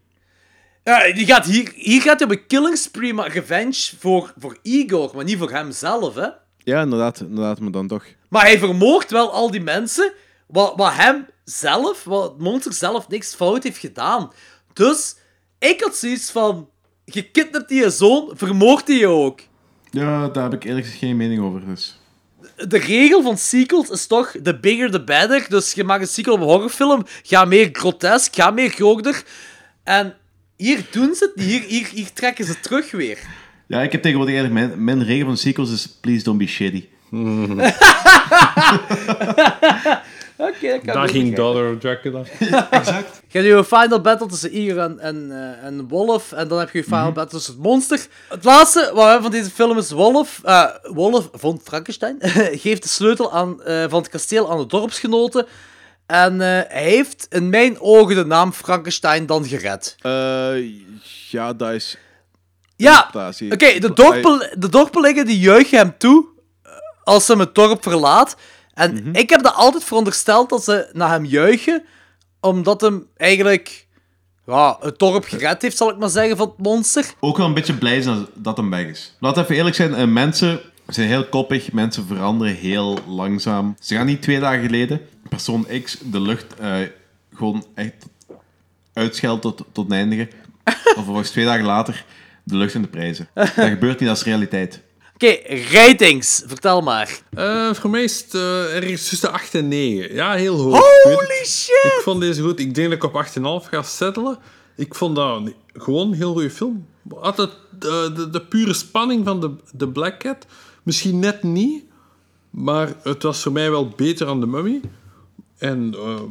Ja, die gaat hier, hier gaat hij op een killing spree, maar revenge voor, voor Igor, maar niet voor hemzelf, hè. Ja, inderdaad, inderdaad, maar dan toch. Maar hij vermoordt wel al die mensen, wat, wat hem zelf, wat het monster zelf niks fout heeft gedaan. Dus, ik had zoiets van, je kidnapt die zoon, vermoordt die je ook. Ja, daar heb ik eerlijk gezegd geen mening over. Dus. De regel van sequels is toch, the bigger the better. Dus je maakt een sequel op een horrorfilm, ga meer grotesk, ga meer groter. En hier doen ze het hier, hier, hier trekken ze terug weer. Ja, ik heb tegenwoordig eigenlijk... Mijn, mijn regel van sequels is please don't be shitty. Oké, dat kan Daar ging begrijpen. Daughter of Dracula. Je hebt je final battle tussen Igor en, en, eh, en Wolf. En dan heb je je final battle tussen het monster. Het laatste wat we hebben van deze film is Wolf. eh, Wolf von Frankenstein geeft de sleutel aan, eh, van het kasteel aan de dorpsgenoten. En eh, hij heeft in mijn ogen de naam Frankenstein dan gered. Eh, ja, dat is... Ja. Oké, de, dorpel, de dorpelingen die juichen hem toe als ze hem het dorp verlaat. En ik heb dat altijd verondersteld dat ze naar hem juichen, omdat hem eigenlijk ja, het dorp gered heeft, zal ik maar zeggen, van het monster. Ook wel een beetje blij zijn dat hem weg is. Laat even eerlijk zijn, eh, mensen zijn heel koppig, mensen veranderen heel langzaam. Ze gaan niet twee dagen geleden, persoon X de lucht eh, gewoon echt uitscheldt tot, tot eindigen. Of vervolgens twee dagen later de lucht en de prijzen. Dat gebeurt niet, is realiteit. Oké, ratings, vertel maar. Eh, voor mij is het eh, ergens tussen 8 en 9. Ja, heel hoog. Holy shit! Ik vond deze goed. Ik denk dat ik op 8,5 ga settelen. Ik vond dat gewoon een heel goede film. Had het, de, de, de pure spanning van de, de Black Cat misschien net niet. Maar het was voor mij wel beter dan de Mummy. En eh,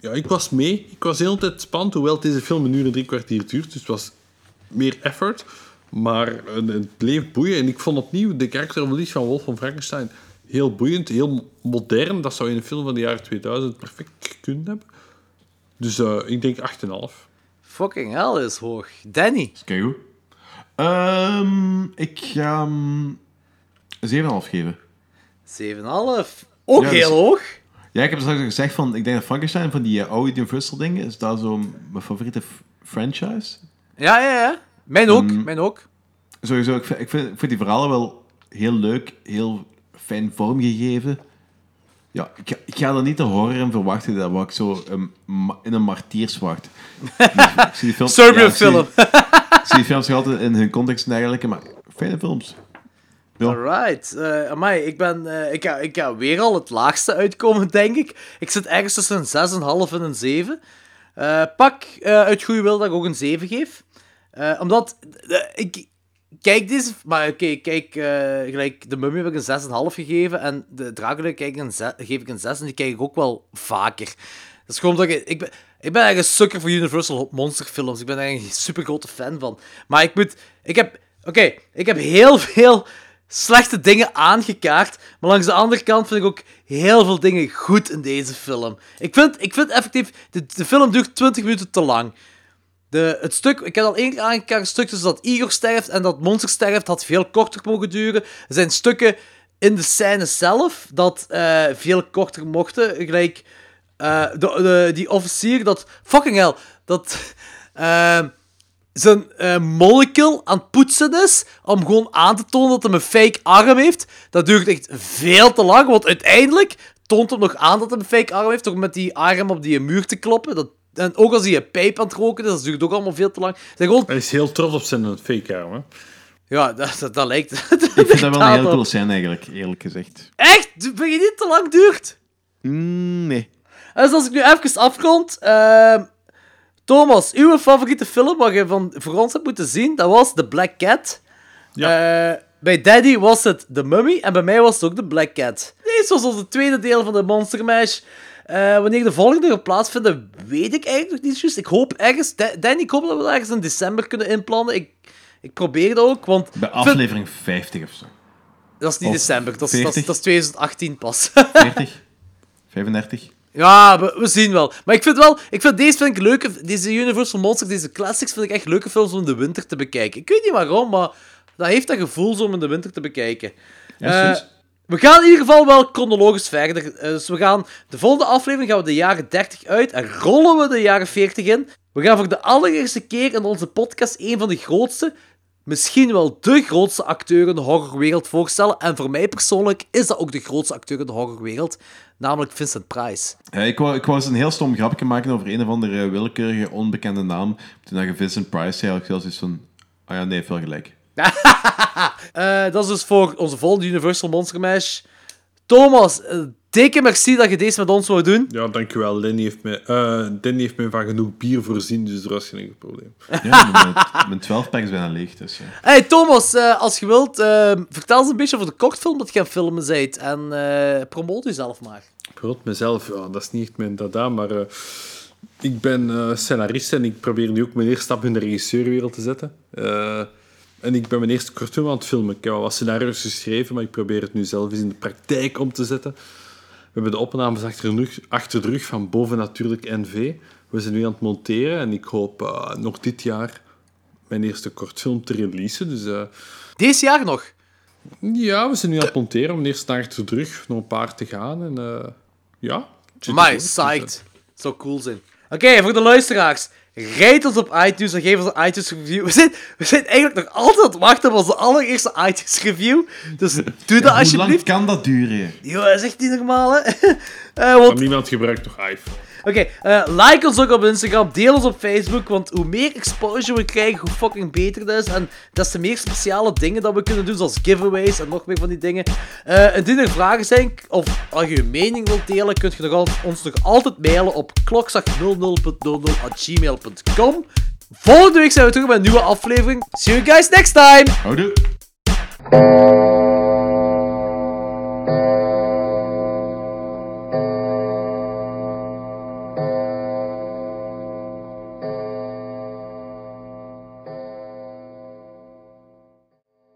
ja, ik was mee. Ik was de hele tijd spannend, hoewel deze film een uur en drie kwartier duurt. Dus het was meer effort. Maar eh, het bleef boeien. En ik vond opnieuw de karakterevolutie van Wolf van Frankenstein heel boeiend, heel modern. Dat zou in een film van de jaren 2000 perfect kunnen hebben. Dus eh, ik denk 8,5. Fucking hell is hoog. Danny. Kijk goed. Ehm, ik ga hem 7,5 geven. 7,5. Ook Ja, heel dus- hoog. Ja, ik heb straks al gezegd van, ik denk dat Frankenstein van die eh, oude Universal dingen is daar zo mijn favoriete franchise. Ja, ja, ja. Mijn ook, Mm. mijn ook. Sowieso, ik vind, ik, vind, ik vind die verhalen wel heel leuk, heel fijn vormgegeven. Ja, ik, ga- ik ga er niet de horror in verwachten dat wat ik zo um, in een martiers wacht. ik zie die films, Serbian ik zie- film. Ik zie die films altijd in hun context en dergelijke, maar fijne films. Ja. Alright. amai, ik, ben, eh, ik, ga, ik ga weer al het laagste uitkomen, denk ik. Ik zit ergens tussen een 6,5 en een 7. Eh, pak uit goede wil dat ik ook een 7 geef. Eh, omdat eh, ik kijk deze... Maar oké, kijk, eh, gelijk de Mummy heb ik een 6,5 gegeven. En de Dracula kijk een ze- geef ik een 6. En die kijk ik ook wel vaker. Dat is gewoon dat ik... Ik ben, eigenlijk een sukker voor Universal monsterfilms. Ik ben eigenlijk een super grote fan van. Maar ik moet... Ik heb... Oké, ik heb heel veel slechte dingen aangekaart. Maar langs de andere kant vind ik ook heel veel dingen goed in deze film. Ik vind, ik vind effectief... De, de film duurt 20 minuten te lang. De, het stuk, ik heb al één keer aangekaart, het tussen dat Igor sterft en dat Monster sterft, had veel korter mogen duren. Er zijn stukken in de scène zelf dat eh, veel korter mochten. Gelijk eh, de, die officier, dat... Fucking hell. Dat... eh, zijn molecule aan het poetsen is om gewoon aan te tonen dat hij een fake arm heeft. Dat duurt echt veel te lang, want uiteindelijk toont hem nog aan dat hij een fake arm heeft door met die arm op die muur te kloppen. Dat, en ook als hij een pijp aan het roken is, dat duurt ook allemaal veel te lang. Zijn gewoon... Hij is heel trots op zijn fake arm, hè? Ja, dat, dat, dat lijkt... Ik vind dat wel een heel cool scène eigenlijk, eerlijk gezegd. Echt? Ben je niet te lang duurt? Mm, nee. Dus als ik nu even afrond... ehm, Thomas, uw favoriete film wat je van, voor ons hebt moeten zien, dat was The Black Cat. Eh, bij Daddy was het The Mummy en bij mij was het ook The Black Cat. Deze was onze tweede deel van de Monster Mash. Eh, wanneer de volgende gaat plaatsvinden, weet ik eigenlijk nog niet juist. Ik hoop ergens... Da- Danny, ik hoop dat we ergens in december kunnen inplannen. Ik, ik probeer dat ook, want... Bij aflevering 50 of zo. Dat is niet Of december, dat is, dat, is, 40? dat is 2018 pas. 40? 35? Ja, we, we zien wel. Maar ik vind wel, ik vind deze vind ik leuke, deze Universal Monsters, deze classics, vind ik echt leuke films om in de winter te bekijken. Ik weet niet waarom, maar dat heeft dat gevoel zo om in de winter te bekijken. Ja. We gaan in ieder geval wel chronologisch verder. Eh, dus we gaan, de volgende aflevering gaan we de jaren 30 uit en rollen we de jaren 40 in. We gaan voor de allereerste keer in onze podcast een van de grootste, misschien wel de grootste acteur in de horrorwereld voorstellen. En voor mij persoonlijk is dat ook de grootste acteur in de horrorwereld, namelijk Vincent Price. Ik, wou, ik eens een heel stom grapje maken over een of andere willekeurige, onbekende naam. Toen je Vincent Price, zei ik zelfs van... Ah ja, nee, veel gelijk. Eh, dat is dus voor onze volgende Universal Monster Mash. Thomas, eh, dikke merci dat je deze met ons wou doen. Ja, dankjewel. Danny heeft, mij, eh, Danny heeft mij van genoeg bier voorzien, dus er was geen enkel probleem. Ja, mijn, mijn 12-pack is bijna leeg, dus ja. Hey Thomas, eh, als je wilt, vertel eens een beetje over de kortfilm dat je aan het filmen bent. En eh promoot jezelf maar. Bijvoorbeeld mezelf, ja, dat is niet echt mijn dada, maar eh, ik ben eh, scenarist en ik probeer nu ook mijn eerste stap in de regisseurwereld te zetten. En ik ben mijn eerste kortfilm aan het filmen. Ik heb al wat scenario's geschreven, maar ik probeer het nu zelf eens in de praktijk om te zetten. We hebben de opnames achter de rug, achter de rug van Boven Natuurlijk NV. We zijn nu aan het monteren en ik hoop eh, nog dit jaar mijn eerste kortfilm te releasen. Dus, eh, Deze jaar nog? ja, we zijn nu aan het monteren. Hebben eerst achter de rug nog een paar te gaan. En eh, ja, Maar. Dus, psyched. Zou cool zijn. Oké, voor de luisteraars. Rijd ons op iTunes en geef ons een iTunes review. We zijn, we zijn eigenlijk nog altijd aan het wachten op onze allereerste iTunes review. Dus doe dat Hoe lang alsjeblieft. kan dat duren? Yo, dat is echt niet normaal, hè? Eh, want Maar niemand gebruikt nog iPhone. Oké, eh, like ons ook op Instagram, deel ons op Facebook, want hoe meer exposure we krijgen, hoe fucking beter dat is. En des te meer speciale dingen dat we kunnen doen, zoals giveaways en nog meer van die dingen. Eh indien er vragen zijn, of als je je mening wilt delen, kun je nog al- ons nog altijd mailen op klokzak00.00@gmail.com. Volgende week zijn we terug met een nieuwe aflevering. See you guys next time! Houdoe.